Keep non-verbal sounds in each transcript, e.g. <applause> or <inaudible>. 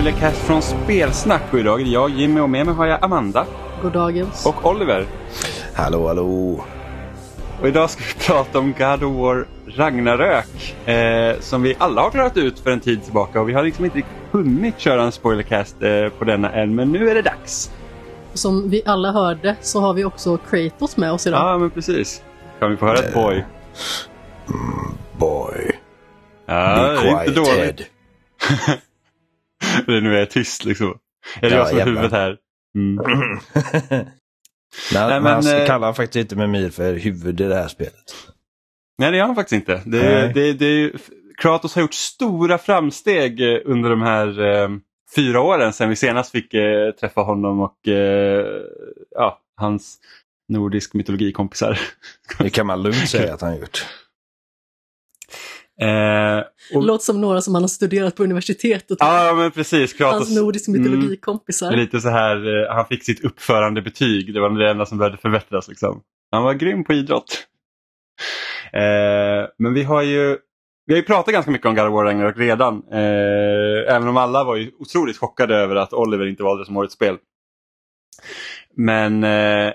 spoilercast från Spelsnack och idag är det jag, Jimmy och med mig har jag Amanda. Goddagens. Och Oliver. Hallå, hallå. Och idag ska vi prata om God of War Ragnarök. Eh, som vi alla har klarat ut för en tid tillbaka och vi har liksom inte hunnit köra en spoilercast eh, på denna än, men nu är det dags. Som vi alla hörde så har vi också Kratos med oss idag. Ja, men precis. Kan vi få höra ett boy? Mm, boy. Ja, Be det är inte quiet, dåligt. <laughs> <laughs> Det nu är tyst liksom. Det Ja, jag som är huvudet här? Mm. <clears throat> Nej, Nej, men, men, han eh, kallar faktiskt inte Mimir för huvud i det här spelet. Nej, det gör han faktiskt inte. Det, det, det, ju- Kratos har gjort stora framsteg eh, under de här eh, fyra åren sedan vi senast fick eh, träffa honom och eh, ja, hans nordisk mytologikompisar. Det kan man lugnt säga <laughs> att han gjort. Eh, och, Låter som några som han har studerat på universitetet. ja, men precis. Kratos, Hans nordisk Mm. mytologikompisar. lite så här, eh, han fick sitt uppförandebetyg. Det var det enda som behövde förbättras. Liksom. Han var grym på idrott. Eh, men vi har ju vi har ju pratat ganska mycket om God of War Ragnarök redan. Eh, även om alla var ju otroligt chockade över att Oliver inte valde som årets spel. Men eh,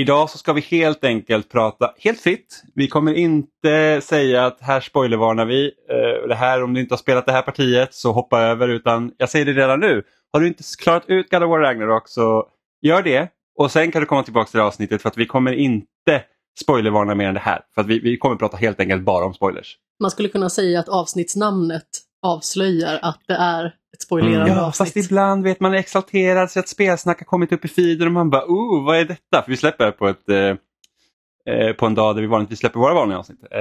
idag så ska vi helt enkelt prata helt fritt. Vi kommer inte säga att här spoilervarnar vi. Eh, det här, om du inte har spelat det här partiet så hoppa över. Utan jag säger det redan nu. Har du inte klarat ut God of War Ragnarok så gör det. Och sen kan du komma tillbaka till det avsnittet för att vi kommer inte spoilervarna mer än det här. För att vi, vi kommer prata helt enkelt bara om spoilers. Man skulle kunna säga att avsnittsnamnet avslöjar att det är ett spoilerande Ja, avsnitt. fast ibland vet man är exalterad så att spelsnack har kommit upp i feeden och man bara oh, vad är detta? För vi släpper på ett eh, eh, på en dag där vi vanligtvis släpper våra vanliga avsnitt. Eh,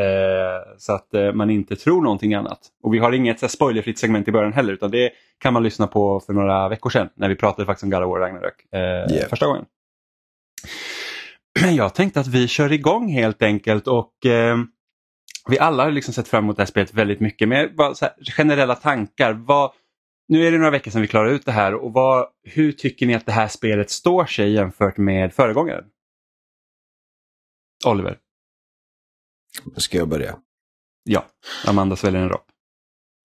så att eh, man inte tror någonting annat. Och vi har inget så här, spoilerfritt segment i början heller utan det kan man lyssna på för några veckor sedan när vi pratade faktiskt om God of War Ragnarök eh, Yeah. första gången. Men <clears throat> jag tänkte att vi kör igång helt enkelt och eh, vi alla har liksom sett fram emot det här spelet väldigt mycket. Men bara så här, generella tankar. Vad, nu är det några veckor sedan vi klarade ut det här och vad, hur tycker ni att det här spelet står sig jämfört med föregångaren? Oliver? Ska jag börja? Ja, Amanda sväljer en rap.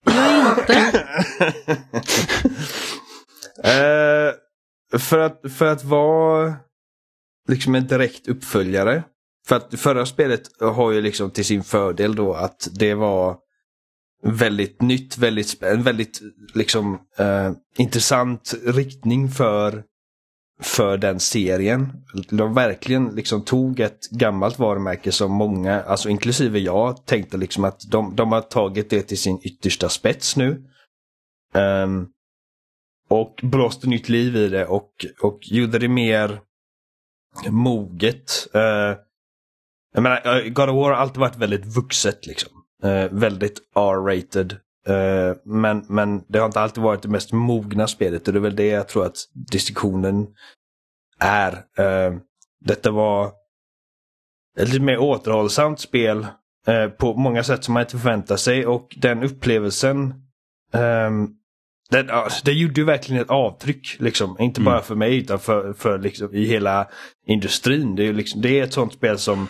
Jag inte. <laughs> Eh, för, att, för att vara liksom en direkt uppföljare. För att förra spelet har ju liksom till sin fördel då att det var väldigt nytt, väldigt, en väldigt liksom eh, intressant riktning för, för den serien. De verkligen liksom tog ett gammalt varumärke som många, alltså inklusive jag, tänkte liksom att de, de har tagit det till sin yttersta spets nu. Um, och blåste nytt liv i det och, och gjorde det mer moget. Uh, jag menar, eh, God of War har alltid varit väldigt vuxet liksom. Eh, väldigt R-rated. Eh, men, men det har inte alltid varit det mest mogna spelet och det är väl det jag tror att distinktionen är. Eh, detta var ett lite mer återhållsamt spel eh, på många sätt som man inte förväntar sig och den upplevelsen ehm, det, det gjorde ju verkligen ett avtryck. Liksom. Inte Mm. bara för mig utan för, för liksom, i hela industrin. Det är, liksom, det är ett sånt spel som,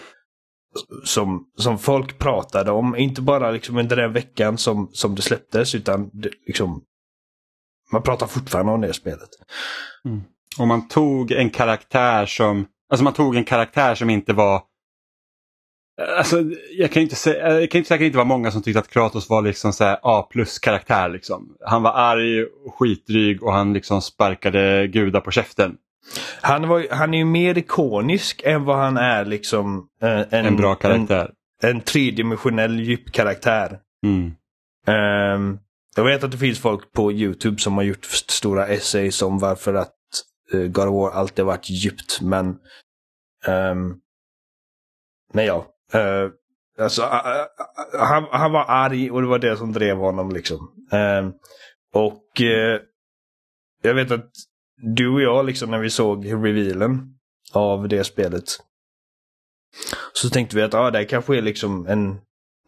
som, som folk pratade om. Inte bara liksom under den veckan som, som det släpptes utan det, liksom, man pratar fortfarande om det spelet. Mm. Och man tog en karaktär som, alltså man tog en karaktär som inte var Alltså, jag kan inte säga, jag kan inte säkert inte vara många som tyckte att Kratos var liksom så här A plus karaktär. Liksom. Han var arg och skitdryg och han liksom sparkade gudar på käften. Han, var, han är ju mer ikonisk än vad han är liksom eh, en, En bra karaktär. En, en tredimensionell djup karaktär. Mm. Ehm, jag vet att det finns folk på Youtube som har gjort st- stora essays om varför att uh, God of War alltid har varit djupt. Men, um, men ja. Uh, alltså, uh, han, han var arg och det var det som drev honom. liksom. Ehm, och jag vet att du och jag, liksom, när vi såg revealen av det spelet. Så tänkte vi att ah, det kanske är liksom en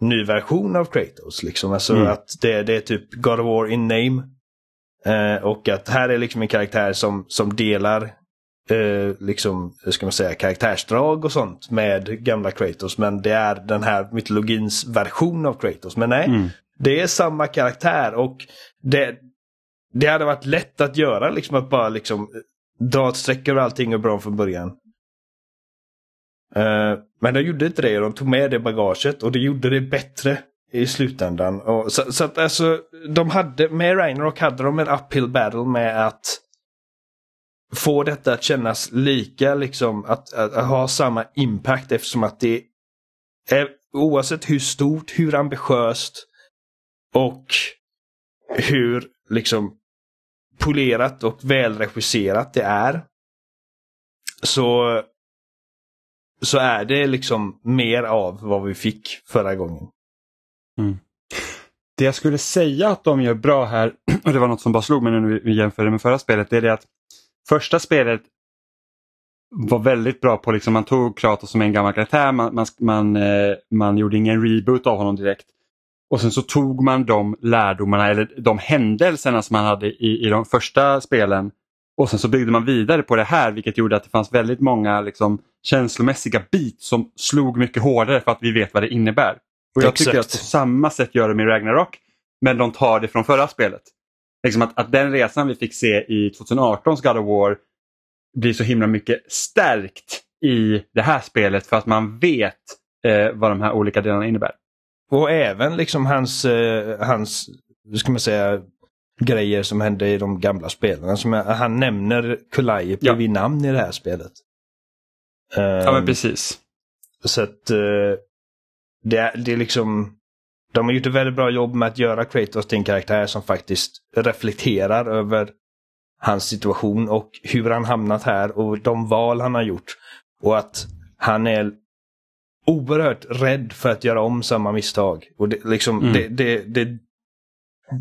ny version av Kratos. Liksom. Alltså Mm. att det, det är typ God of War in name. Eh, och att här är liksom en karaktär som, som delar eh, liksom, hur ska man säga, karaktärsdrag och sånt med gamla Kratos. Men det är den här mytologins version av Kratos. Men nej, Mm. det är samma karaktär och det, det hade varit lätt att göra, liksom att bara liksom dra ett streck över allting och bra från början. Uh, men de gjorde inte det, de tog med det bagaget och det gjorde det bättre i slutändan. Och, så, så att alltså, de hade, med Ragnarok hade de en uphill battle med att få detta att kännas lika, liksom att, att, att ha samma impact eftersom att det är oavsett hur stort, hur ambitiöst och hur liksom polerat och välregisserat det är. Så, så är det liksom mer av vad vi fick förra gången. Mm. Det jag skulle säga att de gör bra här, <clears throat> och det var något som bara slog mig när vi jämförde med förra spelet, det är det att första spelet var väldigt bra på, liksom, man tog Kratos som en gammal karaktär, man, man, man, eh, man gjorde ingen reboot av honom direkt. Och sen så tog man de lärdomarna eller de händelserna som man hade i, i de första spelen och sen så byggde man vidare på det här vilket gjorde att det fanns väldigt många liksom, känslomässiga bit som slog mycket hårdare för att vi vet vad det innebär. Och jag Exakt. tycker att på samma sätt gör de i Ragnarok men de tar det från förra spelet. Liksom att, att den resan vi fick se i 2018s God of War blir så himla mycket stärkt i det här spelet för att man vet eh, vad de här olika delarna innebär. Och även liksom hans, eh, hans hur ska man säga, grejer som hände i de gamla spelen. Som han nämner Kulaipi ja. vid namn i det här spelet. ja men ehm, precis. Så att uh, det, är, det är liksom de har gjort ett väldigt bra jobb med att göra Kratos till en karaktär som faktiskt reflekterar över hans situation och hur han hamnat här och de val han har gjort. Och att han är oerhört rädd för att göra om samma misstag. Och det, liksom, mm. det, det, det,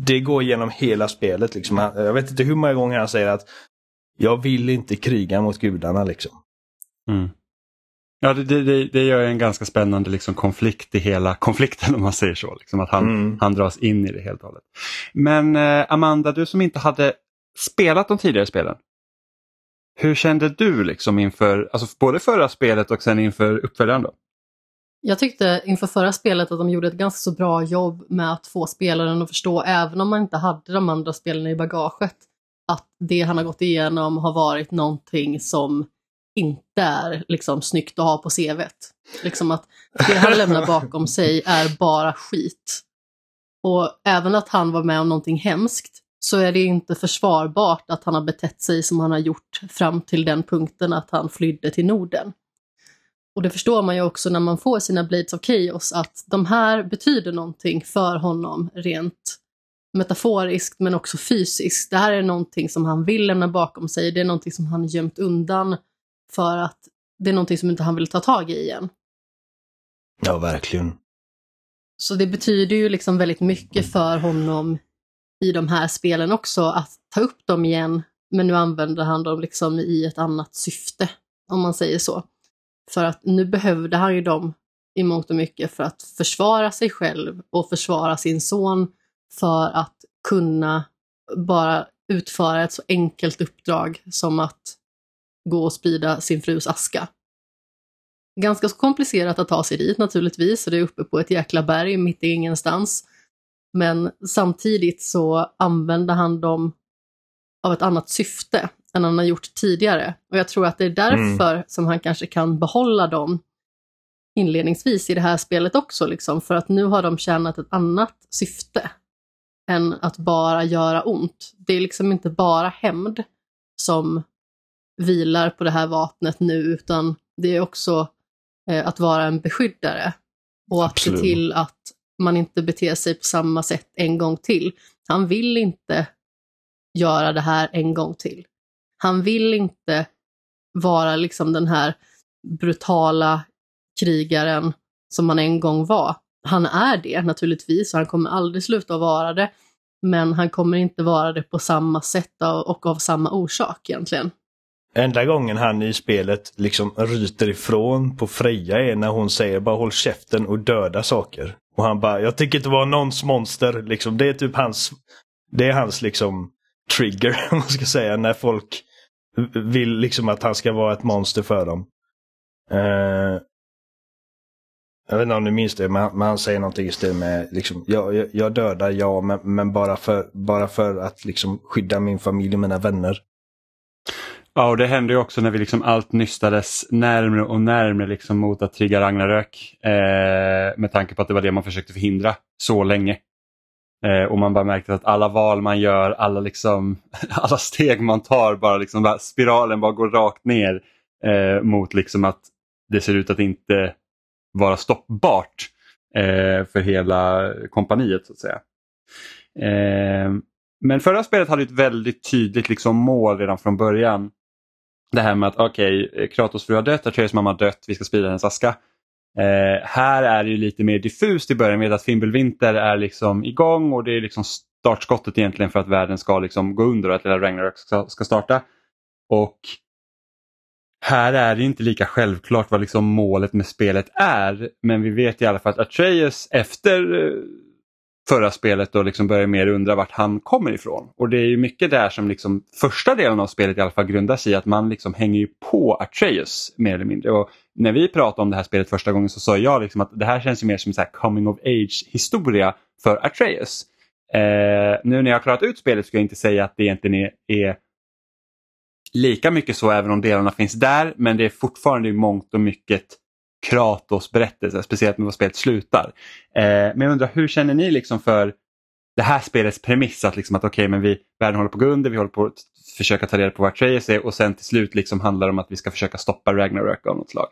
det, går genom hela spelet. Liksom. Jag vet inte hur många gånger han säger att jag vill inte kriga mot gudarna. Liksom. Mm. Ja, det, det, det gör en ganska spännande liksom, konflikt i hela <laughs> konflikten om man säger så. Liksom, att han, mm. han dras in i det helt och hållet. Men eh, Amanda, du som inte hade spelat de tidigare spelen. Hur kände du liksom inför, alltså både förra spelet och sen inför uppföljaren? Då? Jag tyckte inför förra spelet att de gjorde ett ganska så bra jobb med att få spelaren att förstå, även om man inte hade de andra spelen i bagaget, att det han har gått igenom har varit någonting som inte är liksom snyggt att ha på CVt. Liksom att det han lämnar <laughs> bakom sig är bara skit. Och även att han var med om någonting hemskt så är det inte försvarbart att han har betett sig som han har gjort fram till den punkten att han flydde till Norden. Och det förstår man ju också när man får sina Blades of Chaos att de här betyder någonting för honom rent metaforiskt men också fysiskt. Det här är någonting som han vill lämna bakom sig, det är någonting som han gömt undan för att det är någonting som inte han vill ta tag i igen. Ja, verkligen. Så det betyder ju liksom väldigt mycket för honom i de här spelen också att ta upp dem igen, men nu använder han dem liksom i ett annat syfte, om man säger så. För att nu behövde han ju dem i mångt och mycket för att försvara sig själv och försvara sin son för att kunna bara utföra ett så enkelt uppdrag som att gå och sprida sin frus aska. Ganska så komplicerat att ta sig dit naturligtvis, och det är uppe på ett jäkla berg mitt i ingenstans. Men samtidigt så använder han dem av ett annat syfte än han har gjort tidigare. Och jag tror att det är därför mm. som han kanske kan behålla dem inledningsvis i det här spelet också, liksom, för att nu har de tjänat ett annat syfte än att bara göra ont. Det är liksom inte bara hämnd som vilar på det här vapnet nu, utan det är också eh, att vara en beskyddare och att se till att man inte beter sig på samma sätt en gång till. Han vill inte göra det här en gång till. Han vill inte vara liksom den här brutala krigaren som han en gång var. Han är det naturligtvis och han kommer aldrig sluta vara det. Men han kommer inte vara det på samma sätt och av samma orsak egentligen. Enda gången han i spelet liksom ryter ifrån på Freja är när hon säger bara håll käften och döda saker. Och han bara, jag tycker inte vara någons monster. Liksom, det är typ hans, det är hans liksom trigger, <laughs> om man ska säga, när folk vill liksom att han ska vara ett monster för dem. Uh, Jag vet inte om ni minns det, men, men han säger någonting i stil med liksom, jag, jag, jag dödar ja, men, men bara, för, bara för att liksom skydda min familj och mina vänner. Ja, och det hände ju också när vi liksom allt nystades närmre och närmre liksom mot att trigga Ragnarök. Eh, med tanke på att det var det man försökte förhindra så länge. Eh, och man bara märkte att alla val man gör, alla, liksom, <laughs> alla steg man tar, bara liksom, bara, spiralen bara går rakt ner eh, mot liksom att det ser ut att inte vara stoppbart eh, för hela kompaniet så att säga. Eh, men förra spelet hade ett väldigt tydligt liksom, mål redan från början. Det här med att okej, okay, Kratos fru har dött, Atreus mamma har dött, vi ska sprida hennes aska. Eh, här är det lite mer diffust i början med att Fimbulvinter är liksom igång och det är liksom startskottet egentligen för att världen ska liksom gå under och att lilla Ragnarök ska, ska starta. Och här är det inte lika självklart vad liksom målet med spelet är. Men vi vet i alla fall att Atreus efter eh, förra spelet och liksom börjar mer undra vart han kommer ifrån. Och det är ju mycket där som liksom första delen av spelet i alla fall grundar sig i att man liksom hänger på Atreus mer eller mindre. Och när vi pratade om det här spelet första gången så sa jag liksom att det här känns mer som en coming of age historia för Atreus. Eh, nu när jag har klarat ut spelet ska jag inte säga att det egentligen är, är lika mycket så även om delarna finns där men det är fortfarande i mångt och mycket Kratos berättelse, speciellt med vad spelet slutar. Eh, men jag undrar, hur känner ni liksom för det här spelets premiss att, liksom att okej, okay, men vi, världen håller på att gå under, vi håller på att försöka ta reda på vart Atreus är och sen till slut liksom handlar det om att vi ska försöka stoppa Ragnarök av något slag.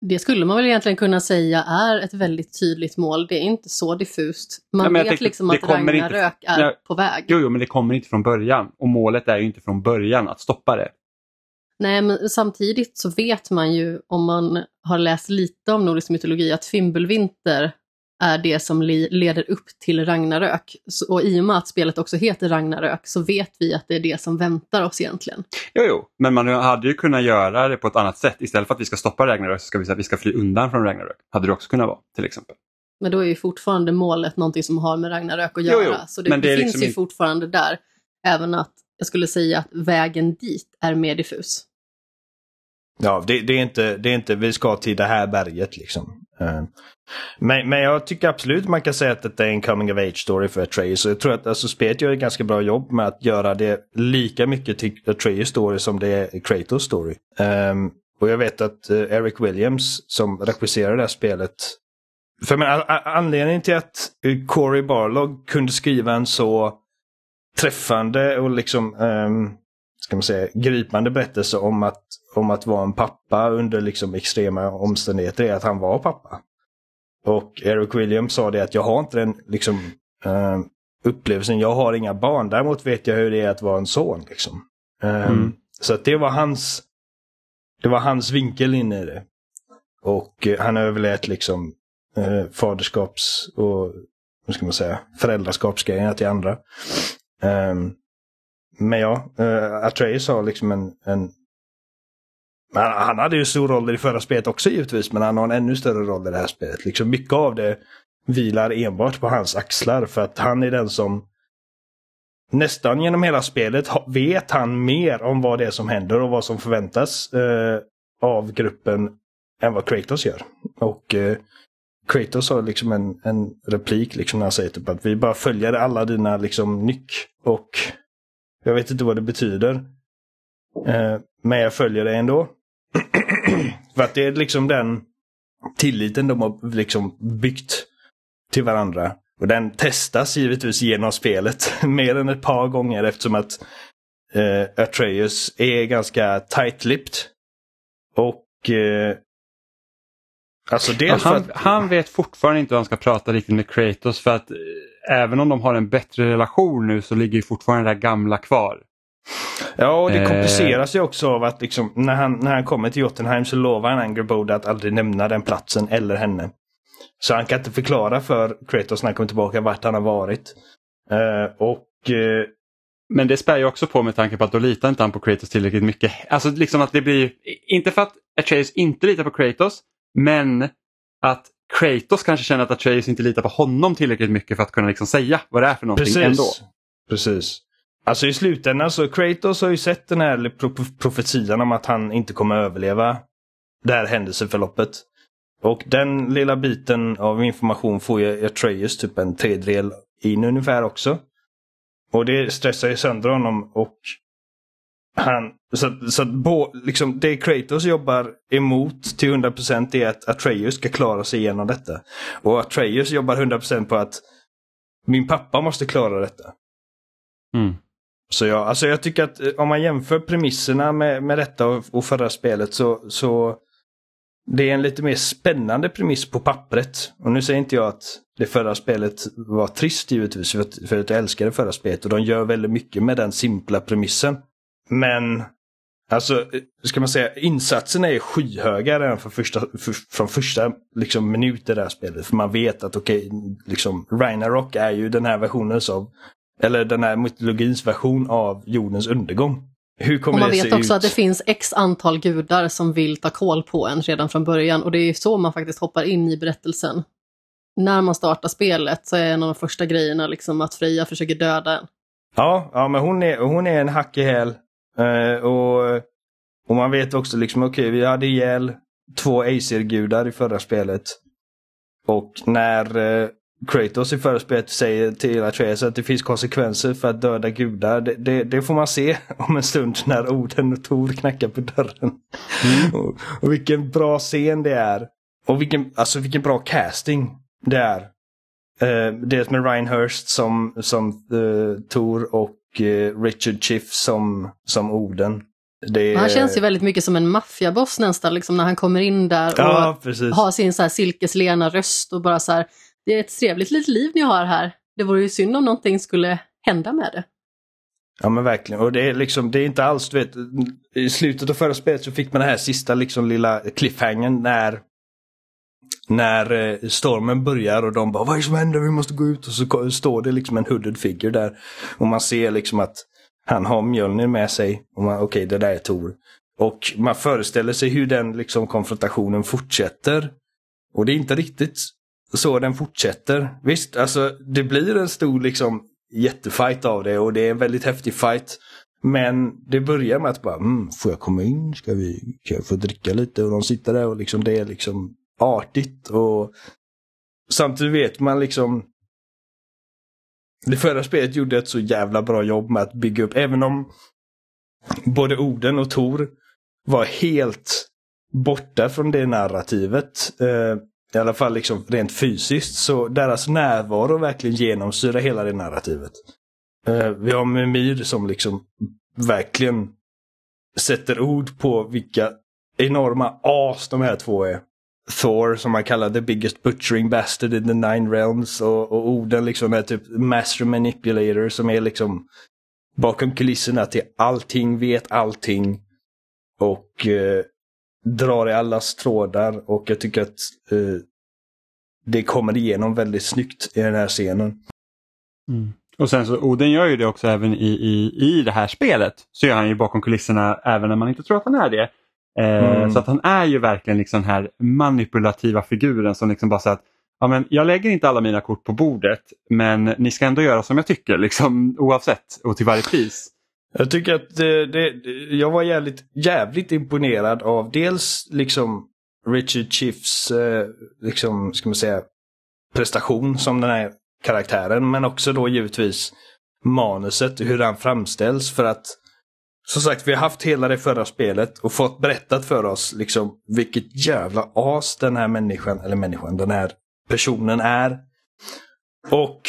Det skulle man väl egentligen kunna säga är ett väldigt tydligt mål. Det är inte så diffust. Man ja, vet tänkte, liksom att Ragnarök inte, är ja, på väg. Jo, jo, men det kommer inte från början. Och målet är ju inte från början att stoppa det. Nej, men samtidigt så vet man ju om man har läst lite om nordisk mytologi att Fimbulvinter är det som leder upp till Ragnarök. Och i och med att spelet också heter Ragnarök så vet vi att det är det som väntar oss egentligen. Jo, jo, men man hade ju kunnat göra det på ett annat sätt. Istället för att vi ska stoppa Ragnarök så ska vi säga att vi ska fly undan från Ragnarök. Hade det också kunnat vara, till exempel. Men då är ju fortfarande målet någonting som har med Ragnarök att göra. Jo, jo, så det, det, det finns liksom ju fortfarande där. Även att jag skulle säga att vägen dit är mer diffus. Ja, det, det, är inte, det är inte vi ska till det här berget liksom. Eh, men, men jag tycker absolut man kan säga att det är en coming of age story för Atreus. Jag tror att alltså, spelet gör ett ganska bra jobb med att göra det lika mycket till Atreus story som det är Kratos story. Um, och jag vet att uh, Eric Williams som regisserar det här spelet för men, anledningen till att eh, Corey Barlog kunde skriva en så träffande och liksom um, ska man säga, gripande berättelse om att, om att vara en pappa under liksom extrema omständigheter är att han var pappa. Och Eric Williams sa det att jag har inte den liksom, uh, upplevelsen, jag har inga barn. Däremot vet jag hur det är att vara en son. Liksom. Uh, mm. Så det var hans det var hans vinkel in i det. Och uh, han överlät liksom faderskaps och vad ska man säga, föräldraskapsgrejerna till andra. Um, men ja, uh, Atreus har liksom en, en han, han hade ju stor roll i det förra spelet också givetvis, men han har en ännu större roll i det här spelet. Liksom mycket av det vilar enbart på hans axlar för att han är den som nästan genom hela spelet vet han mer om vad det är som händer och vad som förväntas eh, av gruppen än vad Kratos gör. Och eh, Kratos har liksom en, en replik liksom när han säger typ att vi bara följer alla dina liksom nyck och jag vet inte vad det betyder. Eh, men jag följer det ändå. <clears throat> För att det är liksom den tilliten de har liksom byggt till varandra. Och den testas givetvis genom spelet <laughs> mer än ett par gånger eftersom att eh, Atreus är ganska tight-lipped. Och eh, Alltså han, att... han vet fortfarande inte hur han ska prata riktigt med Kratos för att eh, även om de har en bättre relation nu så ligger fortfarande det där gamla kvar. Ja, och det eh. kompliceras ju också av att liksom, när, han, när han kommer till Jotunheim så lovar han Angerbode att aldrig nämna den platsen eller henne. Så han kan inte förklara för Kratos när han kommer tillbaka vart han har varit. Uh, och uh... Men det spär ju också på med tanke på att då litar inte han på Kratos tillräckligt mycket. Alltså liksom att det blir, inte för att Atreus inte litar på Kratos, men att Kratos kanske känner att Atreus inte litar på honom tillräckligt mycket för att kunna liksom säga vad det är för någonting Precis. ändå. Precis. Alltså i slutändan så Kratos har ju sett den här profetian om att han inte kommer överleva det här händelseförloppet. Och den lilla biten av information får ju Atreus typ en tredjedel in ungefär också. Och det stressar ju sönder honom och han, så, så att bo, liksom, det Kratos jobbar emot till 100% är att Atreus ska klara sig igenom detta. Och Atreus jobbar 100% på att min pappa måste klara detta. Mm. Så jag, alltså jag tycker att eh, om man jämför premisserna med, med detta och, och förra spelet så, så det är en lite mer spännande premiss på pappret. Och nu säger inte jag att det förra spelet var trist givetvis, för att, för att jag älskar det förra spelet. Och de gör väldigt mycket med den simpla premissen. Men, alltså, ska man säga, insatserna är skyhöga redan från första, för, från första liksom, minut i det här spelet. För man vet att okej, okay, liksom, Ragnarok är ju den här versionen av, eller den här mytologins version av jordens undergång. Hur kommer och man det vet se också ut? att det finns x antal gudar som vill ta koll på en redan från början och det är så man faktiskt hoppar in i berättelsen. När man startar spelet så är en av de första grejerna liksom att Freja försöker döda en. Ja, ja men hon är, hon är en hack i häl. Eh, och, och man vet också liksom, okej, okay, vi hade ihjäl två Aesir-gudar i förra spelet. Och när eh, Kratos i förra spelet säger till Atreus att det finns konsekvenser för att döda gudar. Det, det, det, får man se <laughs> om en stund när Oden och Tor knackar på dörren. Mm. och, och, vilken bra scen det är. Och vilken, alltså vilken bra casting det är. Uh, dels med Ryan Hurst som, som uh, Tor och Richard Chiff som, som Oden. Det... Han känns ju väldigt mycket som en maffiaboss nästan, liksom när han kommer in där och ja, har sin så här silkeslena röst och bara så här det är ett trevligt litet liv ni har här. Det vore ju synd om någonting skulle hända med det. Ja men verkligen. Och det är liksom, det är inte alls, du vet, i slutet av förra spelet så fick man den här sista liksom lilla cliffhangern när när eh, stormen börjar och de bara vad är det som händer, vi måste gå ut och så står det liksom en hooded figure där. Och man ser liksom att han har Mjölnir med sig. Och man, okej, okay, det där är Tor. Och man föreställer sig hur den liksom konfrontationen fortsätter. Och det är inte riktigt så den fortsätter. Visst, alltså det blir en stor liksom jättefight av det och det är en väldigt häftig fight. Men det börjar med att bara, mm, får jag komma in? Ska vi, kan jag få dricka lite? Och de sitter där och liksom det är liksom artigt och samtidigt vet man liksom det förra spelet gjorde ett så jävla bra jobb med att bygga upp, även om både Oden och Tor var helt borta från det narrativet. Eh, i alla fall liksom rent fysiskt, så deras närvaro verkligen genomsyrar hela det narrativet. Eh, vi har Mimir som liksom verkligen sätter ord på vilka enorma as de här två är. Thor som man kallar the biggest butchering bastard in the nine realms och, och Oden liksom är typ master manipulator som är liksom bakom kulisserna till allting, vet allting. Och eh, drar i allas trådar och jag tycker att eh, det kommer igenom väldigt snyggt i den här scenen. Mm. Och sen så Oden gör ju det också även i, i, i det här spelet. Så gör han ju bakom kulisserna även när man inte tror att han är det. Eh, mm. Så att han är ju verkligen liksom den här manipulativa figuren som liksom bara säger att ja, men jag lägger inte alla mina kort på bordet men ni ska ändå göra som jag tycker liksom, <laughs> oavsett och till varje pris. Jag tycker att det, det, jag var jävligt, jävligt imponerad av dels liksom Richard Chiefs, eh, liksom, ska man säga, prestation som den här karaktären. Men också då givetvis manuset, hur han framställs. För att som sagt, vi har haft hela det förra spelet och fått berättat för oss liksom vilket jävla as den här människan, eller människan, den här personen är. Och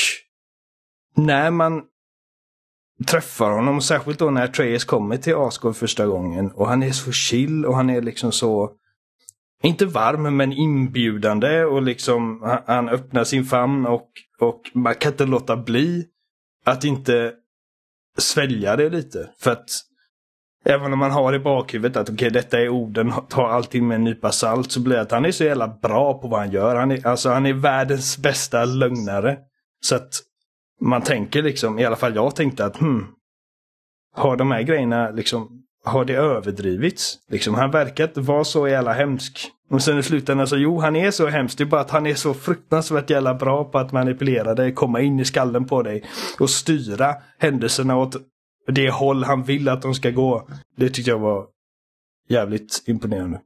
när man träffar honom, särskilt då när Atreus kommer till Asgård första gången och han är så chill och han är liksom så inte varm men inbjudande och liksom han öppnar sin famn och, och man kan inte låta bli att inte svälja det lite. För att även om man har i bakhuvudet att okej okay, detta är orden, ta allting med en nypa salt så blir det att han är så jävla bra på vad han gör. Han är, alltså han är världens bästa lögnare. Så att man tänker liksom, i alla fall jag tänkte att hmm, har de här grejerna liksom, har det överdrivits? Liksom, han verkar inte vara så jävla hemsk. Och sen i slutändan så, jo han är så hemsk, det är bara att han är så fruktansvärt jävla bra på att manipulera dig, komma in i skallen på dig och styra händelserna åt det håll han vill att de ska gå. Det tyckte jag var jävligt imponerande.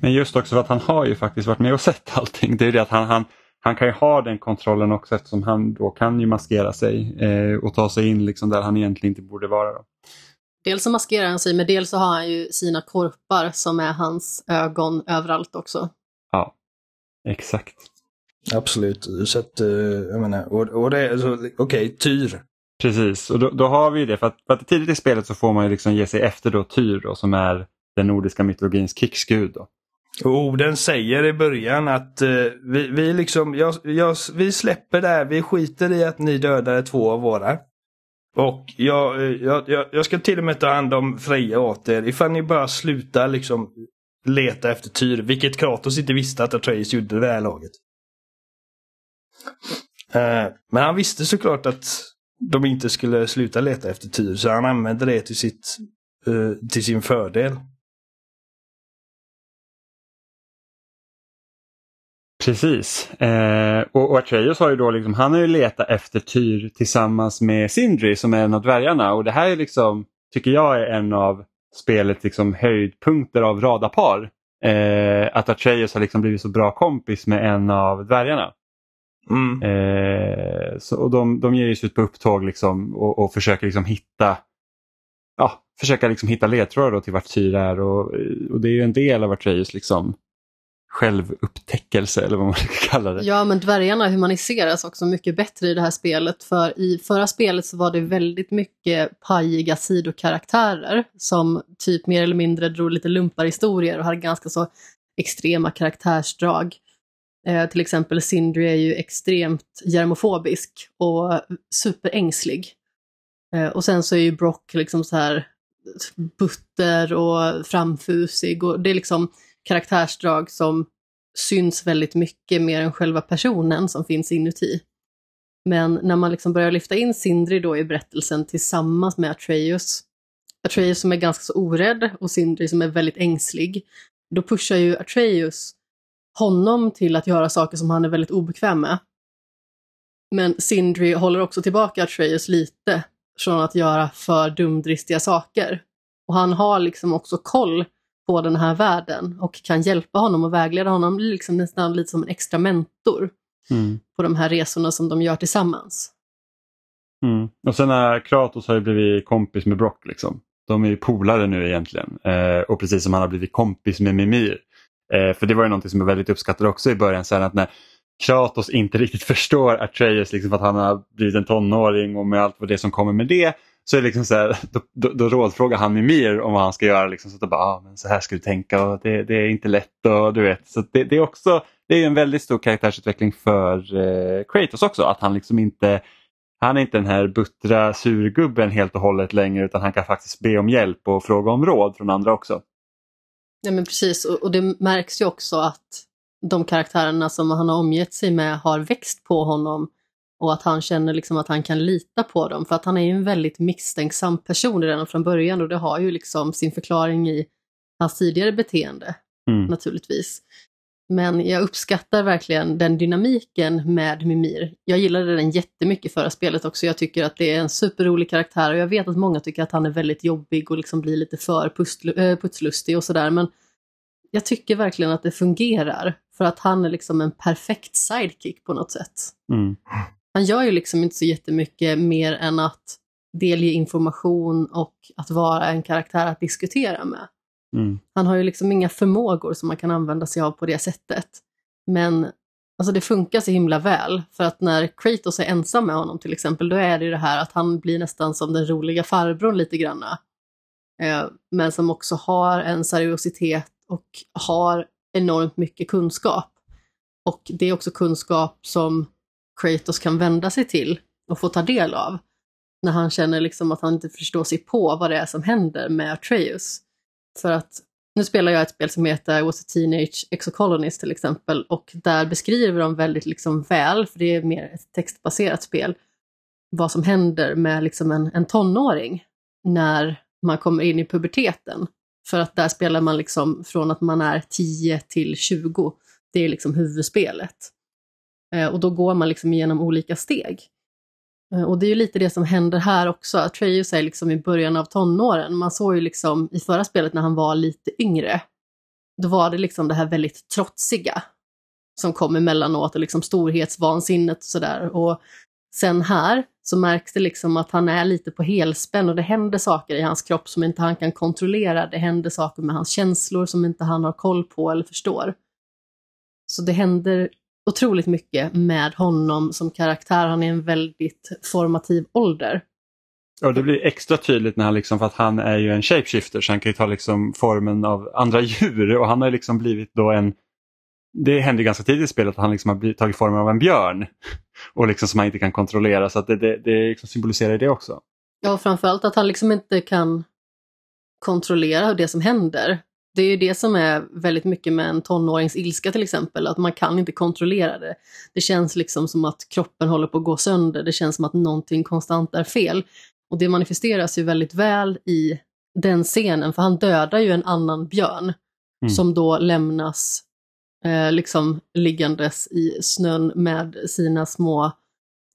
Men just också för att han har ju faktiskt varit med och sett allting. Det är det att han, han, han kan ju ha den kontrollen också eftersom han då kan ju maskera sig eh, och ta sig in liksom där han egentligen inte borde vara. Då. Dels så maskerar han sig, men dels så har han ju sina korpar som är hans ögon överallt också. Ja, exakt. Absolut. Så att, eh, jag menar, och, och det alltså, okej, okay, Tyr. Precis, och då, då, har vi det för att, för att tidigt i spelet så får man ju liksom ge sig efter då Tyr då, som är den nordiska mytologins krigsgud. Då. Och säger i början att uh, vi, vi, liksom, jag, jag, vi släpper det här, vi skiter i att ni dödade två av våra. Och jag, eh, jag, jag, jag ska till och med ta hand om Freja åt er ifall ni bara slutar liksom leta efter Tyr, vilket Kratos inte visste att Atreus gjorde det här laget. Uh, men han visste såklart att de inte skulle sluta leta efter Tyr, så han använde det till, sitt, uh, till sin fördel. Precis. Eh, och, och Atreus har ju då liksom, han har ju letat efter Tyr tillsammans med Sindri som är en av dvärgarna och det här är liksom, tycker jag är en av spelets liksom höjdpunkter av radarpar. Eh, att Atreus har liksom blivit så bra kompis med en av dvärgarna. Mm. Eh, så, och de, de ger sig ut på upptåg liksom och, och försöker liksom hitta ja, försöka liksom hitta ledtrådar till vart Tyr är och, och det är ju en del av Atreus liksom självupptäckelse eller vad man <laughs> ska kalla det. Ja, men dvärgarna humaniseras också mycket bättre i det här spelet. För i förra spelet så var det väldigt mycket pajiga sidokaraktärer som typ mer eller mindre drog lite lumparhistorier och hade ganska så extrema karaktärsdrag. Eh, till exempel Sindri är ju extremt germofobisk och superängslig. Eh, och sen så är ju Brock liksom så här butter och framfusig och det är liksom karaktärsdrag som syns väldigt mycket mer än själva personen som finns inuti. Men när man liksom börjar lyfta in Sindri då i berättelsen tillsammans med Atreus, Atreus som är ganska så orädd och Sindri som är väldigt ängslig, då pushar ju Atreus honom till att göra saker som han är väldigt obekväm med. Men Sindri håller också tillbaka Atreus lite från att göra för dumdristiga saker. Och han har liksom också koll på den här världen och kan hjälpa honom och vägleda honom, liksom nästan lite som en extra mentor mm. på de här resorna som de gör tillsammans. Mm. Och sen är Kratos har ju blivit kompis med Brock. Liksom. De är ju polare nu egentligen. Eh, och precis som han har blivit kompis med Mimir. Eh, för det var ju någonting som jag väldigt uppskattade också i början. Sen att när Kratos inte riktigt <laughs> förstår Atreus liksom att han har blivit en tonåring och med allt vad det som kommer med det så är det liksom så här, <laughs> då, då, då rådfrågar han Mimir om vad han ska göra. Liksom, så, att bara, ah, men så här ska du tänka och det, det är inte lätt. och du vet. Så det, det, är också det är en väldigt stor karaktärsutveckling för eh, Kratos också. Att han liksom inte han är inte den här buttra surgubben helt och hållet längre utan han kan faktiskt be om hjälp och fråga om råd från andra också. Ja men precis och, och det märks ju också att de karaktärerna som han har omgett sig med har växt på honom och att han känner liksom att han kan lita på dem. För att han är ju en väldigt misstänksam person redan från början och det har ju liksom sin förklaring i hans tidigare beteende mm. naturligtvis. Men jag uppskattar verkligen den dynamiken med Mimir. Jag gillade den jättemycket förra spelet också. Jag tycker att det är en superrolig karaktär och jag vet att många tycker att han är väldigt jobbig och liksom blir lite för äh, putslustig och sådär. Men jag tycker verkligen att det fungerar för att han är liksom en perfekt sidekick på något sätt. Mm. Han gör ju liksom inte så jättemycket mer än att delge information och att vara en karaktär att diskutera med. Mm. Han har ju liksom inga förmågor som man kan använda sig av på det sättet. Men alltså det funkar så himla väl, för att när Kratos är ensam med honom till exempel, då är det ju det här att han blir nästan som den roliga farbrorn lite granna. Eh, men som också har en seriositet och har enormt mycket kunskap. Och det är också kunskap som Kratos kan vända sig till och få ta del av. När han känner liksom att han inte förstår sig på vad det är som händer med Atreus. För att nu spelar jag ett spel som heter Was a Teenage Exocolonist till exempel och där beskriver de väldigt liksom väl, för det är mer ett textbaserat spel, vad som händer med liksom en, en tonåring när man kommer in i puberteten. För att där spelar man liksom från att man är 10 till 20. Det är liksom huvudspelet. Eh, och då går man liksom igenom olika steg. Eh, och det är ju lite det som händer här också. Atreus är liksom i början av tonåren. Man såg ju liksom i förra spelet när han var lite yngre. då var det liksom det här väldigt trotsiga som kom emellanåt och liksom storhetsvansinnet och sådär. Och sen här så märks det liksom att han är lite på helspänn och det händer saker i hans kropp som inte han kan kontrollera. Det händer saker med hans känslor som inte han har koll på eller förstår. Så det händer otroligt mycket med honom som karaktär. Han är en väldigt formativ ålder. Och det blir extra tydligt när han liksom, för att han är ju en shapeshifter så han kan ju ta liksom formen av andra <laughs> djur och han har liksom blivit då en det händer ganska tidigt i spelet att han liksom har tagit formen av en björn <laughs> och liksom som han inte kan kontrollera så att det, det, det liksom symboliserar det också. Ja, framförallt att han liksom inte kan kontrollera det som händer. Det är ju det som är väldigt mycket med en tonårings ilska till exempel, att man kan inte kontrollera det. Det känns liksom som att kroppen håller på att gå sönder, det känns som att någonting konstant är fel. Och det manifesteras ju väldigt väl i den scenen, för han dödar ju en annan björn mm. som då lämnas eh, liksom liggandes i snön med sina små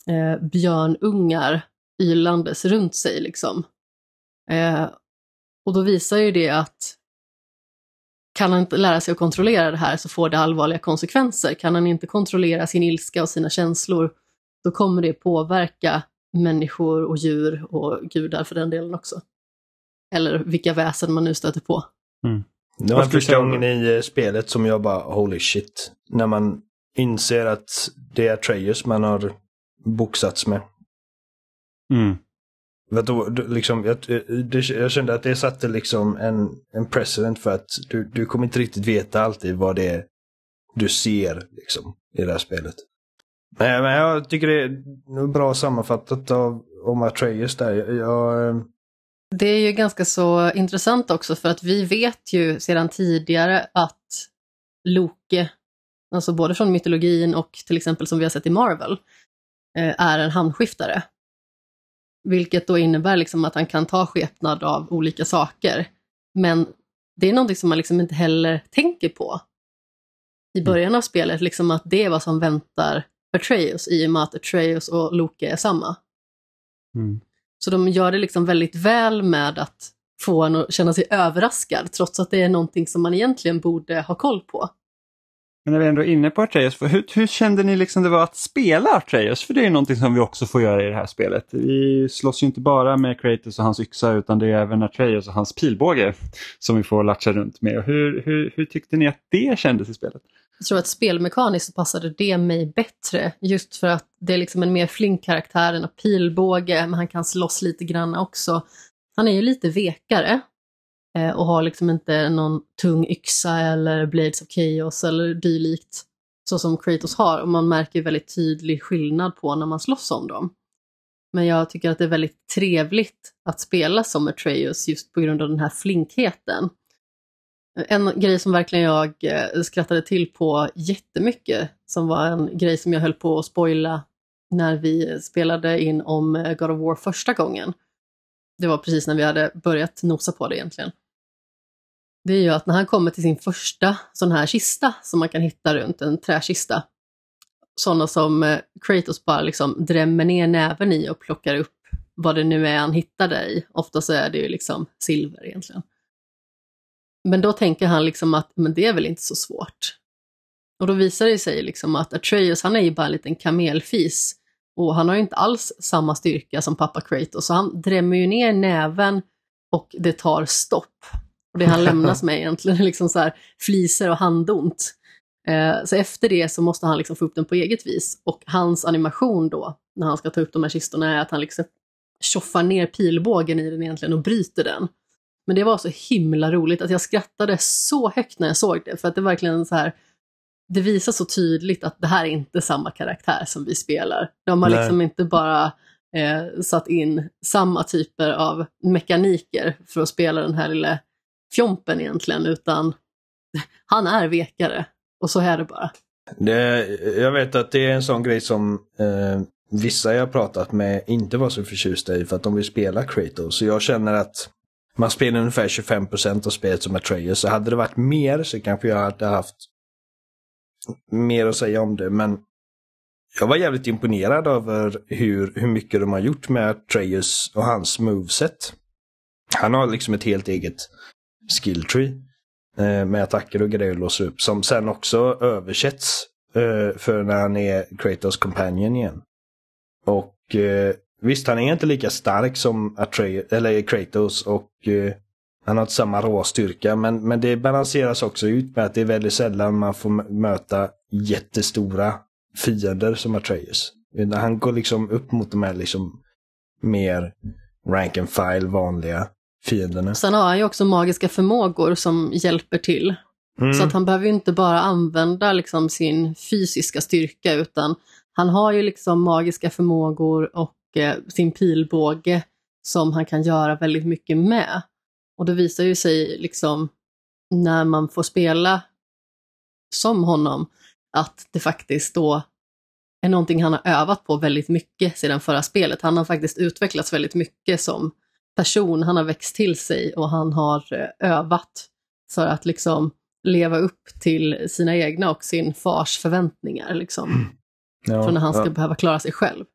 eh, björnungar ylandes runt sig. Liksom. Eh, och då visar ju det att kan han inte lära sig att kontrollera det här så får det allvarliga konsekvenser. Kan han inte kontrollera sin ilska och sina känslor, då kommer det påverka människor och djur och gudar för den delen också. Eller vilka väsen man nu stöter på. Mm. Det var första gången i eh, spelet som jag bara holy shit. När man inser att det är Atreus man har boxats med. Mm. Då, liksom, jag, det, jag kände att det satte liksom en, en precedent för att du, du kommer inte riktigt veta alltid vad det är du ser liksom, i det här spelet. Nej, men jag tycker det är bra sammanfattat av om Atreus där. Jag, jag, eh, det är ju ganska så intressant också för att vi vet ju sedan tidigare att Loke, alltså både från mytologin och till exempel som vi har sett i Marvel, eh, är en handskiftare. Vilket då innebär liksom att han kan ta skepnad av olika saker. Men det är någonting som man liksom inte heller tänker på i början av spelet, liksom att det är vad som väntar Atreus i och med att Atreus och Loke är samma. Mm. Så de gör det liksom väldigt väl med att få en att känna sig överraskad trots att det är någonting som man egentligen borde ha koll på. Men när vi ändå är inne på Atreus, hur, hur kände ni liksom det var att spela Atreus? För det är ju någonting som vi också får göra i det här spelet. Vi slåss ju inte bara med Kratos och hans yxa utan det är även Atreus och hans pilbåge som vi får latcha runt med. Hur, hur, hur tyckte ni att det kändes i spelet? Jag tror att spelmekaniskt passade det mig bättre just för att det är liksom en mer flink karaktär, en pilbåge, men han kan slåss lite grann också. Han är ju lite vekare Eh, och har liksom inte någon tung yxa eller Blades of Chaos eller dylikt så som Kratos har och man märker väldigt tydlig skillnad på när man slåss om dem. Men jag tycker att det är väldigt trevligt att spela som Atreus just på grund av den här flinkheten. En grej som verkligen jag eh, skrattade till på jättemycket, som var en grej som jag höll på att spoila när vi spelade in om eh, God of War första gången. Det var precis när vi hade börjat nosa på det egentligen. Det är ju att när han kommer till sin första sån här kista som man kan hitta runt, en träkista, sådana som eh, Kratos bara liksom drämmer ner näven i och plockar upp vad det nu är han hittar där i. Ofta så är det ju liksom silver egentligen. Men då tänker han liksom att men det är väl inte så svårt. Och då visar det sig liksom att Atreus, han är ju bara en liten kamelfis och han har ju inte alls samma styrka som pappa Kratos, så han drämmer ju ner näven och det tar stopp. Och det han lämnas <laughs> med egentligen är liksom så här fliser och handont. Eh, så efter det så måste han liksom få upp den på eget vis. Och hans animation då, när han ska ta upp de här kistorna, är att han liksom tjoffar ner pilbågen i den egentligen och bryter den. Men det var så himla roligt att jag skrattade så högt när jag såg det, för att det verkligen så här, det visar så tydligt att det här är inte samma karaktär som vi spelar. De har Nej. liksom inte bara eh, satt in samma typer av mekaniker för att spela den här lilla fjompen egentligen, utan han är vekare och så är det bara. Det, jag vet att det är en sån grej som eh, vissa jag pratat med inte var så förtjusta i för att de vill spela Kratos. Så jag känner att man spelar ungefär 25% av spelet som Atreus. Så hade det varit mer så kanske jag hade haft mer att säga om det. Men jag var jävligt imponerad över hur, hur mycket de har gjort med Atreus och hans moveset. Han har liksom ett helt eget skilltree. eh, med attacker och grejer låser upp. Som sen också översätts eh, för när han är Kratos companion igen. Och eh, visst, han är inte lika stark som Atre eller Kratos och eh, han har inte samma råstyrka. Men, men det balanseras också ut med att det är väldigt sällan man får möta jättestora fiender som Atreus. Han går liksom upp mot de här liksom mer rank and file vanliga fienderna. Sen har han ju också magiska förmågor som hjälper till. Mm. Så att han behöver ju inte bara använda liksom sin fysiska styrka utan han har ju liksom magiska förmågor och eh, sin pilbåge som han kan göra väldigt mycket med. Och det visar ju sig liksom när man får spela som honom att det faktiskt då är någonting han har övat på väldigt mycket sedan förra spelet. Han har faktiskt utvecklats väldigt mycket som person, han har växt till sig och han har eh, övat för att liksom leva upp till sina egna och sin fars förväntningar liksom. Ja, Från när han ska ja. behöva klara sig själv.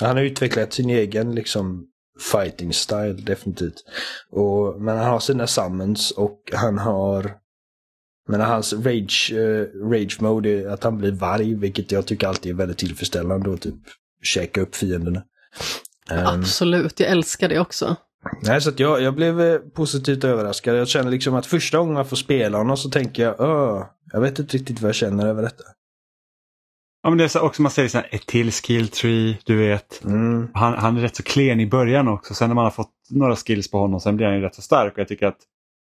Han har utvecklat sin egen liksom fighting style definitivt. Och, men han har sina summons och han har men hans rage, eh, rage mode är att han blir varg, vilket jag tycker alltid är väldigt tillfredsställande och typ käka upp fienderna. Ehm, Absolut, jag älskar det också. Nej, så jag, jag blev eh, positivt överraskad. Jag känner liksom att första gången jag får spela honom så tänker jag, Åh, jag vet inte riktigt vad jag känner över detta. Ja, men det är så också man säger så här, ett till skill tree, du vet. Mm. Han, han är rätt så klen i början också. Sen när man har fått några skills på honom sen blir han ju rätt så stark. Och jag tycker att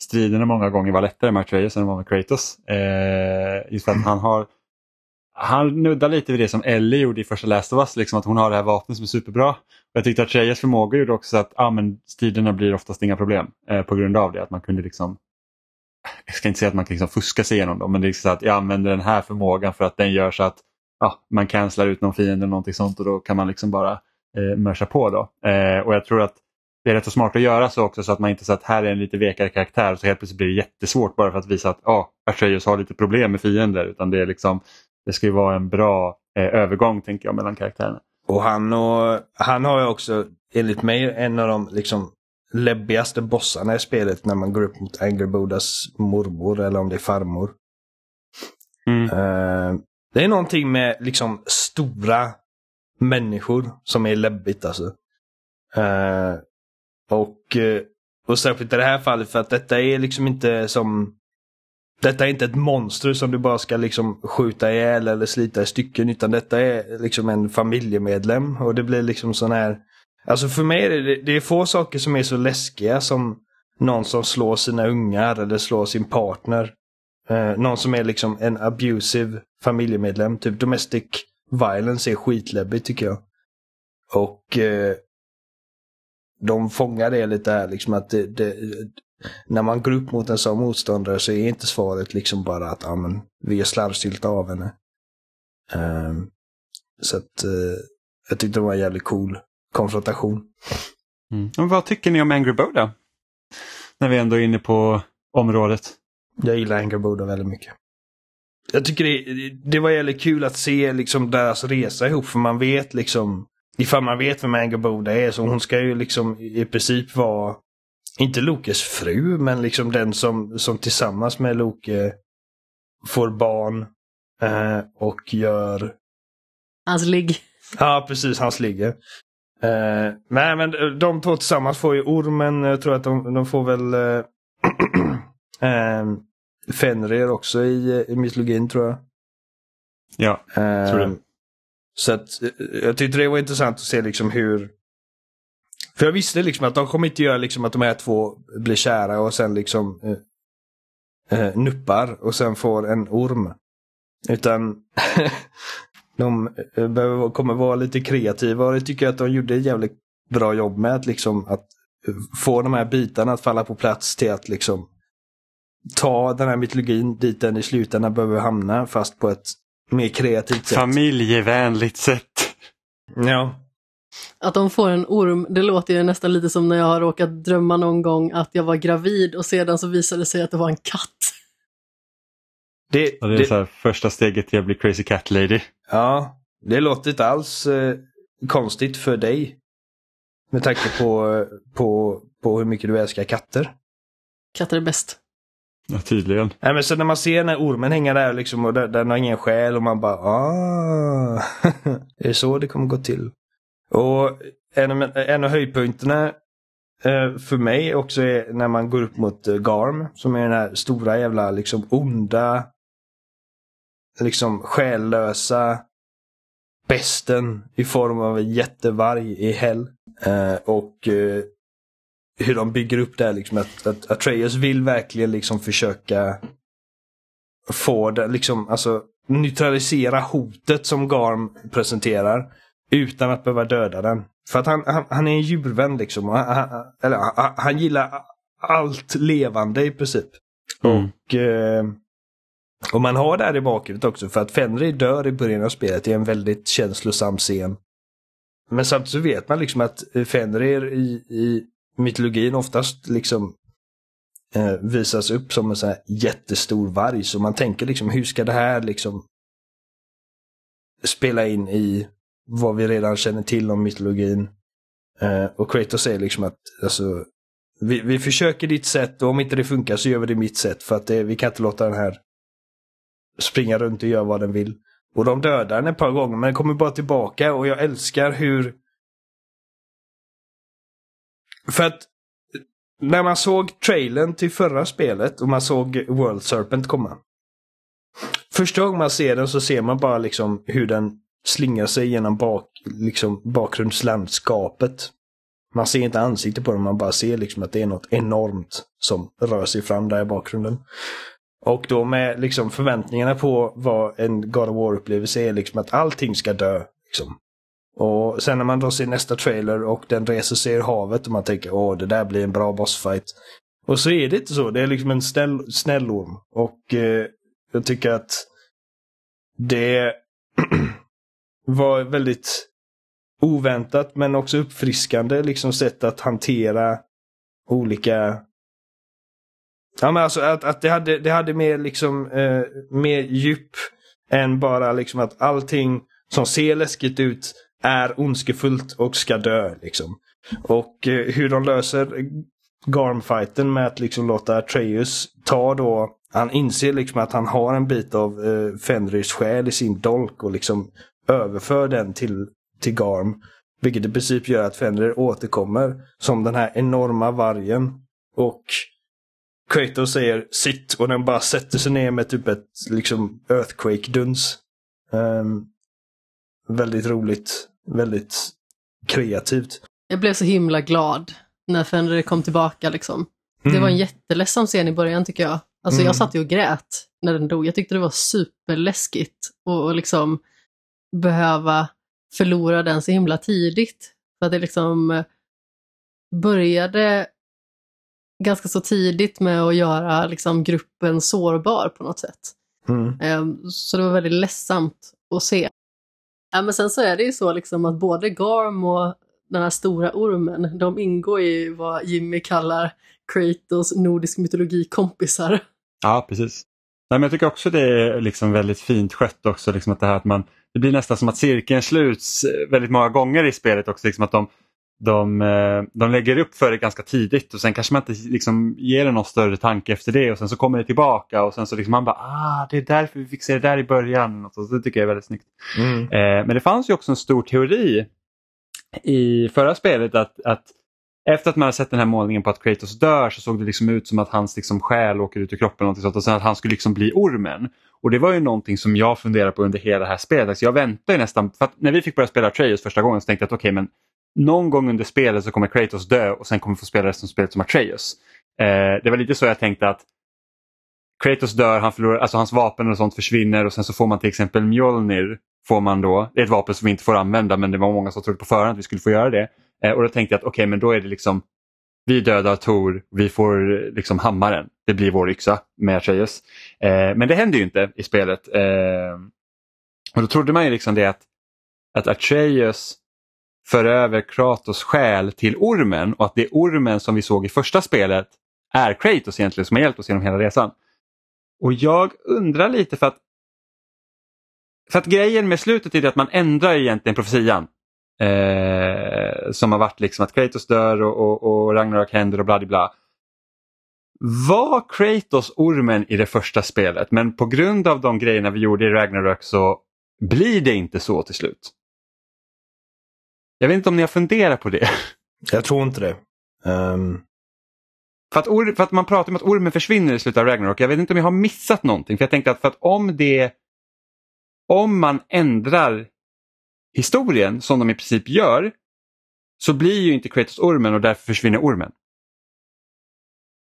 striderna många gånger var lättare med Atreus än vad med Kratos. Eh, just för att han <laughs> har han nuddar lite vid det som Ellie gjorde i första Last of Us, liksom att hon har det här vapnet som är superbra. Jag tyckte att tjejers förmåga gjorde också att ah, men striderna blir oftast inga problem eh, på grund av det. Att man kunde liksom jag ska inte säga att man kan liksom fuska sig igenom dem, men det är så att jag använder den här förmågan för att den gör så att ah, man cancelar ut någon fiende eller någonting sånt och då kan man liksom bara eh, mörsa på. Då. Eh, och jag tror att det är rätt så smart att göra så också så att man inte så att här är en lite vekare karaktär så helt plötsligt blir det jättesvårt bara för att visa att ja, Atreus har lite problem med fiender. Utan det, är liksom, det ska ju vara en bra eh, övergång tänker jag mellan karaktärerna. Och han, och han har ju också, enligt mig, en av de liksom läbbigaste bossarna i spelet när man går upp mot Angerbodas mormor eller om det är farmor. Mm. Eh, det är någonting med liksom stora människor som är läbbigt alltså. Eh, och, eh, och särskilt i det här fallet för att detta är liksom inte som detta är inte ett monster som du bara ska liksom skjuta ihjäl eller slita i stycken utan detta är liksom en familjemedlem och det blir liksom sån här Alltså för mig är det, det är få saker som är så läskiga som någon som slår sina ungar eller slår sin partner. Eh, någon som är liksom en abusive familjemedlem. Typ domestic violence är skitläbbigt tycker jag. Och eh, de fångar det lite här liksom att det, det, när man går upp mot en sån motståndare så är inte svaret liksom bara att ah, men, vi är slarvsylta av henne. Ehm, så att eh, jag tyckte det var en jävligt cool konfrontation. Mm. Men vad tycker ni om Angry då? När vi ändå är inne på området. Jag gillar Angry Buddha väldigt mycket. Jag tycker det, det var jävligt kul att se liksom deras resa ihop för man vet liksom Ifall man vet vem Angry Buddha är så hon ska ju liksom i princip vara Inte Lokes fru men liksom den som, som tillsammans med Loke Får barn eh, och gör Hans ligg. Ja, precis. Hans ligger. Eh, nej, men de två tillsammans får ju ormen. Jag tror att de, de får väl eh, <clears throat> eh, Fenrir också i, i mytologin tror jag. Ja, Eh, tror det. Så att, eh, jag tyckte det var intressant att se liksom hur För jag visste liksom att de kommer inte göra liksom att de här två blir kära och sen liksom eh, eh, nuppar och sen får en orm. Utan <laughs> de eh, behöver, kommer vara lite kreativa och det tycker jag att de gjorde ett jävligt bra jobb med att liksom att få de här bitarna att falla på plats till att liksom ta den här mytologin dit den i slutändan behöver hamna fast på ett mer kreativt sätt. familjevänligt sätt. Ja. Att de får en orm, det låter ju nästan lite som när jag har råkat drömma någon gång att jag var gravid och sedan så visade det sig att det var en katt. Det, Och det är det, så här, första steget till att bli crazy cat lady. ja, det låter inte alls eh, konstigt för dig. Med tanke på, på, på hur mycket du älskar katter. Katter är bäst. Ja, tydligen. Nej, men så när man ser när ormen hänger där liksom och den, den har ingen själ och man bara ah, <laughs> det är så det kommer gå till. Och en av, en av höjdpunkterna eh, för mig också är när man går upp mot eh, Garm som är den här stora jävla liksom onda liksom själlösa besten i form av en jättevarg i Hell. Eh, och eh, hur de bygger upp det här liksom att, att Atreus vill verkligen liksom försöka få det, liksom alltså neutralisera hotet som Garm presenterar utan att behöva döda den. För att han, han, han är en djurvän liksom. Han, eller, han, han gillar allt levande i princip. Mm. Och, eh, och man har det här i bakhuvudet också för att Fenrir dör i början av spelet i en väldigt känslosam scen. Men samtidigt så vet man liksom att Fenrir i, i mytologin oftast liksom eh, visas upp som en sån här jättestor varg. Så man tänker liksom hur ska det här liksom spela in i vad vi redan känner till om mytologin. Eh, och Kratos säger liksom att alltså, vi, vi försöker ditt sätt och om inte det funkar så gör vi det mitt sätt för att det, vi kan inte låta den här springa runt och göra vad den vill. Och de dödar den ett par gånger men den kommer bara tillbaka och jag älskar hur för att när man såg trailern till förra spelet och man såg World Serpent komma. Första gången man ser den så ser man bara liksom hur den slingar sig genom bak, liksom bakgrundslandskapet. Man ser inte ansiktet på den, man bara ser liksom att det är något enormt som rör sig fram där i bakgrunden. Och då med liksom förväntningarna på vad en God of War-upplevelse är, liksom att allting ska dö. Liksom. Och sen när man då ser nästa trailer och den reser sig i havet och man tänker åh det där blir en bra bossfight. Och så är det inte så, det är liksom en snäll, orm. Och eh, jag tycker att det <clears throat> var väldigt oväntat men också uppfriskande liksom sätt att hantera olika Ja men alltså att, att det, hade, det hade mer liksom eh, mer djup än bara liksom att allting som ser läskigt ut är ondskefullt och ska dö. Liksom. Och eh, hur de löser Garm-fighten med att liksom låta Atreus ta då han inser liksom att han har en bit av eh, Fenris själ i sin dolk och liksom överför den till, till Garm. Vilket i princip gör att Fenrir återkommer som den här enorma vargen. Och Kratos säger sitt och den bara sätter sig ner med typ ett liksom earthquake-duns. Um, väldigt roligt. Väldigt kreativt. Jag blev så himla glad när Fenrir kom tillbaka liksom. Det var en jätteledsam scen i början tycker jag. Alltså Mm. jag satt ju och grät när den dog. Jag tyckte det var superläskigt och, och liksom behöva förlora den så himla tidigt. För att det liksom eh, började ganska så tidigt med att göra liksom gruppen sårbar på något sätt. Mm. Ehm, Så det var väldigt ledsamt att se. Ja, men sen så är det ju så liksom att både Garm och den här stora ormen, de ingår i vad Jimmy kallar Kratos nordisk mytologi-kompisar. Ja, precis. Nej, men jag tycker också det är liksom väldigt fint skött också. Liksom att det, här att man, det blir nästan som att cirkeln sluts eh, väldigt många gånger i spelet också. Liksom att de, de, eh, de lägger upp för det ganska tidigt och sen kanske man inte liksom ger det någon större tanke efter det och sen så kommer det tillbaka och sen så liksom man bara ah det är därför vi fick se det där i början. Och så, så det tycker jag är väldigt snyggt. Mm. Eh, men det fanns ju också en stor teori i förra spelet att, att efter att man hade sett den här målningen på att Kratos dör så såg det liksom ut som att hans liksom själ åker ut ur kroppen och, sånt, och sen att han skulle liksom bli ormen. Och det var ju någonting som jag funderade på under hela det här spelet. Så jag väntade ju nästan, för att när vi fick börja spela Atreus första gången så tänkte jag att okej men någon gång under spelet så kommer Kratos dö och sen kommer vi få spela resten av spelet som Atreus. Eh, det var lite så jag tänkte att Kratos dör, han förlorar, alltså hans vapen och sånt försvinner och sen så får man till exempel Mjolnir. Får man då. Det är ett vapen som vi inte får använda men det var många som trodde på förhand att vi skulle få göra det. Eh, och då tänkte jag att okej men då är det liksom vi dödar Tor, vi får liksom hammaren. Det blir vår yxa med Atreus. Eh, men det händer ju inte i spelet. Eh, och då trodde man ju liksom det att, att Atreus för över Kratos själ till ormen och att det är ormen som vi såg i första spelet är Kratos egentligen som har hjälpt oss genom hela resan. Och jag undrar lite för att för att grejen med slutet är att man ändrar egentligen profetian. Eh, som har varit liksom att Kratos dör och, och, och Ragnarök händer och bla bla bla. Var Kratos ormen i det första spelet men på grund av de grejerna vi gjorde i Ragnarök så blir det inte så till slut? Jag vet inte om ni har funderat på det. <laughs> Jag tror inte det. Um... För, att för att man pratar om att ormen försvinner i slutet av Ragnarok. Jag vet inte om jag har missat någonting. För jag tänkte att, för att om det om man ändrar historien som de i princip gör så blir ju inte Kratos ormen och därför försvinner ormen.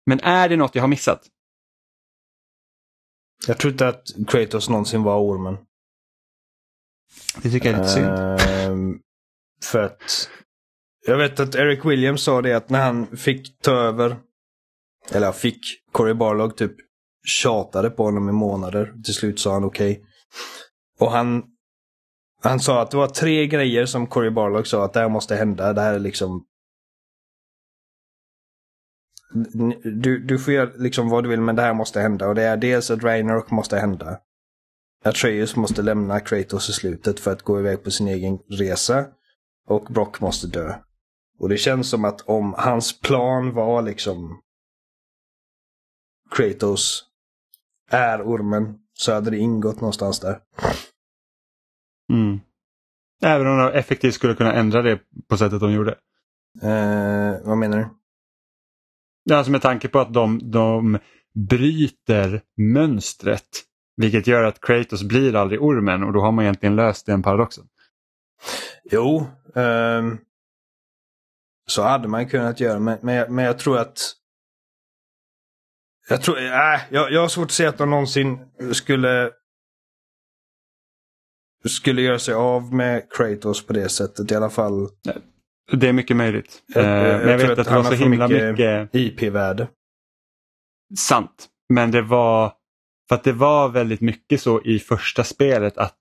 Men är det något jag har missat? Jag tror inte att Kratos någonsin var ormen. Det tycker jag är lite synd. Uh, för att jag vet att Eric Williams sa det att när han fick ta över, eller fick, Corey Barlog typ tjatade på honom i månader. Till slut sa han okej. Okay. Och han, han sa att det var tre grejer som Corey Barlock sa att det här måste hända. Det här är liksom du, du får göra liksom vad du vill men det här måste hända. Och det är dels att Ragnarok måste hända. Atreus måste lämna Kratos i slutet för att gå iväg på sin egen resa. Och Brock måste dö. Och det känns som att om hans plan var liksom Kratos är ormen så hade det ingått någonstans där. Mm. Även om de effektivt skulle kunna ändra det på sättet de gjorde. Eh, vad menar du? Alltså med tanke på att de, de bryter mönstret. Vilket gör att Kratos blir aldrig ormen och då har man egentligen löst den paradoxen. Jo, um, så hade man kunnat göra men, men, jag, men jag tror att jag, tror, äh, jag, jag har svårt att se att de någonsin skulle skulle göra sig av med Kratos på det sättet i alla fall. Det är mycket möjligt. Jag, jag, jag, jag vet att, att det var så himla mycket, mycket IP-värde. Sant. Men det var för att det var väldigt mycket så i första spelet att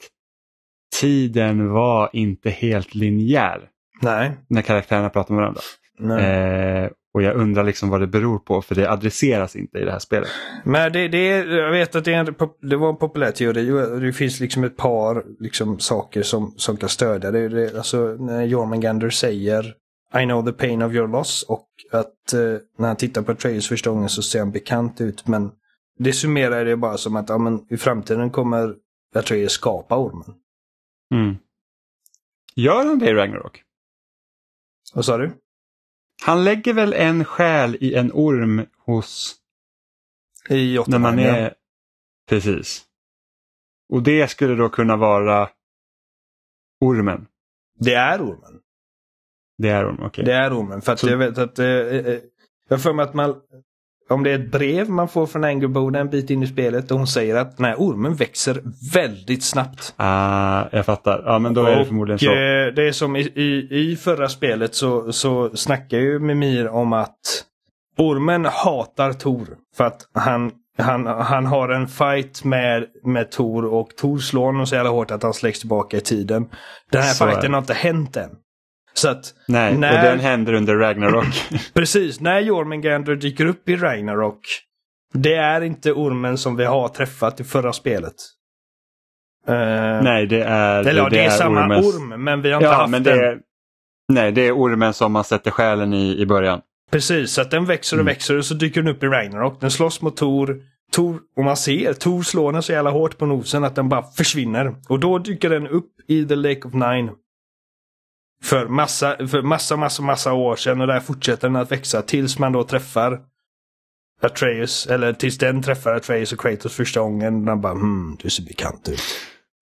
tiden var inte helt linjär. Nej. När karaktärerna pratar med varandra. Eh, och jag undrar liksom vad det beror på för det adresseras inte i det här spelet. Men det, det jag vet att det, är en, det var en populär teori. Det finns liksom ett par liksom, saker som, som kan stödja det. det alltså när Jormungandr säger I know the pain of your loss och att eh, när han tittar på Trails första gången så ser han bekant ut. Men det summerar det bara som att ja, men, i framtiden kommer Atreus skapa ormen. Mm. Gör han det i Ragnarok? Vad sa du? Han lägger väl en själ i en orm hos... I När man är... Ja. Precis. Och det skulle då kunna vara ormen? Det är ormen. Det är ormen, okej. Okay. Det är ormen. För att Så... jag vet att... Eh, eh, jag för mig att man... Om det är ett brev man får från Angerboda en bit in i spelet och hon säger att den här ormen växer väldigt snabbt. Ah, jag fattar. Ja, men då och, är det förmodligen så. Eh, det är som i, i, i förra spelet så, så snackar ju Mimir om att ormen hatar Tor. För att han, han, han har en fight med, med Tor och Tor slår honom så jävla hårt att han släcks tillbaka i tiden. Den här så fighten har inte hänt än. Så att Nej, när... och den händer under Ragnarok. <clears throat> Precis, när Jormungandr dyker upp i Ragnarok. Det är inte ormen som vi har träffat i förra spelet. Uh... Nej, det är... Eller ja, det, det är, är samma ormens... orm, men vi har inte ja, haft men det den. Nej, det är ormen som man sätter själen i i början. Precis, så att den växer och mm. växer och så dyker den upp i Ragnarok. Den slåss mot Tor. Tor, och man ser Tor slår den så jävla hårt på nosen att den bara försvinner. Och då dyker den upp i The Lake of Nine. För massa, för massa, massa, massa år sedan och där fortsätter den att växa tills man då träffar Atreus, eller tills den träffar Atreus och Kratos första gången. Man bara hmm, du ser bekant ut.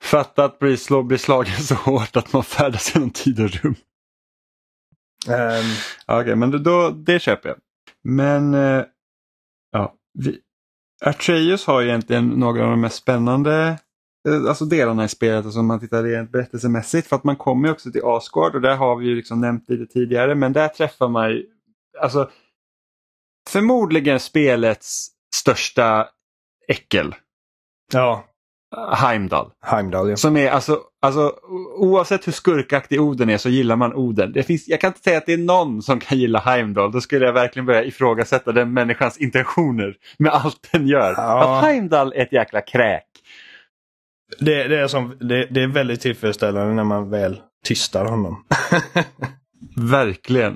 Fatta att bli, slå, bli slagen så hårt att man färdas genom tid och rum. Um, Okej, okay, men då, det köper jag. Men uh, ja, vi, Atreus har egentligen några av de mest spännande Eh, alltså delarna i spelet, alltså om man tittar rent berättelsemässigt. För att man kommer också till Asgard och där har vi ju liksom nämnt lite tidigare men där träffar man ju, alltså förmodligen spelets största äckel. Ja. Heimdall. Heimdall ja. Som är alltså, alltså oavsett hur skurkaktig Oden är så gillar man Oden. Det finns, jag kan inte säga att det är någon som kan gilla Heimdall. Då skulle jag verkligen börja ifrågasätta den människans intentioner med allt den gör. Ja. Att Heimdall är ett jäkla kräk. Det, det, är som, det, det är väldigt tillfredsställande när man väl tystar honom. <laughs> Verkligen.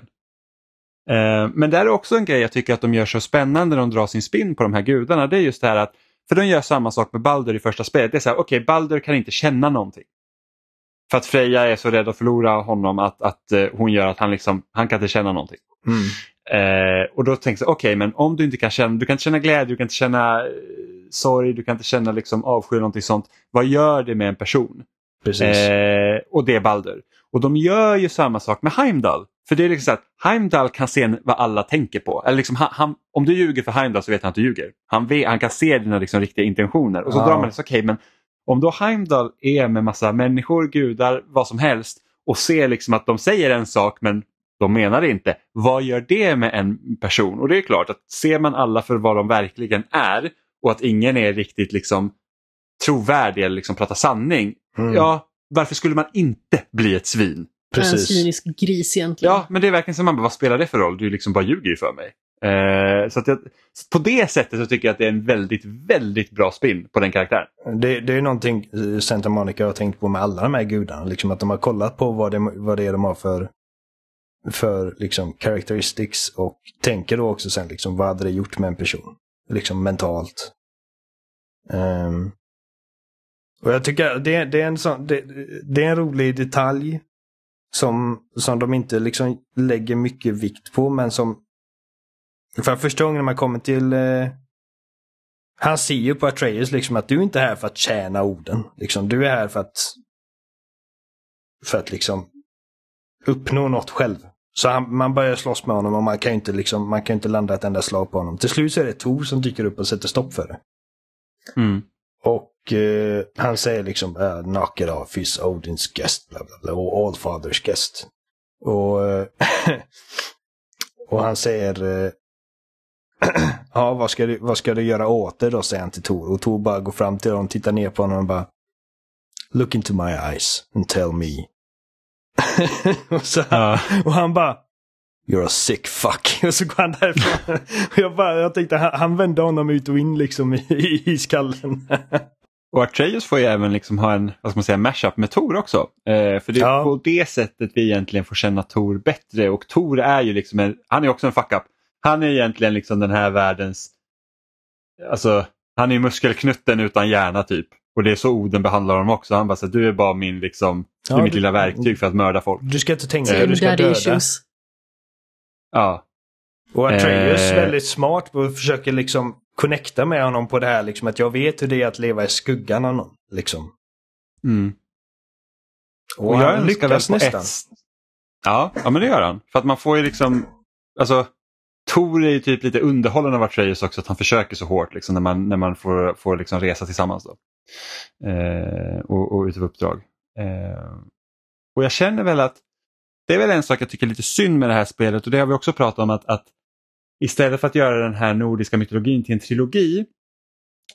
Eh, men det är också en grej jag tycker att de gör så spännande när de drar sin spin på de här gudarna. Det är just det här att, för de gör samma sak med Baldur i första spelet. Det är så här, okej, okay, Baldur kan inte känna någonting. För att Freja är så rädd att förlora honom att, att uh, hon gör att han liksom, han kan inte känna någonting. Mm. Eh, och då tänker jag, okej okay, men om du inte kan känna, du kan inte känna glädje, du kan inte känna eh, sorg, du kan inte känna liksom avsky eller någonting sånt. Vad gör det med en person? Precis. Eh, och det är Baldur. Och de gör ju samma sak med Heimdall. För det är liksom så att Heimdall kan se vad alla tänker på. Eller liksom, han, han, om du ljuger för Heimdall så vet han att du ljuger. Han, vet, han kan se dina liksom, riktiga intentioner. Och så Ja. drar man det, okej men om då Heimdall är med massa människor, gudar, vad som helst och ser liksom att de säger en sak men de menar det inte. Vad gör det med en person? Och det är klart att ser man alla för vad de verkligen är och att ingen är riktigt liksom trovärdig eller liksom pratar sanning. Mm. Ja, varför skulle man inte bli ett svin? En Precis. cynisk gris egentligen. Ja, men det är verkligen som man bara, vad spelar det för roll? Du liksom bara ljuger ju för mig. Eh, så att jag, på det sättet så tycker jag att det är en väldigt, väldigt bra spin på den karaktären. Det, det är någonting Santa Monica har tänkt på med alla de här gudarna. Liksom att de har kollat på vad det, vad det är de har för, för liksom, characteristics och tänker då också sen liksom, vad hade det gjort med en person? Liksom mentalt. Um, och jag tycker det, det, är en sån, det, det är en rolig detalj som, som de inte liksom lägger mycket vikt på men som för första gången man kommer till eh, han ser ju på Atreus liksom att du inte är här för att tjäna orden. Liksom, du är här för att för att liksom uppnå något själv. Så han, man börjar slåss med honom och man kan ju inte, liksom, man kan inte landa ett enda slag på honom. Till slut så är det Tor som dyker upp och sätter stopp för det. Mm. Och eh, han säger liksom uh, knock it off, he's Odins guest, bla bla bla, och Allfathers guest. Och, eh, <laughs> och han säger eh, <clears throat> Ja, vad ska, du, vad ska du göra åt det då, säger han till Tor. Och Tor bara går fram till honom, tittar ner på honom och bara Look into my eyes and tell me. <laughs> och, så, Ja. och han bara You're a sick fuck. <laughs> Och så går han därifrån. och jag, bara, jag tänkte, han, han vände honom ut och in liksom i, i, i skallen. <laughs> Och Atreus får ju även liksom ha en vad ska man säga, mashup med Tor också. Eh, för det är Ja. på det sättet vi egentligen får känna Tor bättre. Och Tor är ju liksom en, han är också en fuck-up. Han är egentligen liksom den här världens, alltså han är muskelknutten utan hjärna typ. Och det är så Oden behandlar honom också. Han bara så du är bara min liksom, du är Ja, mitt du- lilla verktyg för att mörda folk. Du ska inte tänka, Eh, du ska döda. issues. Ja, Och Atreus Eh. väldigt smart och försöker liksom connecta med honom på det här liksom att jag vet hur det är att leva i skuggan av någon. Liksom. mm. Och, Och jag lyckas på nästan. ett... Ja, ja, men det gör han. För att man får ju liksom, alltså Tor är ju typ lite underhållen av Atreus också, att han försöker så hårt liksom, när man, när man får, får liksom resa tillsammans. Då. Eh, och, och utav uppdrag. Eh, och jag känner väl att det är väl en sak jag tycker är lite synd med det här spelet och det har vi också pratat om att, att istället för att göra den här nordiska mytologin till en trilogi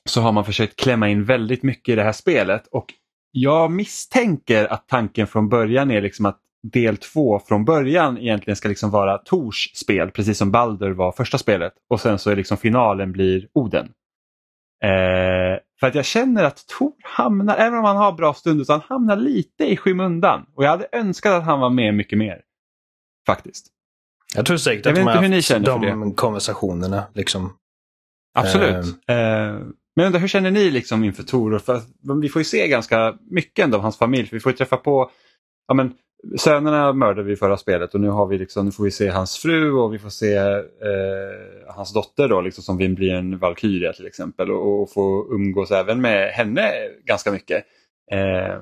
så har man försökt klämma in väldigt mycket i det här spelet och jag misstänker att tanken från början är liksom att del två från början egentligen ska liksom vara Tors spel, precis som Balder var första spelet. Och sen så är liksom finalen blir Oden. Eh, för att jag känner att Tor hamnar, även om han har bra stunder, så han hamnar lite i skymundan. Och jag hade önskat att han var med mycket mer. Faktiskt. Jag tror säkert Jag att de har haft de konversationerna. Liksom. Absolut. Eh, men jag undrar, hur känner ni liksom inför Tor? För vi får ju se ganska mycket ändå av hans familj. För vi får ju träffa på, ja men sönerna mördade vi i förra spelet och nu, har vi liksom, nu får vi se hans fru och vi får se eh, hans dotter då, liksom, som vill bli en valkyria till exempel och, och få umgås även med henne ganska mycket. Eh,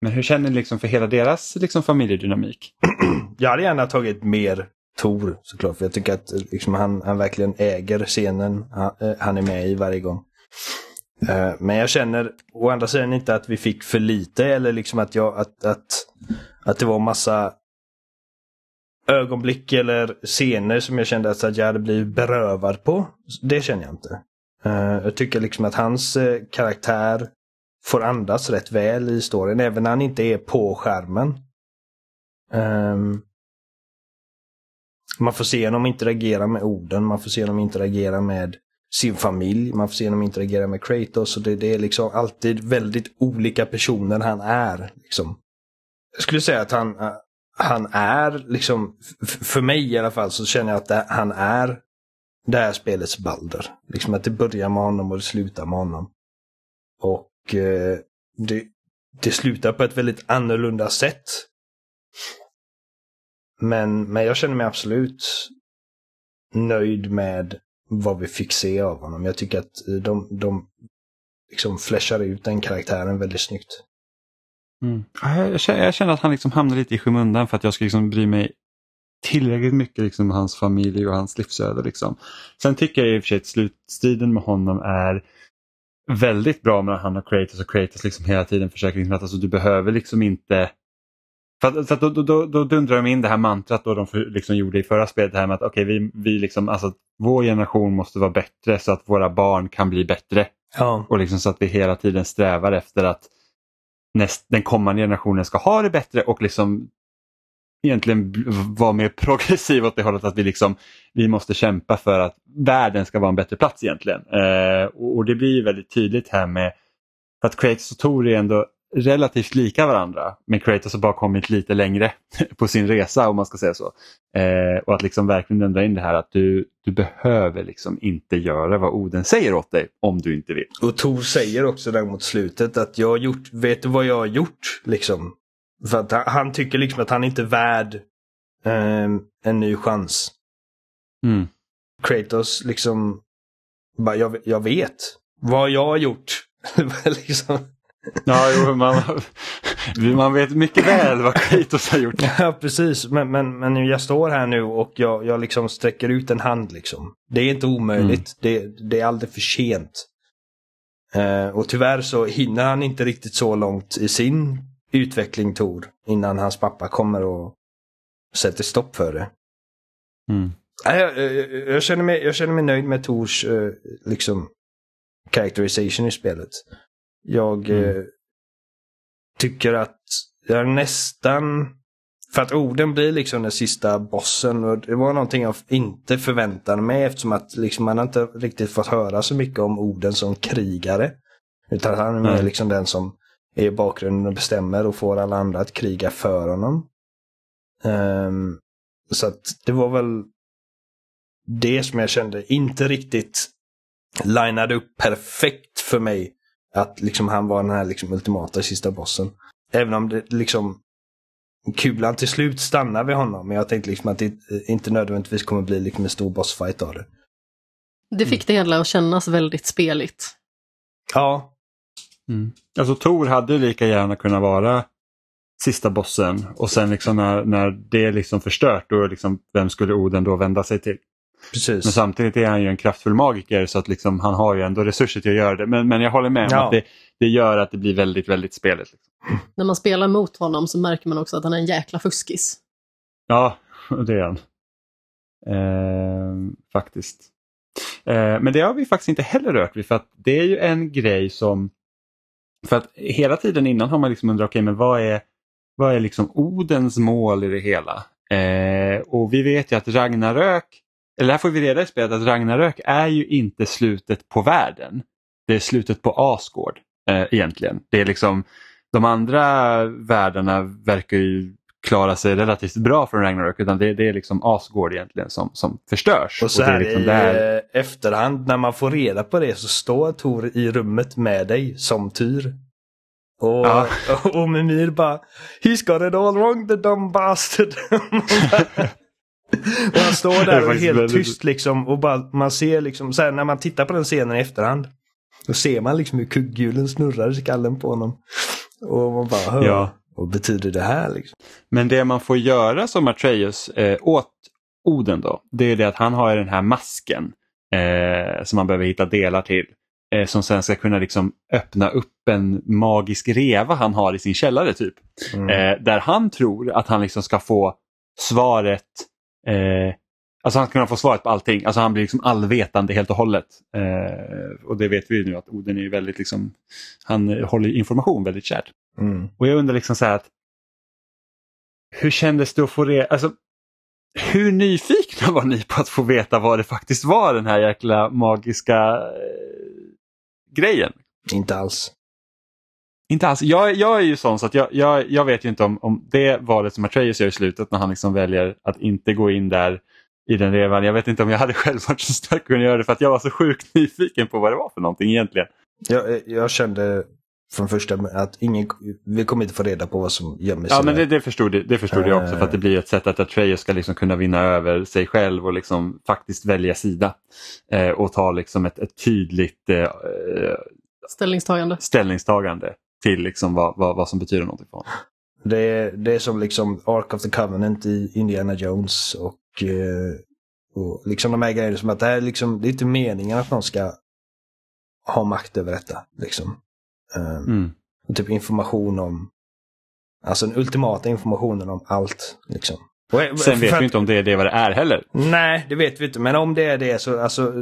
men hur känner ni liksom för hela deras liksom, familjedynamik? <clears throat> Jag hade gärna tagit mer Tor såklart. För jag tycker att liksom, han, han verkligen äger scenen han, eh, han är med i varje gång. Eh, men jag känner å andra sidan inte att vi fick för lite eller liksom att, jag, att, att, att det var massa ögonblick eller scener som jag kände att jag hade blivit berövad på. Det känner jag inte. Eh, jag tycker liksom att hans eh, karaktär får andas rätt väl i storyn, även när han inte är på skärmen. Ehm, man får se honom interagera med orden, man får se honom interagera med sin familj, man får se honom interagera med Kratos. Och det, det är liksom alltid väldigt olika personer han är. Liksom. Jag skulle säga att han, eh, han är liksom, för mig i alla fall så känner jag att det, han är det här spelets Balder. Liksom att det börjar med honom och det slutar med honom. Och eh, det, det slutar på ett väldigt annorlunda sätt. Men, men jag känner mig absolut nöjd med vad vi fick se av honom. Jag tycker att eh, de, de liksom flashar ut den karaktären väldigt snyggt. Mm. Jag, känner, jag känner att han liksom hamnar lite i skymundan för att jag ska liksom bry mig tillräckligt mycket liksom hans familj och hans livsöde. Liksom. Sen tycker jag i och för sig att slutstriden med honom är väldigt bra mellan han och Kratos och Kratos liksom hela tiden försöker liksom att alltså, du behöver liksom inte för att då, då, då, dundrar de in det här mantrat då de för, liksom gjorde i förra spelet, här med att okay, vi, vi liksom, alltså, vår generation måste vara bättre så att våra barn kan bli bättre. Ja. Och liksom så att vi hela tiden strävar efter att näst, den kommande generationen ska ha det bättre och liksom egentligen vara mer <laughs> progressiv åt det hållet att vi liksom vi måste kämpa för att världen ska vara en bättre plats egentligen. Eh, och, och det blir väldigt tydligt här med att Kratos och Tor är ändå relativt lika varandra men Kratos har bara kommit lite längre <laughs> på sin resa om man ska säga så. Eh, och att liksom verkligen ändra in det här att du, du behöver liksom inte göra vad Oden säger åt dig om du inte vill. Och Tor säger också där mot slutet att jag har gjort, vet du vad jag har gjort? Liksom. För att han, han tycker liksom att han inte är värd ehm, en ny chans. Mm. Kratos liksom, bara, jag, jag vet vad jag har gjort. <laughs> liksom. Ja, jo, man, man vet mycket väl vad Kratos har gjort. <laughs> Ja, precis. Men, men, men jag står här nu och jag, jag liksom sträcker ut en hand. liksom. Det är inte omöjligt. Det, det är aldrig för sent. Eh, och tyvärr så hinner han inte riktigt så långt i sin utveckling, Tor, innan hans pappa kommer och sätter stopp för det. Mm. Jag, jag, jag, känner mig, jag känner mig nöjd med Tors eh, liksom, characterization i spelet. Jag Mm. eh, tycker att jag nästan... För att orden blir liksom den sista bossen och det var någonting jag inte förväntade mig eftersom att liksom man inte riktigt fått höra så mycket om orden som krigare. Utan han är mer liksom den som är i bakgrunden och bestämmer och får alla andra att kriga för honom. Ehm, så att det var väl det som jag kände inte riktigt linade upp perfekt för mig. Att liksom han var den här liksom ultimata sista bossen. Även om det liksom kulan till slut stannar vid honom. Men jag tänkte liksom att det inte nödvändigtvis kommer bli liksom en stor bossfight av det. Det fick det hela att kännas väldigt speligt. Ja, Mm. Alltså Tor hade lika gärna kunnat vara sista bossen och sen liksom när, när det är liksom förstört, då liksom, vem skulle Oden då vända sig till? Precis. Men samtidigt är han ju en kraftfull magiker så att liksom, han har ju ändå resurser till att göra det. Men, men jag håller med om Ja. att det, det gör att det blir väldigt, väldigt speligt. Liksom. När man spelar mot honom så märker man också att han är en jäkla fuskis. Ja, det är han. Eh, faktiskt. Eh, men det har vi faktiskt inte heller rört vid för att det är ju en grej som... För att hela tiden innan har man liksom undrat, okej men vad är, vad är liksom Odens mål i det hela? Eh, och vi vet ju att Ragnarök, eller här får vi reda i spelet att Ragnarök är ju inte slutet på världen. Det är slutet på Asgård eh, egentligen. Det är liksom, de andra världarna verkar ju klara sig relativt bra från Ragnarök utan det, det är liksom Asgård egentligen som, som förstörs. Och så det är här liksom i där- eh, efterhand när man får reda på det så står Tor i rummet med dig som Tyr. Och, Ja. och, <laughs> och Mimir bara He's got it all wrong the dumb bastard. <laughs> och han står där och är helt väldigt- tyst liksom och bara man ser liksom så här, när man tittar på den scenen i efterhand. Då ser man liksom hur kugghjulen snurrar i skallen på honom. Och man bara hör. Ja. Vad betyder det här liksom? Men det man får göra som Atreus eh, åt Oden då, det är det att han har den här masken eh, som man behöver hitta delar till. Eh, som sen ska kunna liksom öppna upp en magisk reva han har i sin källare typ. Mm. Eh, där han tror att han liksom ska få svaret eh, Alltså han ska kunna få svaret på allting. Alltså han blir liksom allvetande helt och hållet. Eh, och det vet vi ju nu att Oden är väldigt liksom, han håller information väldigt kärt. Mm. Och jag undrar liksom så här att hur kändes det att få reda, alltså hur nyfikna var ni på att få veta vad det faktiskt var den här jäkla magiska eh, grejen? Inte alls. Inte alls. Jag, jag är ju sån så att jag, jag, jag vet ju inte om, om det valet som Atreus gör i slutet när han liksom väljer att inte gå in där i den revan. Jag vet inte om jag hade <laughs> själv varit så stark att göra det för att jag var så sjukt nyfiken på vad det var för någonting egentligen. Jag, jag kände från första att ingen, vi kommer inte få reda på vad som gömmer sig Ja, men det, det förstod, det förstod jag också för att det blir ett sätt att Atreus ska liksom kunna vinna över sig själv och liksom faktiskt välja sida. Eh, och ta liksom ett, ett tydligt eh, eh, Ställningstagande. ställningstagande till liksom vad, vad, vad som betyder någonting för honom. Det är, det är som liksom Ark of the Covenant i Indiana Jones och, eh, och liksom de här grejerna som att det här är liksom, det är inte meningen att någon ska ha makt över detta. Liksom. Eh, Mm. och typ information om, alltså den ultimata informationen om allt. Liksom. Och, eh, Sen vet för vi att- inte om det är det vad det är heller. Nej, det vet vi inte. Men om det är det så, alltså,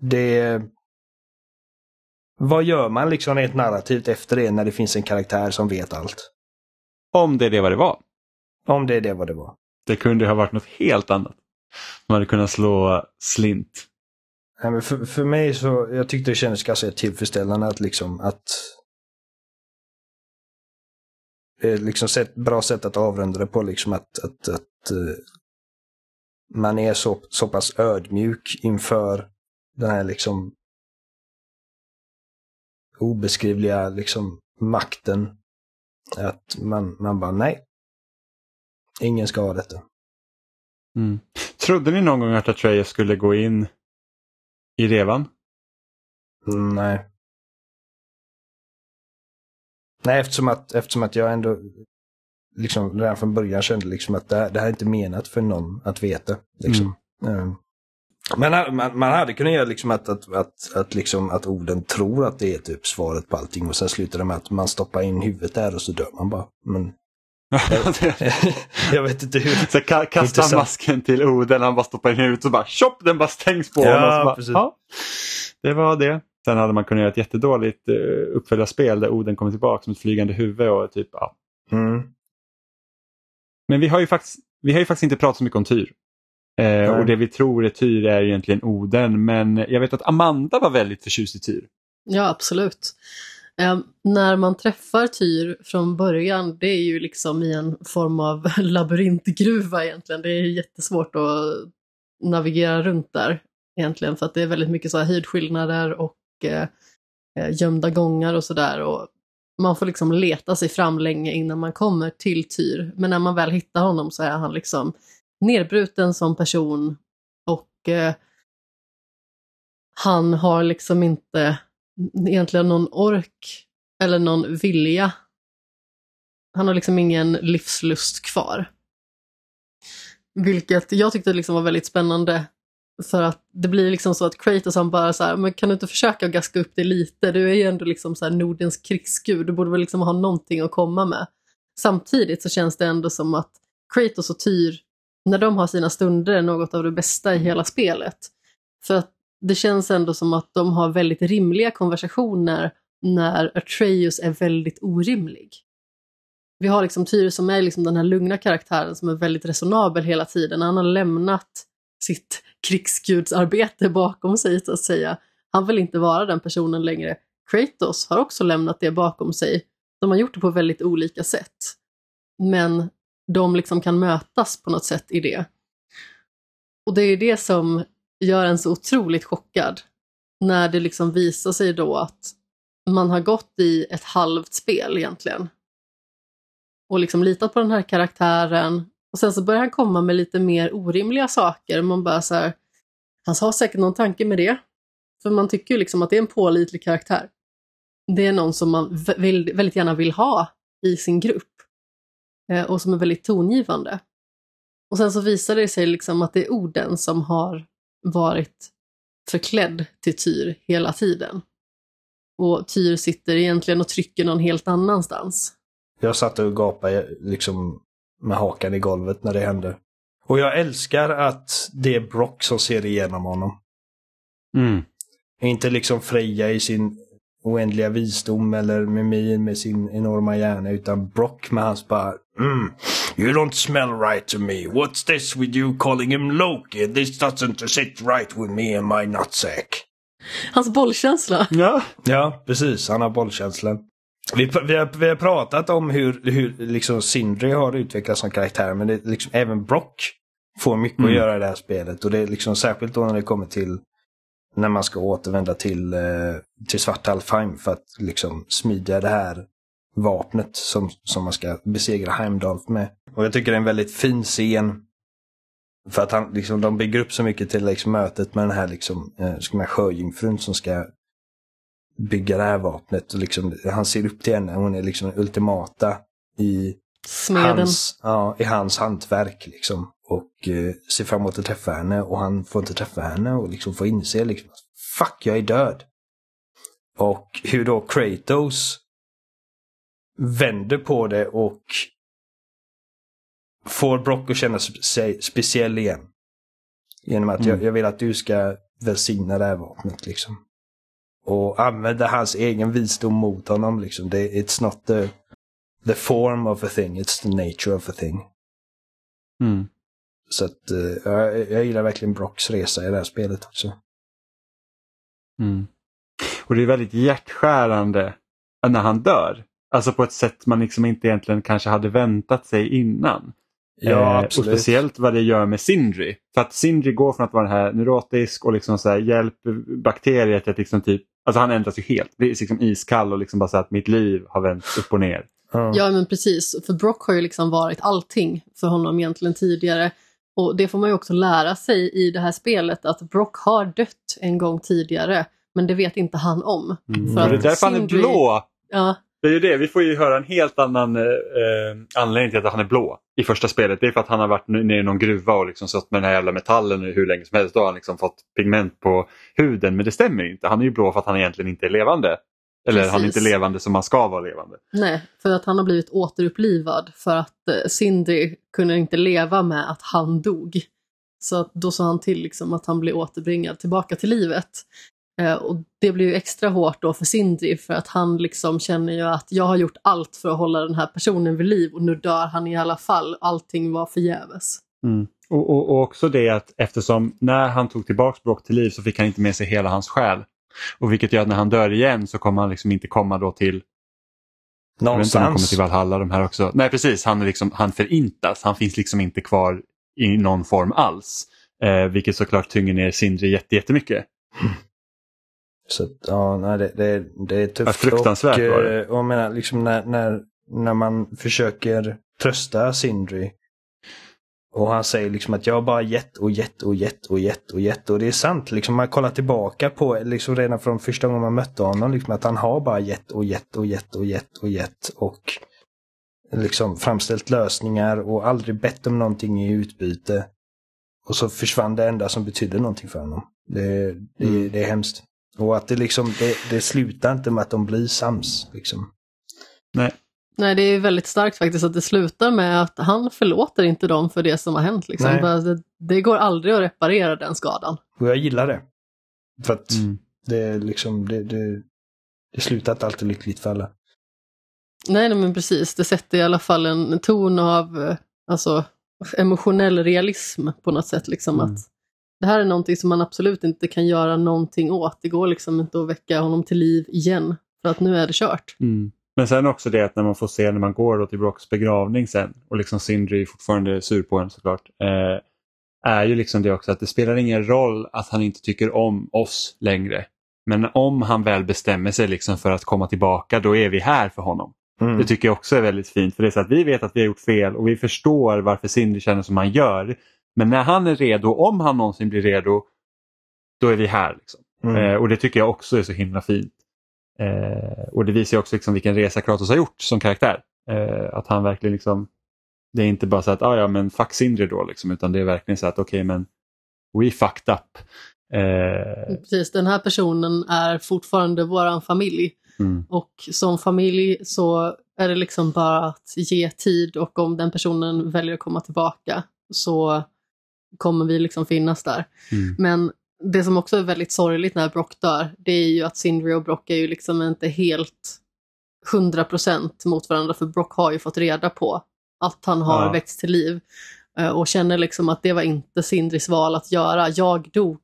det... Vad gör man liksom rent narrativt efter det när det finns en karaktär som vet allt? Om det är det vad det var. Om det är det vad det var. Det kunde ha varit något helt annat. Man hade kunnat slå slint. Nej, men för, för mig så, jag tyckte det kändes ganska tillfredsställande att liksom att det är liksom ett bra sätt att avrunda det på liksom att, att, att eh, man är så, så pass ödmjuk inför den här liksom obeskrivliga liksom makten att man, man bara nej. Ingen ska ha detta. Mm. Trodde ni någon gång att Atreus skulle gå in i revan? Mm, Nej. Nej, eftersom att, eftersom att jag ändå liksom redan från början kände liksom att det här, det här är inte menat för någon att veta. Liksom. Mm. Men man, man hade kunnat göra liksom att, att, att, att, liksom att orden tror att det är typ svaret på allting och sen slutar det med att man stoppar in huvudet där och så dör man bara. Men <laughs> <laughs> jag vet inte hur. Så ka kasta Intressant. masken till Oden, han bara stoppar in huvudet och bara tjopp, den bara stängs på Ja, honom. bara, ja, det var det. Sen hade man kunnat göra ett jättedåligt uh, uppföljarspel där Oden kommer tillbaka som ett flygande huvud och typ, ja. Mm. Men vi har ju faktiskt, vi har ju faktiskt inte pratat så mycket om Tyr. Eh, och det vi tror är Tyr är egentligen Oden, men jag vet att Amanda var väldigt förtjust i Tyr. Ja, absolut. Eh, när man träffar Tyr från början, det är ju liksom i en form av <laughs> labyrintgruva egentligen. Det är jättesvårt att navigera runt där egentligen för att det är väldigt mycket så här höjdskillnader och eh, eh, gömda gångar och sådär. Man får liksom leta sig fram länge innan man kommer till Tyr. Men när man väl hittar honom så är han liksom nedbruten som person och eh, han har liksom inte egentligen någon ork eller någon vilja. Han har liksom ingen livslust kvar. Vilket jag tyckte liksom var väldigt spännande. För att det blir liksom så att Kratos han bara så här, men kan du inte försöka gaska upp det lite? Du är ju ändå liksom så här Nordens krigsgud, du borde väl liksom ha någonting att komma med. Samtidigt så känns det ändå som att Kratos och Tyr, när de har sina stunder, är något av det bästa i hela spelet. För att det känns ändå som att de har väldigt rimliga konversationer när Atreus är väldigt orimlig. Vi har liksom Tyr som är liksom den här lugna karaktären som är väldigt resonabel hela tiden. Han har lämnat sitt krigsgudsarbete bakom sig så att säga. Han vill inte vara den personen längre. Kratos har också lämnat det bakom sig. De har gjort det på väldigt olika sätt. Men de liksom kan mötas på något sätt i det. Och det är det som gör en så otroligt chockad. När det liksom visar sig då att man har gått i ett halvt spel egentligen. Och liksom litat på den här karaktären. Och sen så börjar han komma med lite mer orimliga saker. Man bara så här, han har säkert någon tanke med det. För man tycker ju liksom att det är en pålitlig karaktär. Det är någon som man väldigt gärna vill ha i sin grupp. Eh, och som är väldigt tongivande. Och sen så visar det sig liksom att det är orden som har varit förklädd till Tyr hela tiden. Och Tyr sitter egentligen och trycker någon helt annanstans. Jag satt och gapade liksom med hakan i golvet när det hände. Och jag älskar att det är Brock som ser igenom honom. Mm. Inte liksom Freja i sin oändliga visdom eller Mimin med sin enorma hjärna utan Brock med hans bara mm, You don't smell right to me. What's this with you calling him Loki? This doesn't sit right with me and my nutsack. Hans bollkänsla. Ja. Ja, precis. Han har bollkänslan. Vi, vi, har, vi har pratat om hur, hur liksom Sindri har utvecklats som karaktär men det, liksom, även Brock får mycket Mm. att göra i det här spelet. Och det är liksom särskilt då när det kommer till när man ska återvända till, eh, till Svartalfheim för att liksom smida det här vapnet som, som man ska besegra Heimdall med. Och jag tycker det är en väldigt fin scen. För att han, liksom, de bygger upp så mycket till liksom, mötet med den här, liksom, eh, ska man, sjöjungfrun som ska bygga det här vapnet. Och liksom, han ser upp till henne, hon är liksom den ultimata i Smeden. hans, ja, i hans hantverk. Liksom. Och eh, ser fram emot att träffa henne och han får inte träffa henne och liksom får inse liksom, fuck jag är död. Och hur då Kratos vänder på det och får Brock att känna sig speciell igen. Genom att jag, Mm. jag vill att du ska välsigna det här vapnet liksom. Och använda hans egen visdom mot honom liksom. Det, it's not the, the form of a thing, it's the nature of a thing. Mm. Så att eh, jag, jag gillar verkligen Brocks resa i det här spelet också. Mm. Och det är väldigt hjärtskärande när han dör. Alltså på ett sätt man liksom inte egentligen kanske hade väntat sig innan. Ja, Eh, absolut. Och speciellt vad det gör med Sindri. För att Sindri går från att vara den här neurotisk och liksom så här hjälp bakterier till att liksom typ, alltså han ändras ju helt. Blir liksom iskall och liksom bara så att mitt liv har vänt upp och ner. Ja. Ja, men precis. För Brock har ju liksom varit allting för honom egentligen tidigare. Och det får man ju också lära sig i det här spelet, att Brock har dött en gång tidigare, men det vet inte han om. Mm. För Och det är att därför han är Sindri- blå. Ja, Det är ju det, vi får ju höra en helt annan eh, eh, anledning till att han är blå i första spelet. Det är för att han har varit nere i någon gruva och liksom stått med den här jävla metallen hur länge som helst. Då har han liksom fått pigment på huden, men det stämmer inte. Han är ju blå för att han egentligen inte är levande. Eller han är inte Precis. levande som man ska vara levande. nej, för att han har blivit återupplivad för att eh, Sindri kunde inte leva med att han dog. Så att då sa han till liksom att han blev återbringad tillbaka till livet. Eh, och det blir ju extra hårt då för Sindri för att han liksom känner ju att jag har gjort allt för att hålla den här personen vid liv och nu dör han i alla fall. Allting var förgäves. Och, och, och också det att eftersom när han tog tillbaks Brock till liv så fick han inte med sig hela hans själ. Och vilket gör att när han dör igen så kommer han liksom inte komma då till om han kommer Någonstans. till Valhalla de här också. Nej precis, han, är liksom, han förintas. Han finns liksom inte kvar i någon form alls. Eh, vilket såklart tynger ner Sindri jätte- jättemycket. Så att, ja, nej, det, det, det är tufft. Ja, fruktansvärt och, var det. eh, Och jag menar, liksom när, när, när man försöker trösta Sindri och han säger liksom att jag har bara gett och gett och gett och gett och gett och det är sant. Liksom man kollar tillbaka på liksom redan från första gången man mötte honom liksom att han har bara gett och gett och gett och gett och gett och liksom framställt lösningar och aldrig bett om någonting i utbyte. Och så försvann det enda som betydde någonting för honom. Det, det, Mm. det är hemskt. Och att det liksom, det, det slutar inte med att de blir sams. Liksom. Nej. Nej, det är väldigt starkt faktiskt att det slutar med att han förlåter inte dem för det som har hänt. Liksom. Det, det går aldrig att reparera den skadan. Och jag gillar det. För att Mm. det är liksom, det, det, det slutar inte alltid lyckligt för alla. Nej, nej, men precis. Det sätter i alla fall en ton av eh, alltså, emotionell realism på något sätt. Liksom, Mm. att det här är någonting som man absolut inte kan göra någonting åt. Det går liksom inte att väcka honom till liv igen. För att nu är det kört. Mm. Men sen också det att när man får se när man går då till Brocks begravning sen och liksom Sindri är fortfarande sur på en såklart. Eh, är ju liksom det också att det spelar ingen roll att han inte tycker om oss längre. Men om han väl bestämmer sig liksom för att komma tillbaka då är vi här för honom. Mm. Det tycker jag också är väldigt fint för det är så att vi vet att vi har gjort fel och vi förstår varför Sindri känner som han gör. Men när han är redo, om han någonsin blir redo, då är vi här. Liksom. Mm. Eh, och det tycker jag också är så himla fint. Eh, och det visar ju också liksom vilken resa Kratos har gjort som karaktär. Eh, att han verkligen liksom, det är inte bara så att ah, ja men fuck Sindri då liksom, utan det är verkligen så att okej men we fucked up. Eh, Precis, den här personen är fortfarande våran familj. mm, Och som familj så är det liksom bara att ge tid och om den personen väljer att komma tillbaka så kommer vi liksom finnas där. mm, Men det som också är väldigt sorgligt när Brock dör, det är ju att Sindri och Brock är ju liksom inte helt 100% mot varandra, för Brock har ju fått reda på att han har Ja. väckts till liv eh, och känner liksom att det var inte Sindris val att göra. Jag dog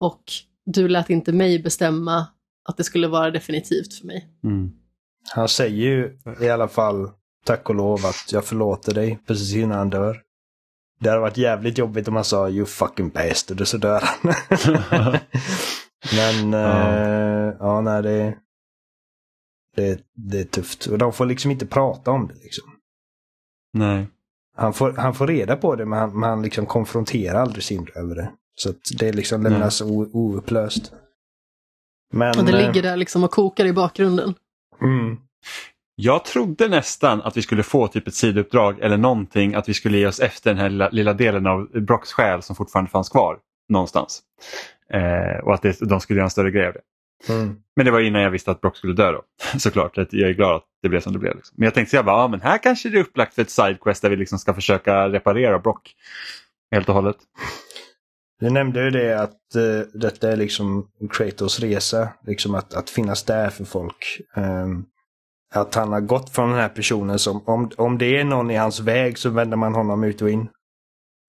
och du lät inte mig bestämma att det skulle vara definitivt för mig. mm. Han säger ju i alla fall tack och lov att jag förlåter dig precis innan han dör. Det hade varit jävligt jobbigt om han sa you fucking bastard och så dör han. <laughs> Men ja, eh, ja nej, det, det, det är tufft. Och de får liksom inte prata om det. liksom. Nej. Han får, han får reda på det men han, men han liksom konfronterar aldrig Sindre över det. Så att det liksom lämnas oupplöst. Men, och det ligger eh, där liksom och kokar i bakgrunden. Mm. Jag trodde nästan att vi skulle få typ ett sidouppdrag eller någonting, att vi skulle ge oss efter den här lilla, lilla delen av Brocks själ som fortfarande fanns kvar någonstans. Eh, och att det, de skulle göra en större grej av det. Mm. Men det var innan jag visste att Brock skulle dö då. <laughs> Såklart, jag är glad att det blev som det blev. Liksom. Men jag tänkte så jag bara, ja, men här kanske det är upplagt för ett sidequest där vi liksom ska försöka reparera Brock helt och hållet. Du nämnde ju det att uh, detta är liksom Kratos resa, liksom att, att finnas där för folk. Um, att han har gått från den här personen som, om, om det är någon i hans väg så vänder man honom ut och in.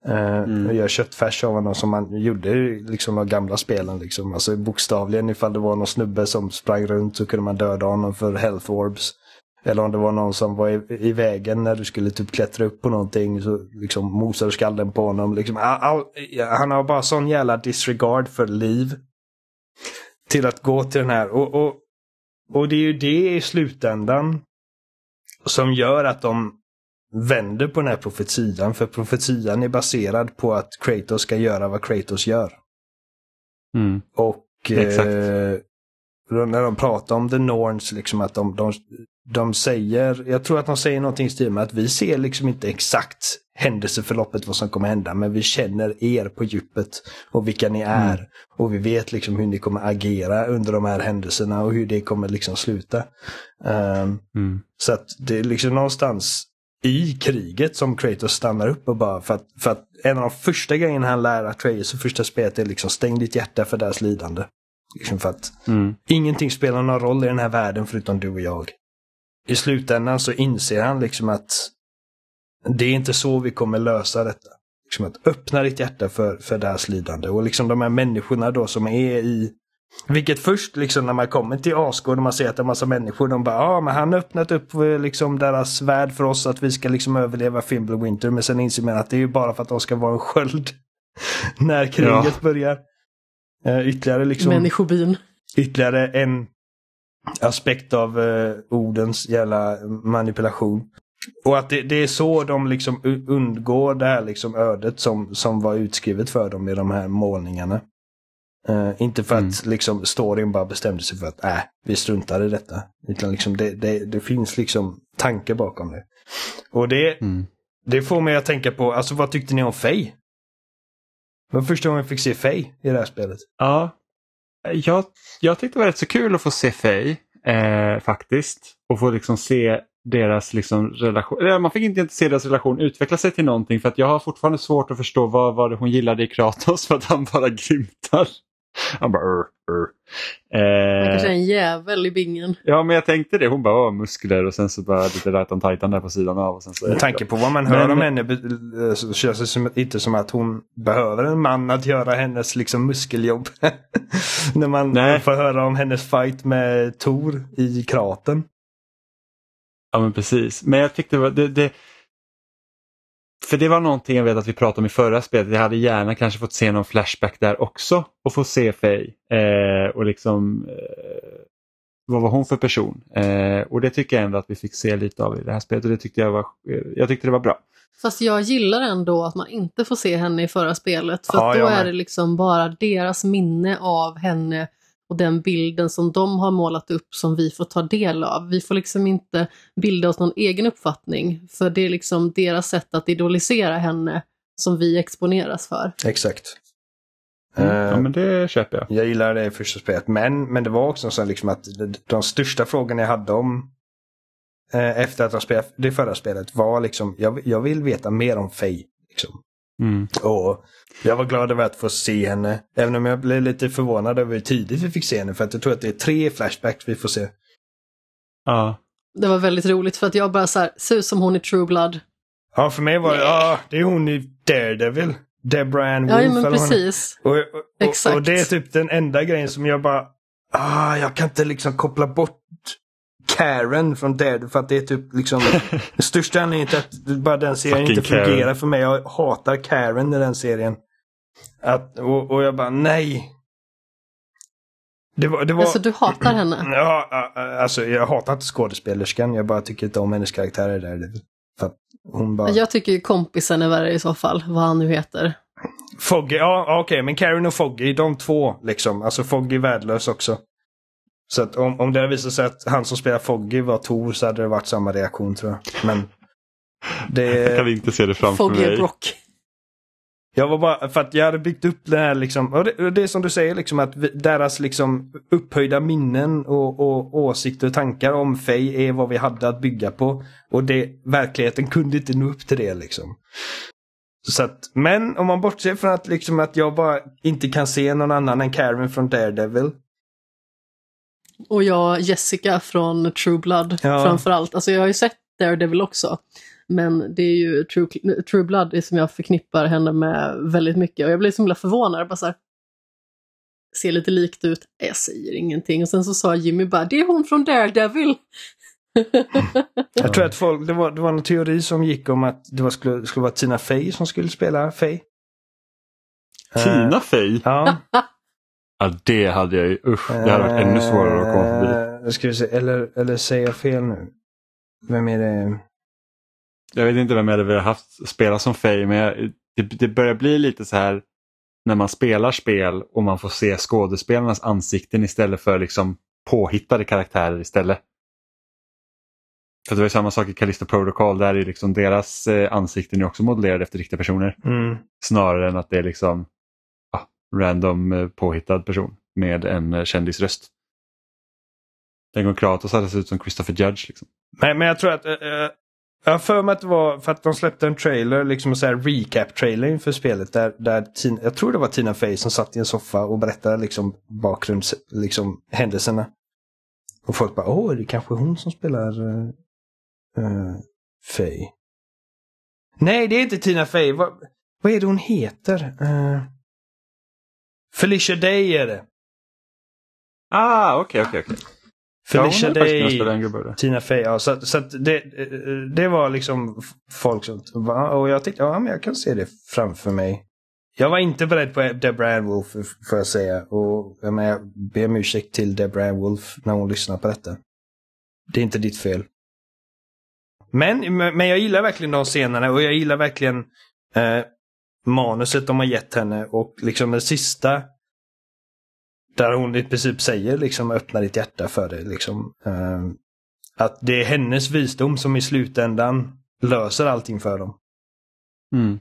Uh, mm. Och gör köttfärs av honom som man gjorde i liksom, de gamla spelen. Liksom. Alltså bokstavligen ifall det var någon snubbe som sprang runt så kunde man döda honom för health orbs. Eller om det var någon som var i, i vägen när du skulle typ klättra upp på någonting så liksom mosade skallen på honom. Liksom, all, all, han har bara sån jävla disregard för liv. Till att gå till den här. Och, och, och det är ju det i slutändan som gör att de vänder på den här profetian. För profetian är baserad på att Kratos ska göra vad Kratos gör. Mm. Och eh, när de pratar om The Norns, liksom att de, de, de säger, jag tror att de säger någonting i stil med att vi ser liksom inte exakt händelseförloppet vad som kommer hända, men vi känner er på djupet och vilka ni är. Mm. Och vi vet liksom hur ni kommer agera under de här händelserna och hur det kommer liksom sluta. Um, mm. Så att det är liksom någonstans i kriget som Kratos stannar upp och bara för att, för att en av de första grejerna han lär Atreus i första spelet är liksom stäng ditt hjärta för deras lidande. Liksom för att mm. ingenting spelar någon roll i den här världen förutom du och jag. I slutändan så inser han liksom att det är inte så vi kommer lösa detta. Liksom att öppna ditt hjärta för, för deras lidande. Och liksom de här människorna då som är i vilket först liksom när man kommer till Asgård och man ser att det är massa människor. De bara, ja ah, men han har öppnat upp eh, liksom deras värld för oss att vi ska liksom överleva Fimbulwinter. Men sen inser man att det är ju bara för att de ska vara en sköld. <laughs> när kriget ja. börjar. Uh, ytterligare liksom. Människobyn. Ytterligare en aspekt av uh, ordens jävla manipulation. Och att det, det, är så de liksom undgår det här liksom ödet som, som var utskrivet för dem i de här målningarna. Uh, inte för att mm. liksom storyn bara bestämde sig för att äh, vi struntar i detta. Utan liksom det, det, det finns liksom tanke bakom det. Och det, mm. det får mig att tänka på, alltså vad tyckte ni om Faye? Det var första gången jag fick se Faye i det här spelet. Ja, jag, jag tyckte det var rätt så kul att få se Faye eh, faktiskt. Och få liksom se deras liksom relation. Man fick inte se deras relation utveckla sig till någonting för att jag har fortfarande svårt att förstå vad, vad hon gillade i Kratos <laughs> för att han bara grymtar. Han bara ur, ur. Eh, kanske en jävel i bingen. Ja men jag tänkte det, hon bara muskler och sen så bara lite Rajtan Titan där på sidan av. Och sen så Med tanke på vad man hör men, om henne så känns det som, inte som att hon behöver en man att göra hennes liksom muskeljobb. <laughs> När man Nej. får höra om hennes fight med Tor i kraten. Ja men precis, men jag tyckte det, det för det var någonting jag vet att vi pratade om i förra spelet. Jag hade gärna kanske fått se någon flashback där också och få se Faye. Eh, och liksom eh, vad var hon för person? Eh, och det tycker jag ändå att vi fick se lite av i det här spelet och det tyckte jag var, eh, jag tyckte det var bra. Fast jag gillar ändå att man inte får se henne i förra spelet för ja, då är det liksom bara deras minne av henne och den bilden som de har målat upp som vi får ta del av. Vi får liksom inte bilda oss någon egen uppfattning för det är liksom deras sätt att idolisera henne som vi exponeras för. Exakt. Mm. Uh, ja men det köper jag. Jag gillar det i första spelet men, men det var också så liksom att de största frågorna jag hade om eh, efter att ha spelat det förra spelet var liksom jag, jag vill veta mer om Faye. Liksom. Mm. Och jag var glad över att få se henne. Även om jag blev lite förvånad över hur tidigt vi fick se henne. För att jag tror att det är tre flashbacks vi får se. Ja. Det var väldigt roligt för att jag bara så här, ser ut som hon i True Blood. Ja, för mig var det, ja, det är hon i Daredevil. Deborah Ann Wolf. Ja, men precis. Och, och, och, Exakt. och det är typ den enda grejen som jag bara, ah, jag kan inte liksom koppla bort Karen från Dead för att det är typ liksom <laughs> den största anledningen till att bara den serien Fucking inte fungerar för mig. Jag hatar Karen i den serien. Att, och, och jag bara nej. Det var, det var... Alltså du hatar henne? <clears throat> Ja, alltså jag hatar inte skådespelerskan. Jag bara tycker inte om hennes karaktärer där. För att hon bara... Jag tycker ju kompisen är värre i så fall, vad han nu heter. Foggy, ja okej, men Karen och Foggy, de två liksom. Alltså Foggy är värdelös också. Så att om, om det hade visat sig att han som spelar Foggy var Tor så hade det varit samma reaktion tror jag. Men <laughs> Jag kan det... inte se det framför Foggy mig. Brock. Jag var bara, för att jag hade byggt upp det här liksom, och det, och det är som du säger liksom att vi, deras liksom upphöjda minnen och, och åsikter och tankar om Faye är vad vi hade att bygga på. Och det, verkligheten kunde inte nå upp till det liksom. Så att, men om man bortser från att, liksom, att jag bara inte kan se någon annan än Karen från Daredevil. Och jag Jessica från True Blood Ja. framförallt. Alltså jag har ju sett Daredevil också. Men det är ju True, True Blood som jag förknippar henne med väldigt mycket. Och jag blev så himla förvånad. Bara så här, ser lite likt ut. Jag säger ingenting. Och sen så sa Jimmy bara, det är hon från Daredevil. <laughs> Jag tror att folk, det var, det var en teori som gick om att det var, skulle, skulle vara Tina Fey som skulle spela. Eh, Tina Fey? Ja. <laughs> Ja, det hade jag ju. Usch, det hade varit ännu svårare att komma förbi. Eh, Ska vi se, eller, eller säger jag fel nu? Vem är det? Jag vet inte vem jag hade velat haft spela som Fey men jag, det, det börjar bli lite så här när man spelar spel och man får se skådespelarnas ansikten istället för liksom påhittade karaktärer istället. För det var ju samma sak i Callisto Protocol, där är liksom deras eh, ansikten är också modellerade efter riktiga personer. Mm. Snarare än att det är liksom random eh, påhittad person med en eh, kändisröst. Tänk om Kratos hade sett ut som Christopher Judge. Liksom. Men, men jag tror att... Äh, jag har för mig att det var för att de släppte en trailer, liksom en recap-trailer inför spelet. Där, där Tina, jag tror det var Tina Fey som satt i en soffa och berättade liksom bakgrunds... Liksom händelserna. Och folk bara, åh, det är kanske hon som spelar äh, Fey. Nej, det är inte Tina Fey. Vad, vad är det hon heter? Äh... Felicia Day är det. Ah, okej, okej, okej. Felicia ja, hon hade faktiskt kunnat Day. Tina Fey, ja. Så, så det, det var liksom folk som... va? Och jag tänkte, ja men jag kan se det framför mig. Jag var inte beredd på Deborah Ann Wolf, får jag säga. Och jag, menar, jag ber om ursäkt till Deborah Ann Wolf när hon lyssnar på detta. Det är inte ditt fel. Men, men jag gillar verkligen de scenerna och jag gillar verkligen eh, manuset de har gett henne och liksom det sista där hon i princip säger liksom öppna ditt hjärta för det. Liksom. Eh, att det är hennes visdom som i slutändan löser allting för dem. Mm.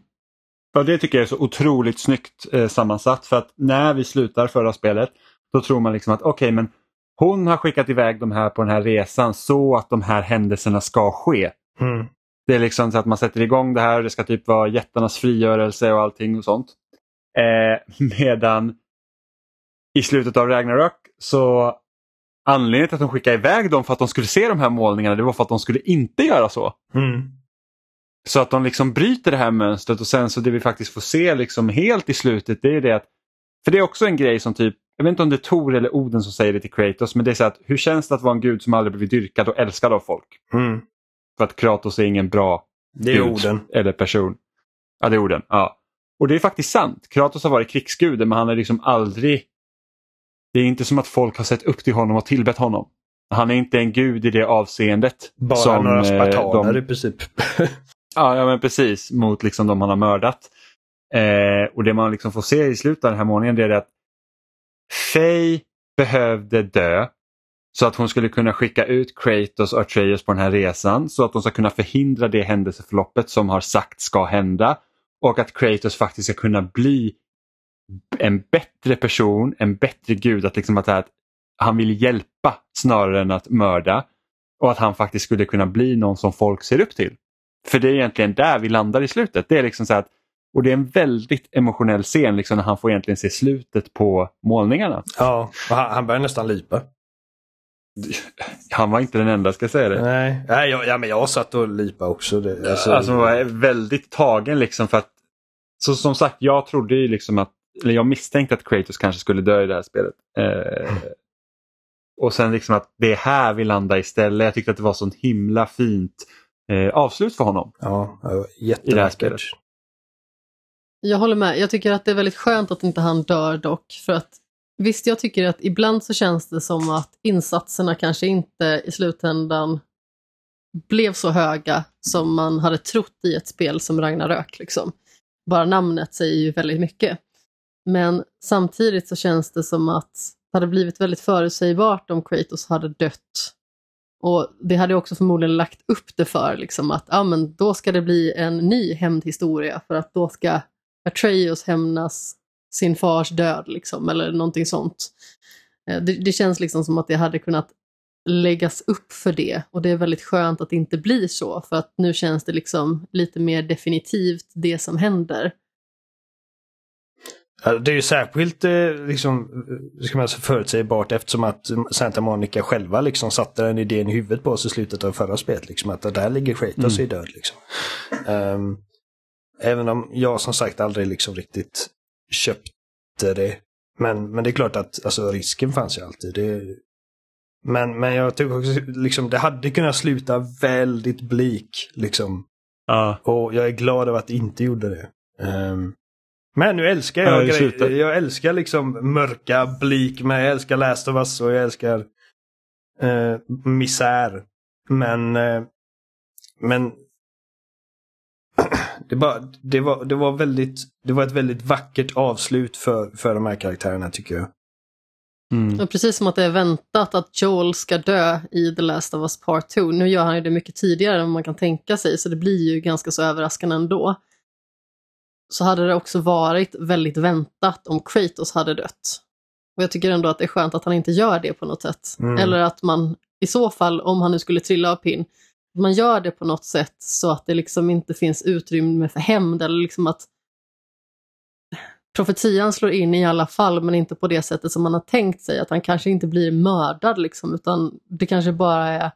Ja, det tycker jag är så otroligt snyggt eh, sammansatt för att när vi slutar förra spelet då tror man liksom att okej men hon har skickat iväg de här på den här resan så att de här händelserna ska ske. Mm. Det är liksom så att man sätter igång det här och det ska typ vara jättarnas frigörelse och allting och sånt. Eh, <laughs> medan i slutet av Ragnarök så anledningen till att de skickade iväg dem för att de skulle se de här målningarna det var för att de skulle inte göra så. Mm. Så att de liksom bryter det här mönstret och sen så det vi faktiskt får se liksom helt i slutet det är det att för det är också en grej som typ, jag vet inte om det är Tor eller Oden som säger det till Kratos men det är så att hur känns det att vara en gud som aldrig blivit dyrkad och älskad av folk? Mm. För att Kratos är ingen bra Det är gud orden. eller person. Ja, det är orden. Ja. Och det är faktiskt sant. Kratos har varit krigsguden men han är liksom aldrig... Det är inte som att folk har sett upp till honom och tillbett honom. Han är inte en gud i det avseendet. Bara som, några eh, spartaner de- i princip. <laughs> Ja, ja men precis. Mot liksom de han har mördat. Eh, och det man liksom får se i slutet av den här månaden är att Faye behövde dö så att hon skulle kunna skicka ut Kratos och Atreus på den här resan så att de ska kunna förhindra det händelseförloppet som har sagt ska hända och att Kratos faktiskt ska kunna bli en bättre person, en bättre gud, att, liksom att, här, att han vill hjälpa snarare än att mörda och att han faktiskt skulle kunna bli någon som folk ser upp till. För det är egentligen där vi landar i slutet. Det är liksom så att, och det är en väldigt emotionell scen liksom när han får egentligen se slutet på målningarna. Ja, och han, han börjar nästan lipa. <laughs> Han var inte den enda ska jag säga det. Nej, Nej jag, ja, men jag satt och lipa också. Det, alltså, Alltså, jag är väldigt tagen liksom för att så som sagt jag trodde ju liksom att eller jag misstänkte att Kratos kanske skulle dö i det här spelet. Eh, <laughs> Och sen liksom att det är här vi landar istället. Jag tyckte att det var sånt himla fint eh, avslut för honom. Ja, I det här jättevackert. spelet. Jag håller med. Jag tycker att det är väldigt skönt att inte han dör dock. För att visst, jag tycker att ibland så känns det som att insatserna kanske inte i slutändan blev så höga som man hade trott i ett spel som Ragnarök. Liksom. Bara namnet säger ju väldigt mycket. Men samtidigt så känns det som att det hade blivit väldigt förutsägbart om Kratos hade dött. Och det hade också förmodligen lagt upp det för liksom att ah, men då ska det bli en ny hämndhistoria för att då ska Atreus hämnas sin fars död liksom, eller någonting sånt. Eh, Det, det känns liksom som att det hade kunnat läggas upp för det och det är väldigt skönt att det inte blir så för att nu känns det liksom lite mer definitivt det som händer. Det är ju särskilt eh, liksom, eh, ska man säga, förutsägbart eftersom att Santa Monica själva liksom satte den idén i huvudet på oss i slutet av förra spelet. Liksom, att där ligger Kratos Mm. i död. Liksom. Ehm, även om jag som sagt aldrig liksom riktigt köpte det. Men, men det är klart att alltså, risken fanns ju alltid. Det, men, men jag tycker också liksom, det hade kunnat sluta väldigt blik. Liksom. Ja. Och jag är glad över att det inte gjorde det. Ehm, men nu älskar Ja, jag det grejer. Jag älskar liksom mörka blik, men jag älskar Last of Us och jag älskar eh, misär. Men, eh, men det, bara, det, var, det, var väldigt, det var ett väldigt vackert avslut för, för de här karaktärerna tycker jag. Mm. Och precis som att det är väntat att Joel ska dö i The Last of Us Part 2. Nu gör han ju det mycket tidigare än man kan tänka sig, så det blir ju ganska så överraskande ändå. Så hade det också varit väldigt väntat om Kratos hade dött. Och jag tycker ändå att det är skönt att han inte gör det på något sätt. Mm. Eller att man i så fall, om han nu skulle trilla av pinn, man gör det på något sätt så att det liksom inte finns utrymme för hämnd eller liksom att profetian slår in i alla fall men inte på det sättet som man har tänkt sig. Att han kanske inte blir mördad liksom utan det kanske bara är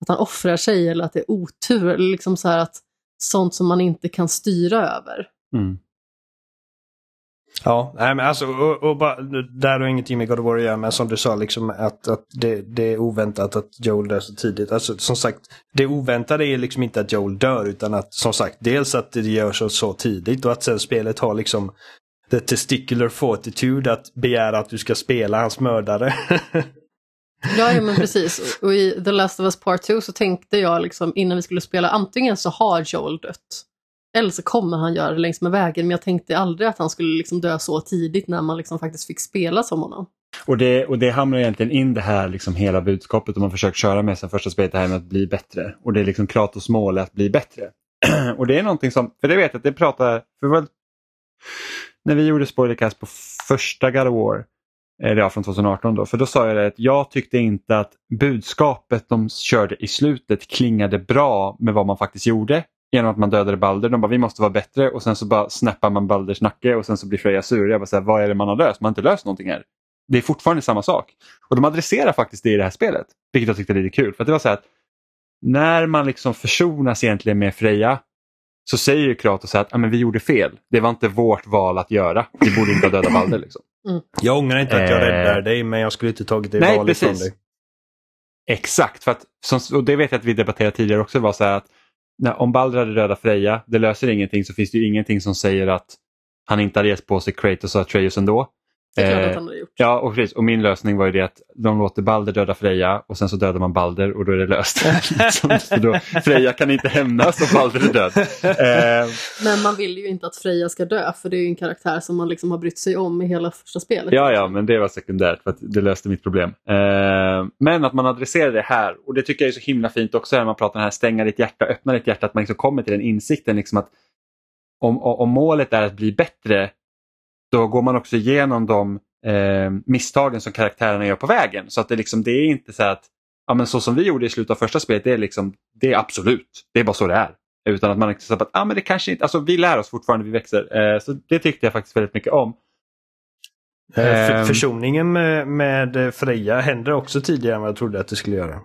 att han offrar sig eller att det är otur eller liksom så här att sånt som man inte kan styra över. Mm. Ja, nej men alltså, och, och bara, där har ingenting med God of War att göra, men som du sa, liksom att, att det, det är oväntat att Joel dör så tidigt. Alltså som sagt, det oväntade är liksom inte att Joel dör, utan att som sagt, dels att det görs så, så tidigt och att sen spelet har liksom the testicular fortitude att begära att du ska spela hans mördare. <laughs> Ja, ja men precis. Och i The Last of Us Part 2 så tänkte jag liksom innan vi skulle spela antingen så har Joel dött eller så kommer han göra det längs med vägen men jag tänkte aldrig att han skulle liksom dö så tidigt när man liksom faktiskt fick spela som honom. Och, det, och det hamnar egentligen in det här liksom hela budskapet om man försöker köra med sen första spelet, det här med att bli bättre. Och det är liksom Kratos mål att bli bättre. <clears throat> och det är någonting som, för det vet jag att det pratar, för väl, när vi gjorde spoilercast på första God of War, eh, eller ja, från 2018 då, för då sa jag det att jag tyckte inte att budskapet de körde i slutet klingade bra med vad man faktiskt gjorde genom att man dödade Balder. De bara vi måste vara bättre och sen så bara snappar man Balders nacke och sen så blir Freja sur. Jag bara så här, vad är det man har löst? Man har inte löst någonting här. Det är fortfarande samma sak. Och de adresserar faktiskt det i det här spelet. Vilket jag tyckte var lite kul. För att det var så här att när man liksom försonas egentligen med Freja så säger ju Kratos att ah, men vi gjorde fel. Det var inte vårt val att göra. Vi borde inte ha dödat <clears throat> Balder. Liksom. jag ångrar inte att jag Eh. räddar dig, men jag skulle inte tagit det Nej, valet från precis. dig. Exakt, för att, som, och det vet jag att vi debatterade tidigare också, var så här att när, om Balder hade dödat Freja, det löser ingenting så finns det ju ingenting som säger att han inte hade gett på sig Kratos och Atreus ändå. Det är klart Eh, att han hade gjort. Ja, och, precis, och min lösning var ju det att de låter Balder döda Freja och sen så dödar man Balder och då är det löst. <laughs> Liksom, så då, Freja kan inte hämnas om Balder är död. Eh, Men man vill ju inte att Freja ska dö för det är ju en karaktär som man liksom har brytt sig om i hela första spelet. Ja, ja, men det var sekundärt för att det löste mitt problem. Eh, men att man adresserar det här och det tycker jag är så himla fint också när man pratar om det här stänga ditt hjärta, öppna ditt hjärta, att man liksom kommer till den insikten liksom att om, om målet är att bli bättre då går man också igenom de eh, misstagen som karaktärerna gör på vägen. Så att det, liksom, det är inte så att ja, men så som vi gjorde i slutet av första spelet, det är, liksom, det är absolut, det är bara så det är. Utan att man säger att ah, men det kanske inte, alltså vi lär oss fortfarande, vi växer. Eh, så det tyckte jag faktiskt väldigt mycket om. Eh, Ehm. försoningen med, med Freja händer också tidigare än vad jag trodde att det skulle göra.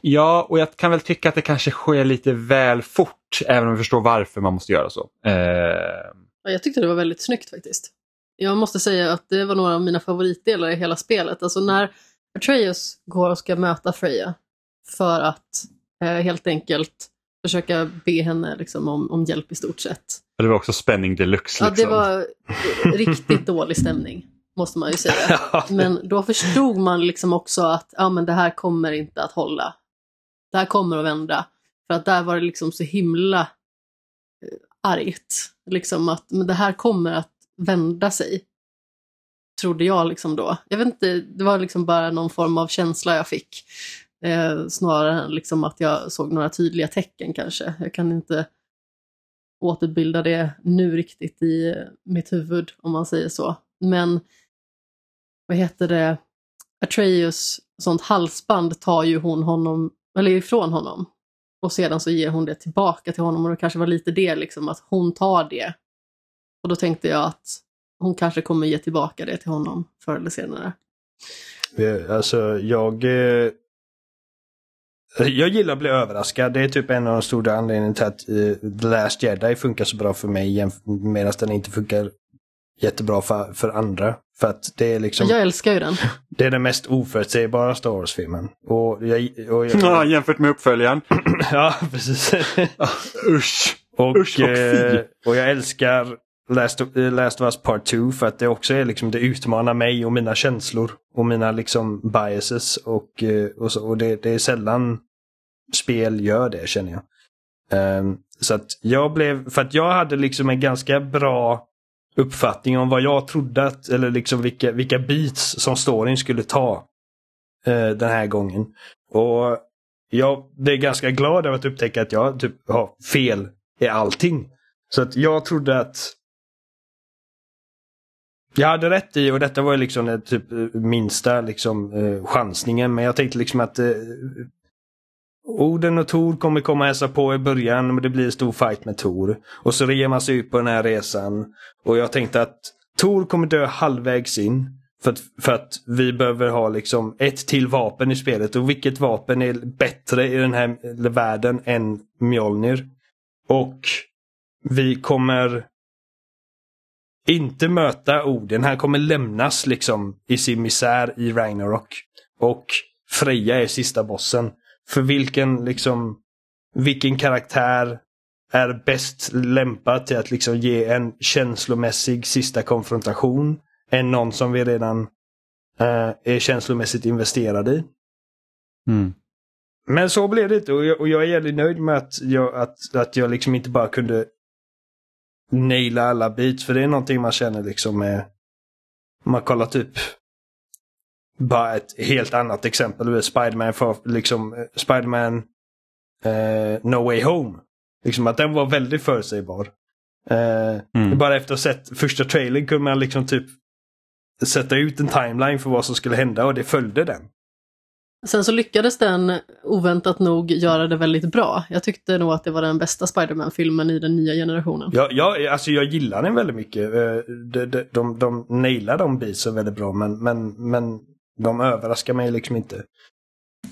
Ja, och jag kan väl tycka att det kanske sker lite väl fort, även om jag förstår varför man måste göra så. Eh, Ja, jag tyckte det var väldigt snyggt faktiskt. Jag måste säga att det var några av mina favoritdelar i hela spelet. Alltså när Atreus går och ska möta Freja för att eh, helt enkelt försöka be henne liksom, om, om hjälp i stort sett. Det var också spänning deluxe. Ja, Liksom. det var riktigt <laughs> dålig stämning, måste man ju säga. <laughs> Men då förstod man liksom också att ja, men det här kommer inte att hålla. Det här kommer att vända. För att där var det liksom så himla eh, argt. Liksom att men det här kommer att vända sig. Trodde jag liksom då. Jag vet inte, det var liksom bara någon form av känsla jag fick. Eh, snarare än liksom att jag såg några tydliga tecken kanske. Jag kan inte återbilda det nu riktigt i mitt huvud om man säger så. Men vad heter det, Atreus sånt halsband tar ju hon honom, eller ifrån honom. Och sedan så ger hon det tillbaka till honom och det kanske var lite det liksom att hon tar det. Och då tänkte jag att hon kanske kommer ge tillbaka det till honom förr eller senare. Alltså jag... Eh, jag gillar att bli överraskad. Det är typ en av de stora anledningarna till att eh, The Last Jedi funkar så bra för mig medan den inte funkar jättebra för, för andra. För att det är liksom... Jag älskar ju den. <laughs> Det är den mest oförutsägbara Star Wars-filmen. Och jag, och jag, Ja, jämfört med uppföljaren. <clears throat> ja, precis. Usch! och, Usch, och eh, och jag älskar Last eh, Last of Us Part 2 för att det också är liksom, det utmanar mig och mina känslor. Och mina liksom biases. Och, eh, och, så, och det, det är sällan spel gör det känner jag. Ehm, så att jag blev, för att jag hade liksom en ganska bra uppfattning om vad jag trodde att, eller liksom vilka, vilka beats som storyn skulle ta eh, den här gången. Och jag blev ganska glad över att upptäcka att jag typ har fel i allting. Så att jag trodde att jag hade rätt i, och detta var ju liksom den typ eh, minsta liksom, eh, chansningen, men jag tänkte liksom att eh, Oden och Tor kommer komma och hälsa på i början, men det blir en stor fight med Tor. Och så ger man sig ut på den här resan. Och jag tänkte att Tor kommer dö halvvägs in. För att, för att vi behöver ha liksom ett till vapen i spelet. Och vilket vapen är bättre i den här världen än Mjolnir? Och vi kommer inte möta Oden. Han kommer lämnas liksom i sin misär i Ragnarok. Och Freja är sista bossen. För vilken liksom vilken karaktär är bäst lämpad till att liksom ge en känslomässig sista konfrontation än någon som vi redan eh, är känslomässigt investerade i. Mm. Men så blev det inte och jag, och jag är jävligt nöjd med att jag, att, att jag liksom inte bara kunde naila alla beats. För det är någonting man känner liksom med... Man kollar typ bara ett helt annat exempel. Spiderman för liksom eh, Spiderman eh, No Way Home. Liksom att den var väldigt förutsägbar. Eh, Mm. Bara efter att ha sett första trailern kunde man liksom typ sätta ut en timeline för vad som skulle hända och det följde den. Sen så lyckades den oväntat nog göra det väldigt bra. Jag tyckte nog att det var den bästa Spiderman-filmen i den nya generationen. Jag, jag, alltså jag gillar den väldigt mycket. Eh, De, de, de, de nailar de beatsen väldigt bra men, men, men de överraskar mig liksom inte.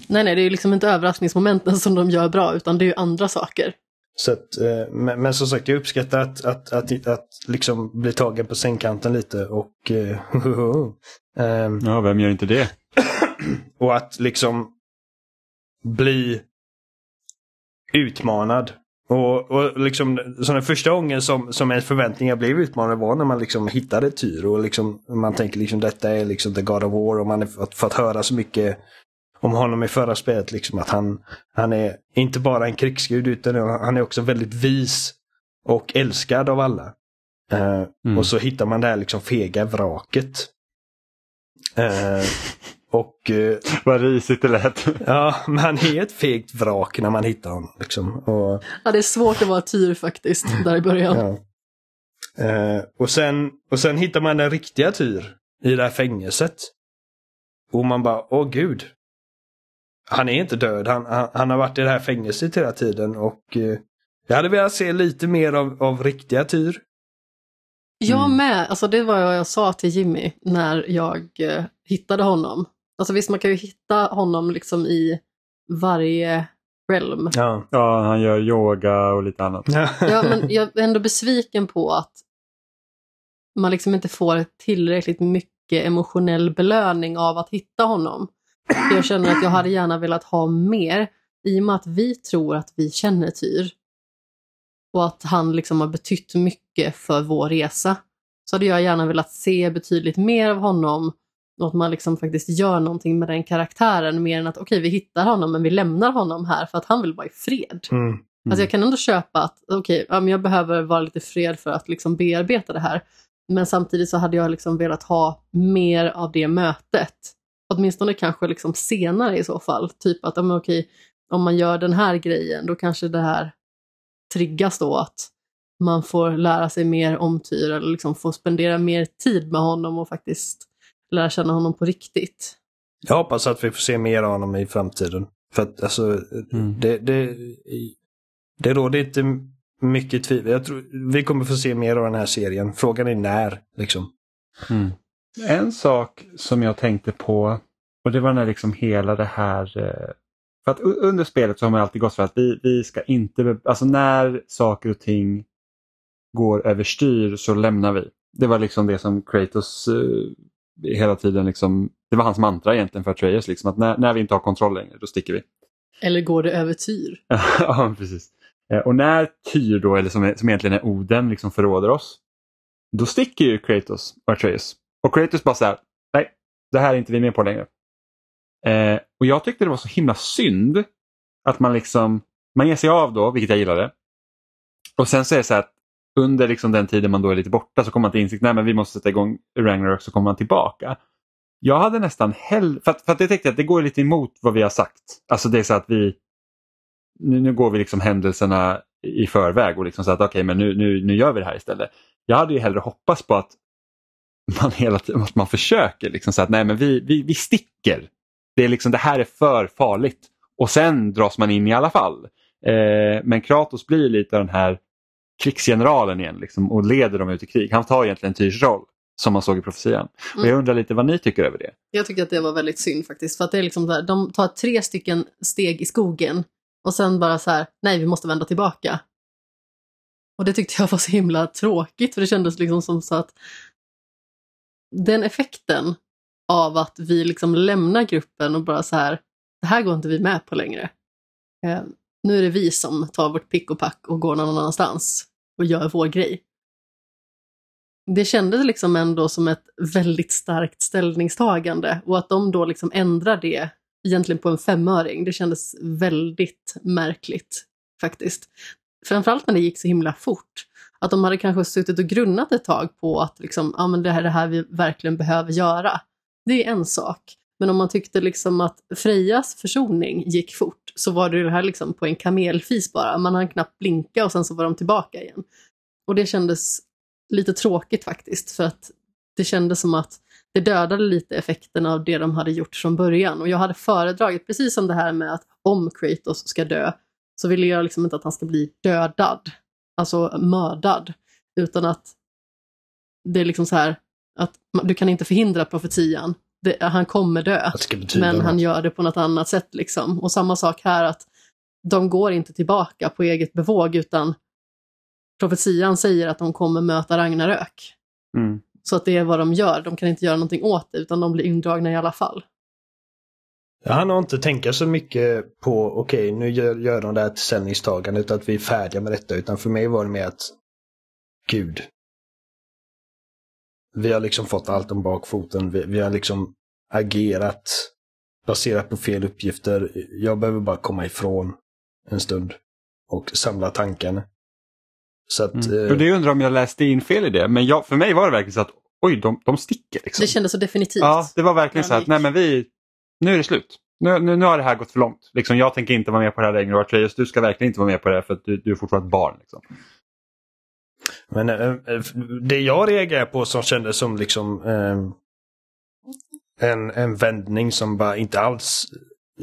Nej, nej, det är ju liksom inte överraskningsmomenten som de gör bra, utan det är ju andra saker. Så att, eh, men, men som sagt, jag uppskattar att, att, att, att, liksom bli tagen på sängkanten lite och, eh, <laughs> ehm, Ja, vem gör inte det? och att liksom bli utmanad. Och, och liksom, så den första gången som, som ens förväntningar blev utmanade var när man liksom hittade Tyr och liksom, man tänker liksom detta är liksom the God of War och man har fått, höra så mycket om honom i förra spelet. Liksom, att han, han är inte bara en krigsgud utan han är också väldigt vis och älskad av alla. Eh, Mm. Och så hittar man det här liksom fega vraket. Eh, <laughs> och eh, Vad risigt det lät. ja, men han är ett fegt vrak när man hittar honom. Liksom. Och, Ja, det är svårt att vara tyr faktiskt, där i början. ja. eh, och, sen, och sen hittar man den riktiga Tyr i det här fängelset. Och man bara, åh gud. Han är inte död, han, han, han har varit i det här fängelset hela tiden och eh, jag hade velat se lite mer av, av riktiga Tyr. Jag Mm. med, alltså det var vad jag sa till Jimmy när jag eh, hittade honom. Alltså visst, man kan ju hitta honom liksom i varje realm. Ja. Ja, han gör yoga och lite annat. Ja, men <laughs> jag är ändå besviken på att man liksom inte får tillräckligt mycket emotionell belöning av att hitta honom. Jag känner att jag hade gärna velat ha mer i och med att vi tror att vi känner Tyr. Och att han liksom har betytt mycket för vår resa. Så hade jag gärna velat se betydligt mer av honom och att man liksom faktiskt gör någonting med den karaktären mer än att okej, okay, vi hittar honom men vi lämnar honom här för att han vill vara i fred. Mm. Alltså jag kan ändå köpa att okej, okay, jag behöver vara lite fred för att liksom bearbeta det här. Men samtidigt så hade jag liksom velat ha mer av det mötet. Åtminstone kanske liksom senare i så fall. Typ att okej, okay, om man gör den här grejen då kanske det här triggas då att man får lära sig mer om Tyr eller liksom får spendera mer tid med honom och faktiskt lära känna honom på riktigt. Jag hoppas att vi får se mer av honom i framtiden. För att alltså, mm. det, det, det råder inte mycket tvivel. Jag tror vi kommer få se mer av den här serien. Frågan är när, liksom. Mm. En sak som jag tänkte på, och det var när liksom hela det här eh, för att under spelet så har man alltid gått för att vi, vi ska inte, alltså när saker och ting går överstyr så lämnar vi. Det var liksom det som Kratos uh, hela tiden liksom, det var hans mantra egentligen för Atreus, liksom, att när, när vi inte har kontroll längre, då sticker vi. Eller går det över Tyr? <laughs> ja, precis. Eh, och när Tyr då, eller som, som egentligen är Oden, liksom förråder oss, då sticker ju Kratos och Atreus. Och Kratos bara säger nej, det här är inte vi med på längre. Eh, och jag tyckte det var så himla synd att man liksom, man ger sig av då, vilket jag gillade. Och sen så är det så att under liksom den tiden man då är lite borta så kommer man till insikt, nej men vi måste sätta igång Ragnarök så kommer man tillbaka. Jag hade nästan hellre, för att, för att jag tänkte att det går lite emot vad vi har sagt. Alltså det är så att vi, nu, nu går vi liksom händelserna i förväg och liksom så att okej okay, men nu, nu, nu gör vi det här istället. Jag hade ju hellre hoppats på att man hela tiden att man försöker liksom så att nej men vi, vi, vi sticker. Det är liksom det här är för farligt och sen dras man in i alla fall. Eh, men Kratos blir lite av den här krigsgeneralen igen liksom, och leder dem ut i krig. Han tar egentligen Tyrs roll som man såg i profetian. Mm. Och jag undrar lite vad ni tycker över det? Jag tycker att det var väldigt synd faktiskt. För att det är liksom där, de tar tre stycken steg i skogen och sen bara så här, nej vi måste vända tillbaka. Och det tyckte jag var så himla tråkigt för det kändes liksom som så att den effekten av att vi liksom lämnar gruppen och bara så här, det här går inte vi med på längre. Nu är det vi som tar vårt pick och pack och går någon annanstans och gör vår grej. Det kändes liksom ändå som ett väldigt starkt ställningstagande och att de då liksom ändrar det egentligen på en femöring, det kändes väldigt märkligt faktiskt. Framförallt när det gick så himla fort. Att de hade kanske suttit och grunnat ett tag på att liksom, ja, men det här är det här vi verkligen behöver göra. Det är en sak. Men om man tyckte liksom att Frejas försoning gick fort så var det det här liksom på en kamelfis bara. Man hann knappt blinka och sen så var de tillbaka igen. Och det kändes lite tråkigt faktiskt för att det kändes som att det dödade lite effekten av det de hade gjort från början. Och jag hade föredragit, precis som det här med att om Kratos ska dö, så vill jag liksom inte att han ska bli dödad, alltså mördad, utan att det är liksom så här att du kan inte förhindra profetian, det, han kommer dö, men han gör det på något annat sätt. Liksom. Och samma sak här, att de går inte tillbaka på eget bevåg, utan profetian säger att de kommer möta Ragnarök. Mm. Så att det är vad de gör, de kan inte göra någonting åt det, utan de blir indragna i alla fall. Jag hann inte tänka så mycket på, okej, okay, nu gör, gör de det här ställningstagandet, att vi är färdiga med detta, utan för mig var det mer att, gud, vi har liksom fått allt om bakfoten. Vi, vi har liksom agerat baserat på fel uppgifter. Jag behöver bara komma ifrån en stund och samla tanken. Så att, mm. eh... Det undrar om jag läste in fel i det, men jag, för mig var det verkligen så att oj, de, de sticker. Liksom. Det kändes så definitivt. Ja, det var verkligen så att nej men vi, nu är det slut. Nu, nu, nu har det här gått för långt. Liksom, jag tänker inte vara med på det här längre och Atreus, du ska verkligen inte vara med på det här för att du, du är fortfarande ett barn. Liksom. Men eh, eh det jag reagerar på som kändes som liksom eh, en, en vändning som bara inte alls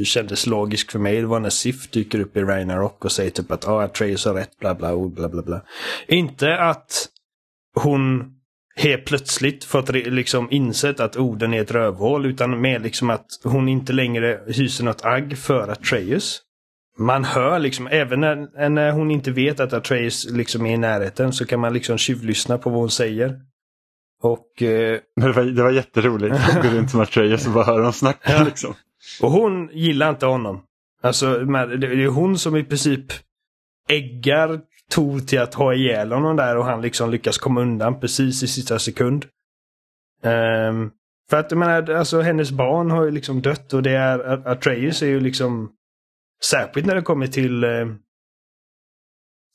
kändes logisk för mig. Det var när Sif dyker upp i Ragnarok och säger typ att ah, Atreus har rätt, bla bla, bla bla bla. Inte att hon helt plötsligt fått liksom insett att orden är ett rövhål utan mer liksom att hon inte längre hyser något agg för Atreus man hör liksom, även när, när hon inte vet att Atreus liksom är i närheten så kan man liksom tjuvlyssna på vad hon säger. Och... Eh... Det, var, det var jätteroligt. Gå runt som Atreus och bara höra dem snacka. <laughs> Ja. Liksom. Och hon gillar inte honom. Alltså, det är hon som i princip äggar Tor till att ha ihjäl honom där och han liksom lyckas komma undan precis i sista sekund. Ehm, för att jag menar, alltså hennes barn har ju liksom dött och det är, Atreus är ju liksom Särskilt när det kommer till eh,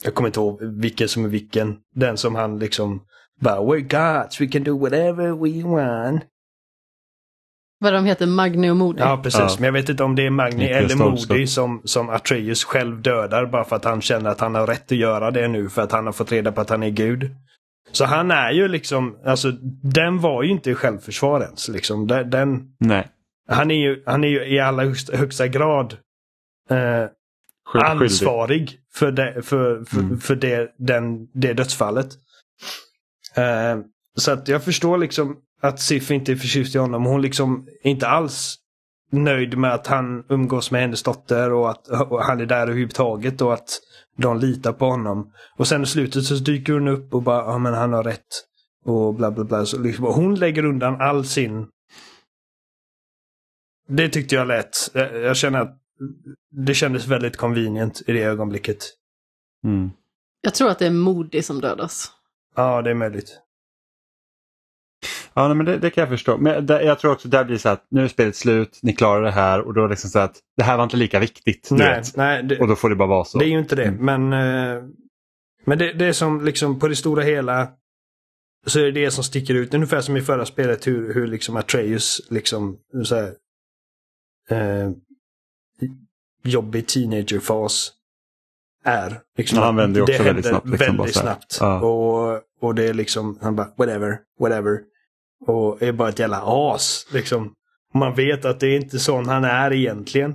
Jag kommer inte ihåg vilken som är vilken. Den som han liksom bara We're gods, we can do whatever we want. Vad de heter, Magni och Modi. Ja, precis. Ja. Men jag vet inte om det är Magni eller. Modi som, som Atreus själv dödar bara för att han känner att han har rätt att göra det nu för att han har fått reda på att han är gud. Så han är ju liksom, alltså den var ju inte självförsvar ens. Liksom. Den, den, Nej. han, är ju, han är ju i allra högsta, högsta grad eh, ansvarig för, det, för, för, Mm. för det, den, det dödsfallet. Eh, så att jag förstår liksom att Sif inte är förtjust i honom. Hon liksom är inte alls nöjd med att han umgås med hennes dotter och att och han är där överhuvudtaget och att de litar på honom. Och sen i slutet så dyker hon upp och bara, ja men han har rätt. Och bla bla bla. Så liksom, hon lägger undan all sin... Det tyckte jag lät. Jag, jag känner att det kändes väldigt convenient i det ögonblicket. Mm. Jag tror att det är Modi som dödas. Ja, det är möjligt. Ja, nej, men det, det kan jag förstå. Men det, jag tror också där blir så att nu är spelet slut, ni klarar det här och då är det liksom så att det här var inte lika viktigt. Nej, nej det, Och då får det bara vara så. det är ju inte det. Mm. Men, eh, men det, det är som liksom på det stora hela så är det det som sticker ut. Ungefär som i förra spelet hur, hur liksom Atreus liksom så här, eh, jobbig teenagerfas är. Liksom, han vänder också det väldigt händer snabbt, liksom, väldigt snabbt. Ja. Och, och det är liksom, han bara whatever, whatever. Och är bara ett jävla as. Liksom. Man vet att det är inte sån han är egentligen.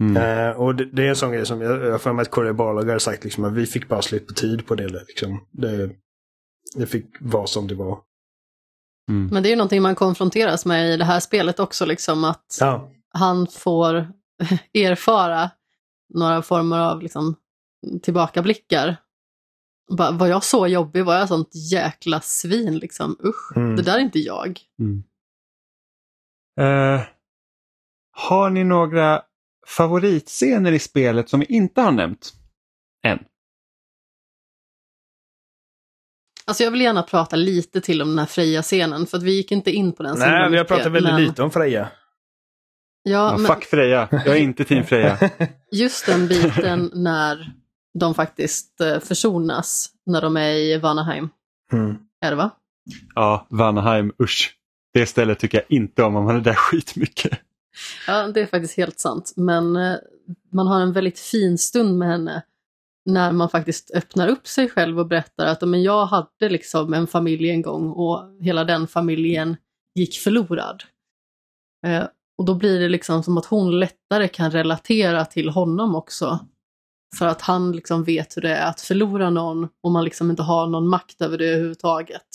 Mm. Eh, och det, det är en sån grej som jag jag har för mig att Corey Barlog har sagt liksom, att vi fick bara slut på tid på det. Liksom. det. Det fick vara som det var. Mm. Men det är ju någonting man konfronteras med i det här spelet också, liksom att Ja, han får <laughs> erfara några former av liksom, tillbakablickar. Bara, var jag så jobbig? Var jag sånt jäkla svin? Liksom? Usch, Mm. det där är inte jag. Mm. Eh, har ni några favoritscener i spelet som vi inte har nämnt än? Alltså jag vill gärna prata lite till om den här Freja-scenen, för att vi gick inte in på den nej, vi har pratat väldigt men- lite om Freja. Ja, Ja, men Fuck Freja, jag är inte team Freja. <laughs> just den biten <laughs> när de faktiskt eh, försonas, när de är i Vanaheim. Mm. Är det va? Ja, Vanaheim, usch. Det stället tycker jag inte om, om man är där <laughs> skitmycket. Ja, det är faktiskt helt sant. Men eh, man har en väldigt fin stund med henne när man faktiskt öppnar upp sig själv och berättar att men jag hade liksom en familj en gång och hela den familjen gick förlorad. Och då blir det liksom som att hon lättare kan relatera till honom också. För att han liksom vet hur det är att förlora någon och man liksom inte har någon makt över det överhuvudtaget.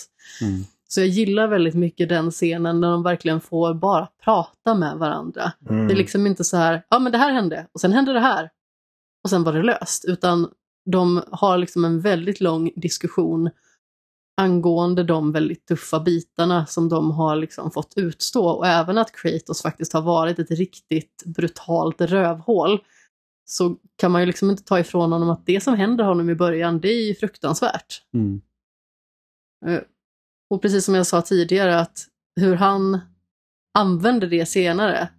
Mm. Så jag gillar väldigt mycket den scenen när de verkligen får bara prata med varandra. Mm. Det är liksom inte så här, ja men det här hände och sen hände det här. Och sen var det löst. Utan de har liksom en väldigt lång diskussion angående de väldigt tuffa bitarna som de har liksom fått utstå. Och även att Kratos faktiskt har varit ett riktigt brutalt rövhål. Så kan man ju liksom inte ta ifrån honom att det som händer honom i början, det är ju fruktansvärt. Mm. Eh, Och precis som jag sa tidigare, att hur han använder det senare,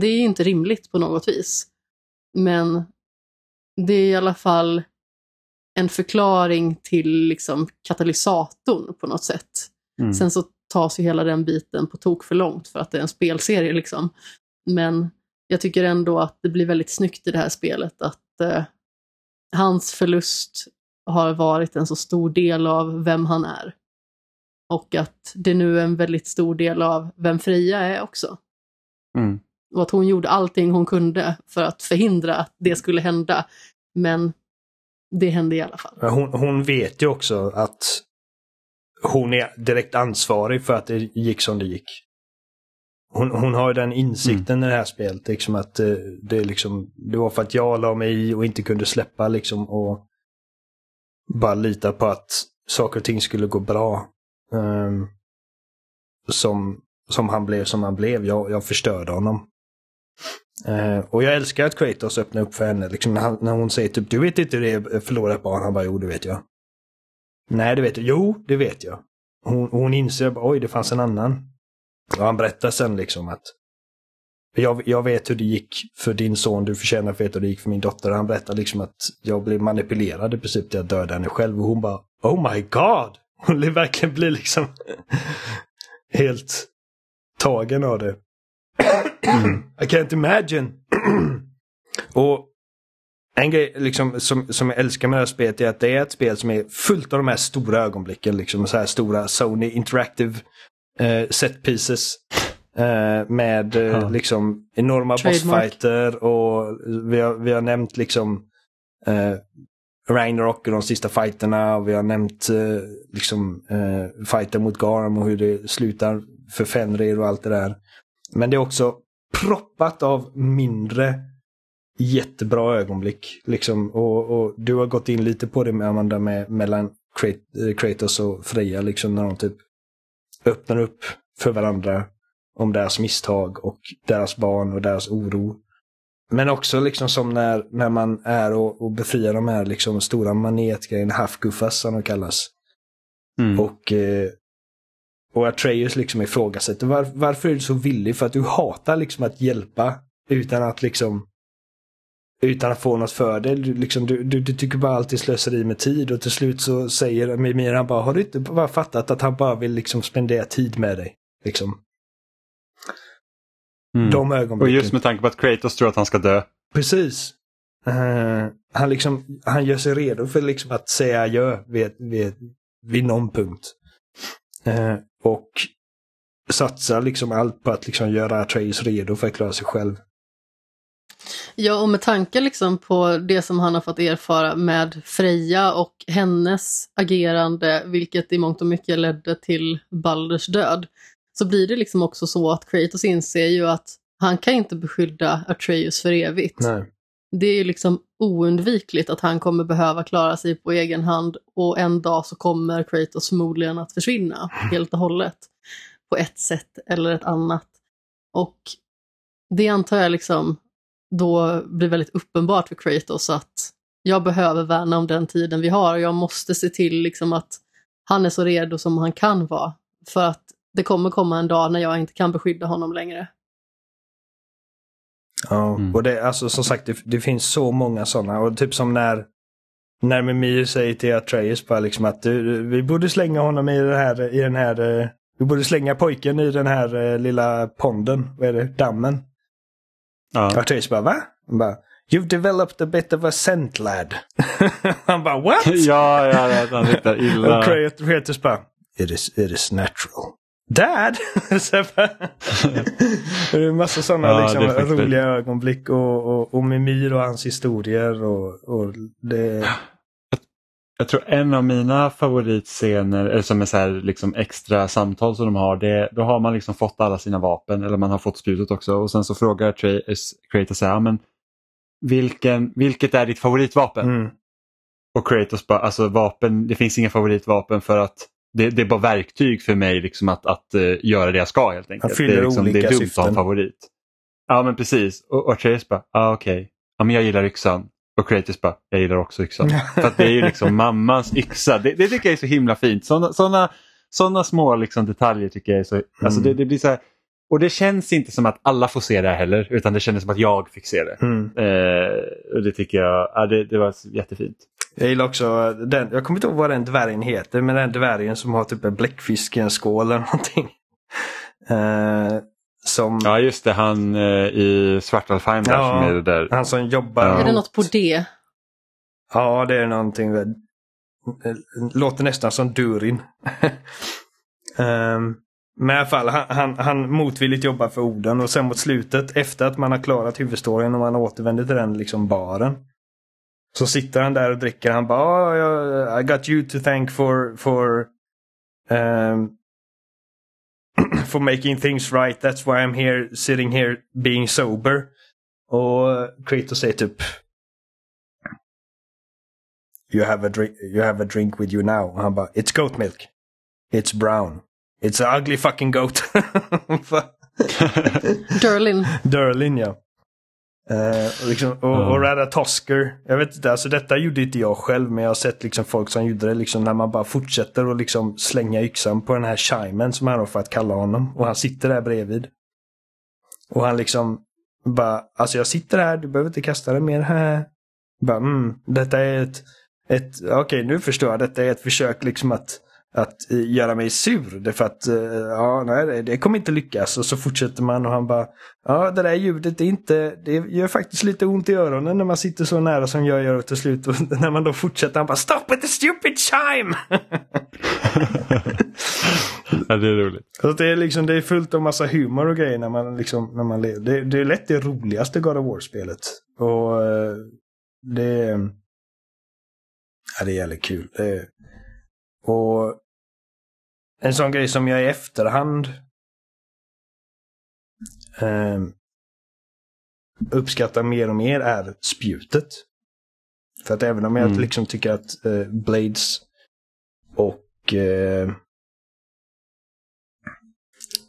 det är ju inte rimligt på något vis. Men det är i alla fall en förklaring till liksom katalysatorn på något sätt. Mm. Sen så tas ju hela den biten på tok för långt för att det är en spelserie liksom. Men jag tycker ändå att det blir väldigt snyggt i det här spelet att eh, hans förlust har varit en så stor del av vem han är. Och att det nu är en väldigt stor del av vem Freja är också. Mm. Och att hon gjorde allting hon kunde för att förhindra att det skulle hända. Men det hände i alla fall. Hon, hon vet ju också att hon är direkt ansvarig för att det gick som det gick. Hon, hon har ju den insikten i det här spelet. Liksom att eh, det, är liksom, det var för att jag la mig i och inte kunde släppa liksom och bara lita på att saker och ting skulle gå bra. Ehm, som, som han blev som han blev. Jag, jag förstörde honom. Uh, och jag älskar att Kratos öppnar upp för henne. Liksom när, han, när hon säger typ, du vet inte hur det är att förlora ett barn? Han bara, jo det vet jag. Nej, det vet jag. Jo, det vet jag. Hon, hon inser, oj det fanns en annan. Och han berättar sen liksom att jag, jag vet hur det gick för din son, du förtjänar att veta hur det gick för min dotter. Han berättar liksom att jag blev manipulerad i princip till att döda henne själv. Och hon bara, oh my god! Hon blir verkligen blir liksom <laughs> helt tagen av det. I can't imagine. <clears throat> och en grej liksom, som, som jag älskar med det här spelet är att det är ett spel som är fullt av de här stora ögonblicken. Liksom så här stora Sony Interactive eh, set pieces. Eh, med eh, Ja. liksom enorma Trademark. bossfighter och vi har, vi har nämnt liksom eh, Ragnarok och de sista fighterna och vi har nämnt eh, liksom eh, fighten mot Garm och hur det slutar för Fenrir och allt det där. Men det är också proppat av mindre jättebra ögonblick. Liksom. Och, och du har gått in lite på det med Amanda med, mellan eh, Kratos och Freja liksom när de typ öppnar upp för varandra om deras misstag och deras barn och deras oro. Men också liksom som när, när man är och, och befriar de här liksom stora manetgrejerna, Hafgufas som de kallas. Mm. Och, eh, och Atreus liksom ifrågasätter var, varför är du så villig? För att du hatar liksom att hjälpa utan att liksom utan att få något för det. Du, liksom, du, du, du tycker bara alltid slöseri med tid och till slut så säger Mimir han bara, har du inte bara fattat att han bara vill liksom spendera tid med dig? Liksom. Mm. De Och ögonblicken. just med tanke på att Kratos tror att han ska dö. Precis. Eh, han, liksom, han gör sig redo för liksom att säga adjö vid, vid, vid någon punkt. Eh, och satsar liksom allt på att liksom göra Atreus redo för att klara sig själv. Ja, och med tanke liksom på det som han har fått erfara med Freja och hennes agerande, vilket i mångt och mycket ledde till Balders död, så blir det liksom också så att Kratos inser ju att han kan inte beskydda Atreus för evigt. Nej. Det är ju liksom oundvikligt att han kommer behöva klara sig på egen hand och en dag så kommer Kratos förmodligen att försvinna helt och hållet. På ett sätt eller ett annat. Och det antar jag liksom då blir väldigt uppenbart för Kratos att jag behöver värna om den tiden vi har och jag måste se till liksom att han är så redo som han kan vara. För att det kommer komma en dag när jag inte kan beskydda honom längre. Ja, Mm. och det, alltså som sagt, det, det finns så många sådana. Och typ som när, när Mimir säger till Atreus bara liksom att du, vi borde slänga honom i den här, i den här eh, vi borde slänga pojken i den här eh, lilla ponden, vad är det, dammen. Ja. Atreus bara va? Han bara, You've developed a bit of a scent lad. <laughs> Han bara what? ja, ja, han riktar <laughs> illa. Och Kratos bara, it is, it is natural. Dad! <laughs> Jag det är en massa sådana Ja, liksom, det roliga ögonblick och, och, och Mimir och hans historier. Och, och det... Jag tror en av mina favoritscener, eller som är så här, liksom extra samtal som de har, det, då har man liksom fått alla sina vapen, eller man har fått spjutet också. Och sen så frågar Tra- Kratos så här, "Ja, men vilken, vilket är ditt favoritvapen? Mm. Och Kratos bara, alltså vapen, det finns inga favoritvapen för att det, det är bara verktyg för mig liksom att, att eh, göra det jag ska helt enkelt. fyller det, är liksom, det olika är dumt att ha en syften. favorit. Ja men precis. Och, och Atreus bara, ah, okej, ja, men jag gillar yxan. Och Kratos bara, jag gillar också yxan. <laughs> för att det är ju liksom mammans yxa. Det, det tycker jag är så himla fint. Sådana såna, såna små liksom detaljer tycker jag är så, alltså det, det blir så här, och det känns inte som att alla får se det här heller, utan det kändes som att jag fick se det. Mm. Eh, och det tycker jag, ja, det, det var jättefint. Jag gillar också den, jag kommer inte ihåg vad den dvärgen heter, men den dvärgen som har typ en bläckfisk i en skål eller någonting. <laughs> Eh, som, Ja just det, han eh, i Svartalfheim där Ja. som är det där. han som jobbar. Är det något på det? Ja, det är någonting. väl- Låter nästan som Durin. <laughs> Ehm, men i alla fall, han, han, han motvilligt jobbar för Oden och sen mot slutet, efter att man har klarat huvudstoryn och man återvänder till den liksom baren. Så sitter han där och dricker. Han bara, oh, I got you to thank for, for, ehm, <clears throat> for making things right. That's why I'm here, sitting here being sober. Och Kratos säger typ You have a drink, you have a drink with you now. Och han bara, it's goat milk. It's brown. It's an ugly fucking goat. <laughs> <laughs> Durlin. Durlin ja. Eh, och, liksom, och, och Ratatosker, jag vet inte, alltså detta gjorde inte jag själv men jag har sett liksom folk som gjorde det liksom när man bara fortsätter att liksom slänga yxan på den här Shimen som han har för att kalla honom. Och han sitter där bredvid. Och han liksom bara, alltså jag sitter här, du behöver inte kasta den mer. Här. Bara, mm, detta är ett, ett okej okay, nu förstår jag, detta är ett försök liksom att att eh, göra mig sur. Därför att, eh, ja, nej, det kommer inte lyckas. Och så fortsätter man och han bara, ja, det där ljudet är inte, det gör faktiskt lite ont i öronen när man sitter så nära som jag gör till slut. Och när man då fortsätter, han bara, stop with the stupid chime! <laughs> ja, det är roligt. Så det är liksom, det är fullt av massa humor och grejer när man liksom, när man lever. Det, det är lätt det roligaste God of War-spelet. Och eh, det, ja, det är jävligt kul. Det, och en sån grej som jag i efterhand eh, uppskattar mer och mer är spjutet. För att även om jag mm. liksom tycker att eh, Blades och eh,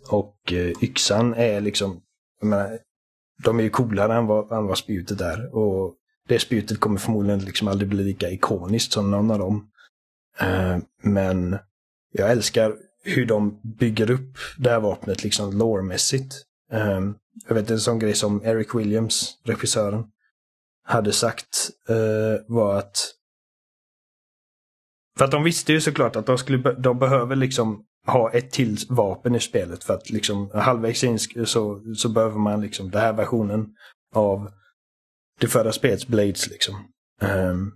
och eh, yxan är liksom, menar, de är ju coolare än vad, än vad spjutet är. Och det spjutet kommer förmodligen liksom aldrig bli lika ikoniskt som någon av dem. Eh, men jag älskar hur de bygger upp det här vapnet liksom lårmässigt. Um, ehm, jag vet en sån grej som Eric Williams, regissören, hade sagt uh, var att för att de visste ju såklart att de, skulle, de behöver liksom ha ett till vapen i spelet för att liksom halvvägs in så, så behöver man liksom den här versionen av det förra spelets Blades liksom. Um,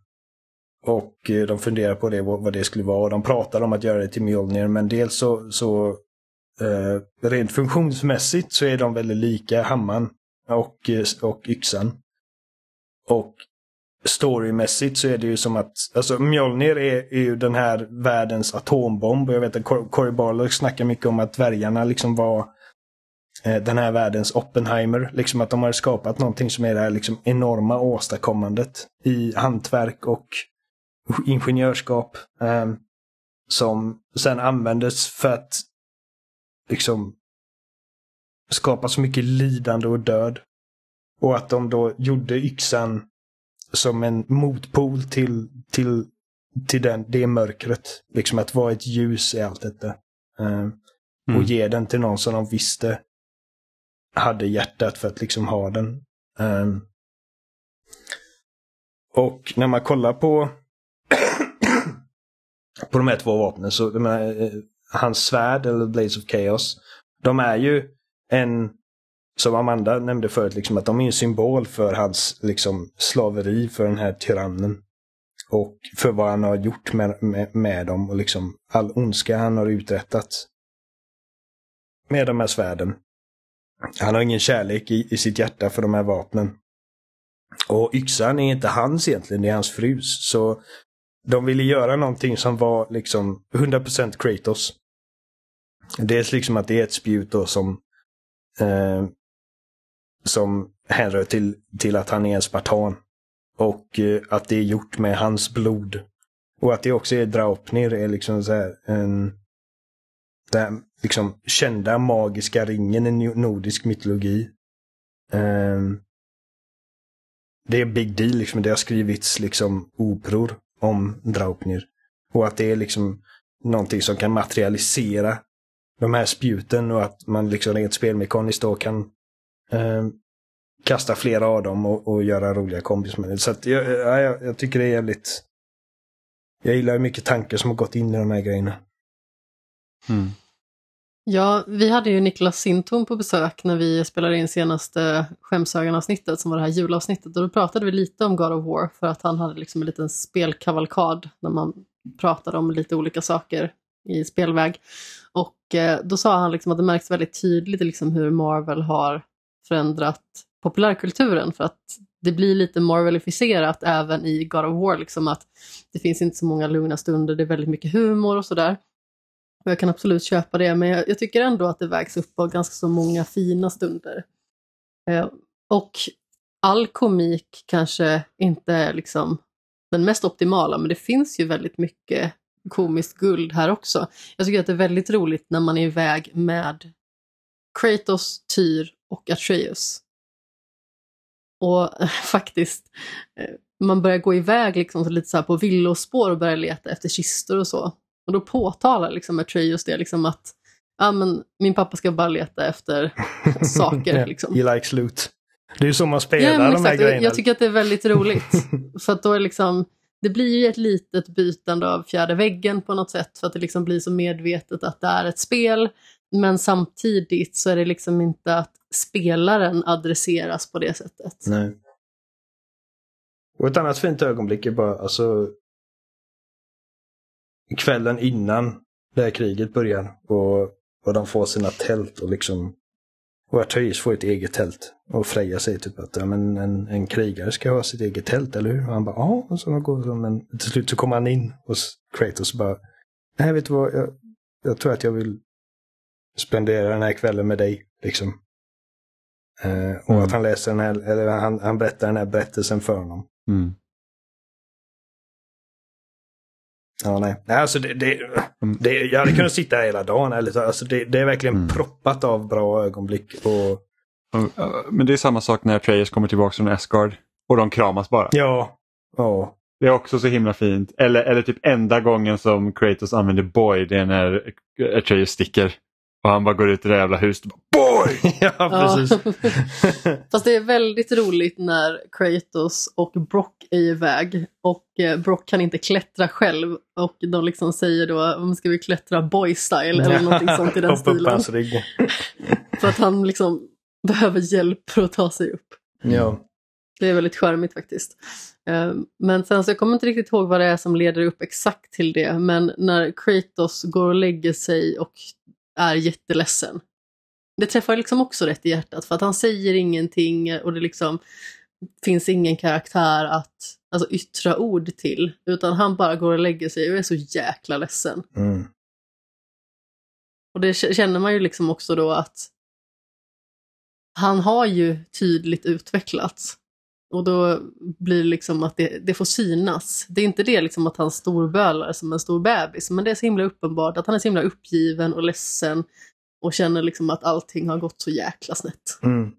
och eh, de funderar på det, vad det skulle vara. och De pratar om att göra det till Mjolnir, men dels så, så eh, rent funktionsmässigt så är de väldigt lika hammaren och, eh, och yxan. Och storymässigt så är det ju som att, alltså Mjolnir är, är ju den här världens atombomb. Och jag vet att Cory Barlow snackar mycket om att dvärgarna liksom var eh, den här världens Oppenheimer. Liksom att de har skapat någonting som är det här liksom enorma åstadkommandet i hantverk och ingenjörskap eh, som sen användes för att liksom skapa så mycket lidande och död. Och att de då gjorde yxan som en motpol till, till, till den, det mörkret. Liksom att vara ett ljus i allt detta. Mm. Och ge den till någon som de visste hade hjärtat för att liksom ha den. Eh, och när man kollar på på de här två vapnen. Så menar, eh, hans svärd eller Blades of Chaos. De är ju en, som Amanda nämnde förut, liksom, att de är en symbol för hans liksom, slaveri för den här tyrannen. Och för vad han har gjort med, med, med dem och liksom all ondska han har uträttat. Med de här svärden. Han har ingen kärlek i, i sitt hjärta för de här vapnen. Och yxan är inte hans egentligen, det är hans frus. Så de ville göra någonting som var liksom 100% Kratos. Dels liksom att det är ett spjut då som eh, som hänrör till, till att han är en spartan. Och eh, att det är gjort med hans blod. Och att det också är Draupnir är liksom så här en den liksom kända magiska ringen i nordisk mytologi. Um, det är big deal, liksom. det har skrivits liksom operor om Draupnir. Och att det är liksom någonting som kan materialisera de här spjuten och att man liksom rent spelmekaniskt då kan eh, kasta flera av dem och, och göra roliga kombis med det. Så att jag, jag, jag, tycker det är jävligt... Jag gillar mycket tankar som har gått in i de här grejerna. Mm. Ja, vi hade ju Niklas Sinton på besök när vi spelade in senaste skämsögonavsnittet som var det här julavsnittet och då pratade vi lite om God of War för att han hade liksom en liten spelkavalkad när man pratade om lite olika saker i spelväg. Och eh, då sa han liksom att det märks väldigt tydligt liksom hur Marvel har förändrat populärkulturen för att det blir lite Marvelificerat även i God of War, liksom att det finns inte så många lugna stunder, det är väldigt mycket humor och sådär. Och jag kan absolut köpa det, men jag, jag, tycker ändå att det vägs upp av ganska så många fina stunder. Eh, och all komik kanske inte är liksom den mest optimala, men det finns ju väldigt mycket komiskt guld här också. Jag tycker att det är väldigt roligt när man är iväg med Kratos, Tyr och Atreus. Och eh, faktiskt, eh, man börjar gå iväg liksom så lite så här på villospår och börjar leta efter kistor och så. Och då påtalar liksom Atreus det liksom att ja, men min pappa ska bara leta efter <laughs> saker. Liksom. He likes loot. Det är ju så man spelar Ja, de här grejerna. Jag tycker att det är väldigt roligt. <laughs> för att då är liksom, det blir ju ett litet bytande av fjärde väggen på något sätt. För att det liksom blir så medvetet att det är ett spel. Men samtidigt så är det liksom inte att spelaren adresseras på det sättet. Nej. Och ett annat fint ögonblick är bara alltså kvällen innan det här kriget börjar och, och de får sina tält och liksom och Atreus får ett eget tält. Och Freja säger typ att ja, men en, en krigare ska ha sitt eget tält, eller hur? Och han bara ja. Och så går så, men till slut så kommer han in hos Kratos och bara nej vet du vad, jag, jag tror att jag vill spendera den här kvällen med dig. Liksom. Eh, och Mm. att han läser den här, eller han, han berättar den här berättelsen för honom. Mm. Ja, nej. nej alltså det, det, Mm. det, jag hade kunnat sitta här hela dagen. Alltså det, det är verkligen Mm. proppat av bra ögonblick. Och, uh, Men det är samma sak när Atreus kommer tillbaka från Asgard och de kramas bara. ja, ja. Det är också så himla fint. Eller, eller typ enda gången som Kratos använder Boy, det är när Atreus sticker. Och han bara går ut i det jävla huset och bara Boy! <laughs> ja, Ja. precis. <laughs> Fast det är väldigt roligt när Kratos och Brock är iväg och eh, Brock kan inte klättra själv och de liksom säger då, "Om ska vi klättra boy style eller någonting sånt i den <laughs> stilen. För att han liksom behöver hjälp för att ta sig upp. Ja. Det är väldigt charmigt faktiskt. Eh, Men sen så jag kommer inte riktigt ihåg vad det är som leder upp exakt till det, men när Kratos går och lägger sig och är jätteledsen. Det träffar liksom också rätt i hjärtat för att han säger ingenting och det liksom finns ingen karaktär att alltså, yttra ord till, utan han bara går och lägger sig och är så jäkla ledsen. Mm. Och det känner man ju liksom också då att han har ju tydligt utvecklats. Och då blir det liksom att det, det får synas. Det är inte det liksom att han storbölar som en stor bebis, men det är så himla uppenbart att han är så himla uppgiven och ledsen och känner liksom att allting har gått så jäkla snett. Mm.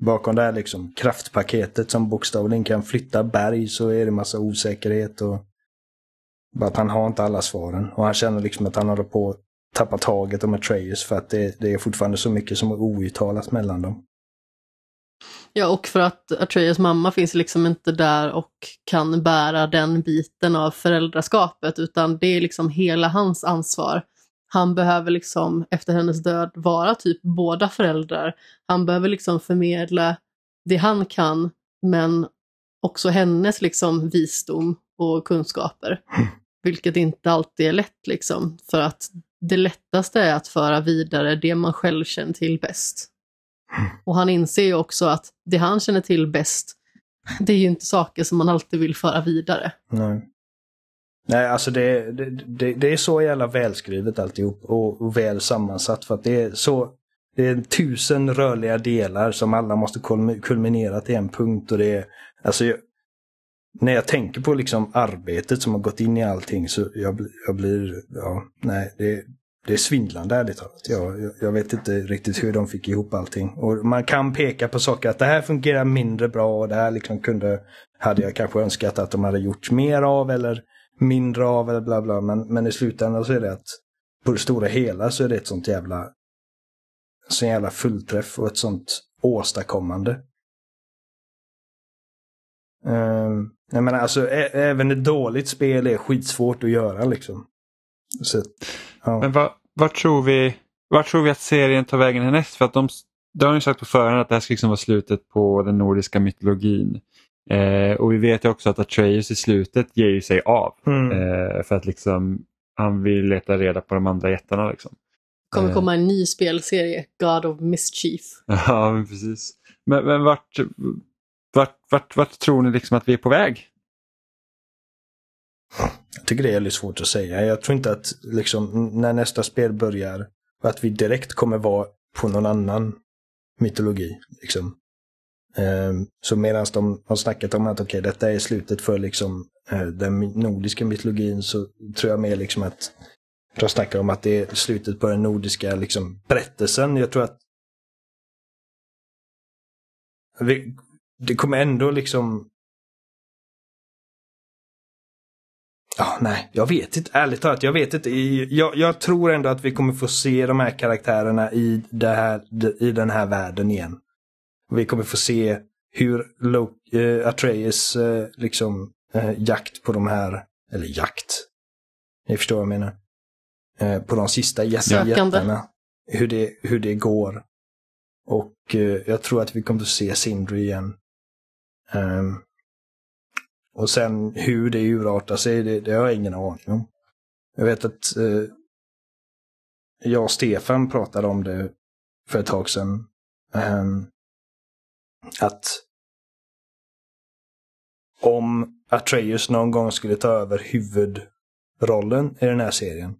Bakom det här liksom kraftpaketet som bokstavligen kan flytta berg så är det massa osäkerhet och bara att han har inte alla svaren. Och han känner liksom att han håller på att tappa taget om Atreus för att det, det är fortfarande så mycket som är outtalat mellan dem. Ja, och för att Atreus mamma finns liksom inte där och kan bära den biten av föräldraskapet, utan det är liksom hela hans ansvar. Han behöver liksom efter hennes död vara typ båda föräldrar. Han behöver liksom förmedla det han kan, men också hennes liksom visdom och kunskaper. <laughs> Vilket inte alltid är lätt liksom, för att det lättaste är att föra vidare det man själv känner till bäst. Och han inser ju också att det han känner till bäst, det är ju inte saker som man alltid vill föra vidare. Nej. Nej, alltså det, det, det, det är så jävla välskrivet alltihop och, och väl sammansatt för att det är så det är tusen rörliga delar som alla måste kulminera till en punkt och det är alltså jag, när jag tänker på liksom arbetet som har gått in i allting så jag, blir- jag blir, ja, nej, det, det är svindlande ärligt talat. Jag, jag, vet inte riktigt hur de fick ihop allting. Och man kan peka på saker att det här fungerar mindre bra och det här liksom kunde, hade jag kanske önskat att de hade gjort mer av eller mindre av eller bla bla. Men, men i slutändan så är det att på det stora hela så är det ett sånt jävla sån jävla fullträff och ett sånt åstadkommande. Um, jag menar alltså även ett dåligt spel är skitsvårt att göra liksom. Så, ja. Men vad, vad tror vi vart tror vi att serien tar vägen härnäst? För att de, de har ju sagt på förhand att det här ska liksom vara slutet på den nordiska mytologin. Eh, och vi vet ju också att Atreus i slutet ger ju sig av. Mm. Eh, för att liksom han vill leta reda på de andra jättarna. Liksom. kommer Eh. komma en ny spelserie, God of Mischief. <laughs> Ja, men precis. Men, men vart, vart, vart, vart tror ni liksom att vi är på väg? Jag tycker det är väldigt svårt att säga. Jag tror inte att liksom, när nästa spel börjar att vi direkt kommer vara på någon annan mytologi. Liksom. Ehm, så medan de har snackat om att okej, detta är slutet för liksom, eh, den nordiska mytologin så tror jag mer liksom att de snackar om att det är slutet på den nordiska liksom, berättelsen. Jag tror att vi, det kommer ändå liksom... Ja, nej, jag vet inte. Ärligt talat, jag vet inte. Jag, jag tror ändå att vi kommer få se de här karaktärerna i, det här, i den här världen igen. Vi kommer få se hur Lo äh, Atreus äh, liksom äh, jakt på de här, eller jakt, ni förstår vad jag menar. På de sista jättarna. Hur det, hur det går. Och jag tror att vi kommer att se Sindri igen. Um, och sen hur det urartar sig, det, det har jag ingen aning om. Jag vet att eh, jag och Stefan pratade om det för ett tag sedan. Eh, att om Atreus någon gång skulle ta över huvudrollen i den här serien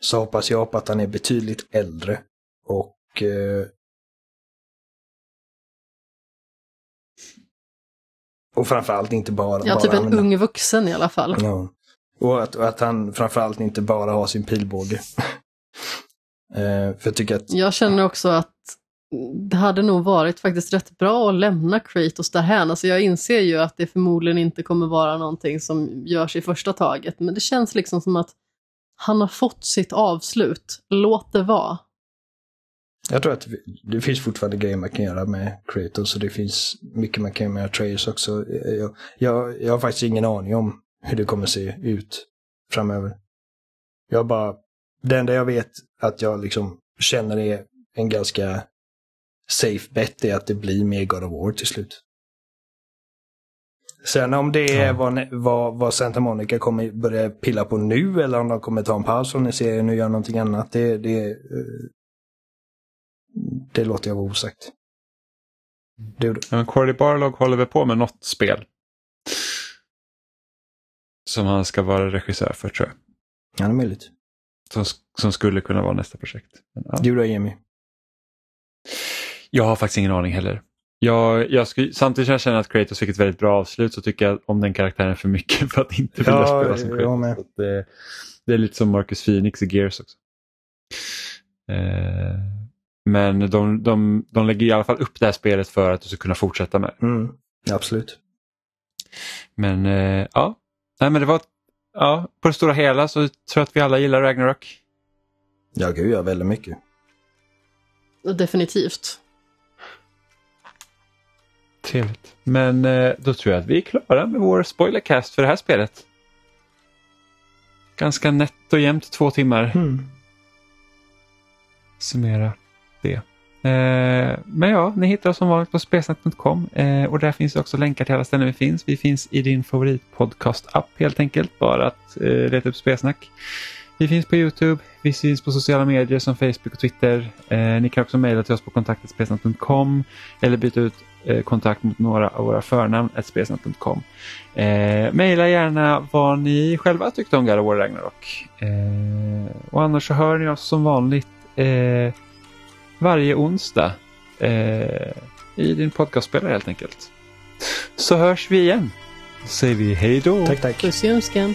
så hoppas jag på att han är betydligt äldre och eh, Och framförallt inte bara... Ja, bara typ en använda. ung vuxen i alla fall. Ja. Och att, och att han framförallt inte bara har sin pilbåge. <laughs> eh, för jag tycker att... Jag känner också att det hade nog varit faktiskt rätt bra att lämna Kratos därhän. Alltså jag inser ju att det förmodligen inte kommer vara någonting som görs i första taget, men det känns liksom som att han har fått sitt avslut. Låt det vara. Jag tror att det finns fortfarande grejer man kan göra med Kratos och det finns mycket man kan göra med Atreus också. Jag, jag, jag har faktiskt ingen aning om hur det kommer se ut framöver. Jag bara, det enda jag vet att jag liksom känner är en ganska safe bet är att det blir mer God of War till slut. Sen om det är ja. vad, vad, vad, Santa Monica kommer börja pilla på nu eller om de kommer ta en paus från serien och göra någonting annat. Det, det, eh, det låter jag vara osagt. Det Ja, men Corey Barlog håller väl på med något spel. Som han ska vara regissör för tror jag. Ja, det är möjligt. Som, som skulle kunna vara nästa projekt. Men, ja. Du då Jimmy? Jag har faktiskt ingen aning heller. Jag, jag skulle, samtidigt som jag känner att Kratos fick ett väldigt bra avslut så tycker jag om den karaktären för mycket <laughs> för att inte vilja ja, spela som Kratos. Det, det, är lite som Marcus Phoenix i Gears också. Eh, men de, de, de lägger i alla fall upp det här spelet för att du ska kunna fortsätta med mm, Absolut. Men eh, ja, Nej, men det var, ja, på det stora hela så tror jag att vi alla gillar Ragnarok. Ja, gud ja, väldigt mycket. Definitivt. Trevligt. Men eh, då tror jag att vi är klara med vår spoilercast för det här spelet. Ganska nätt och jämnt två timmar. Mm. Summera det. Eh, men ja, ni hittar oss som vanligt på spesnack.com eh, och där finns också länkar till alla ställen vi finns. Vi finns i din favoritpodcast-app helt enkelt, bara att eh, leta upp Spesnack. Vi finns på Youtube, vi finns på sociala medier som Facebook och Twitter. Eh, ni kan också mejla till oss på kontaktetspesnack.com eller byta ut eh, kontakt mot några av våra förnamn, spesnack.com. Eh, mejla gärna vad ni själva tyckte om God of War Ragnarok. Eh, och annars så hör ni oss som vanligt eh, varje onsdag eh, i din podcastspelare helt enkelt. Så hörs vi igen. Då säger vi hej då. Tack, tack. Puss i önskan.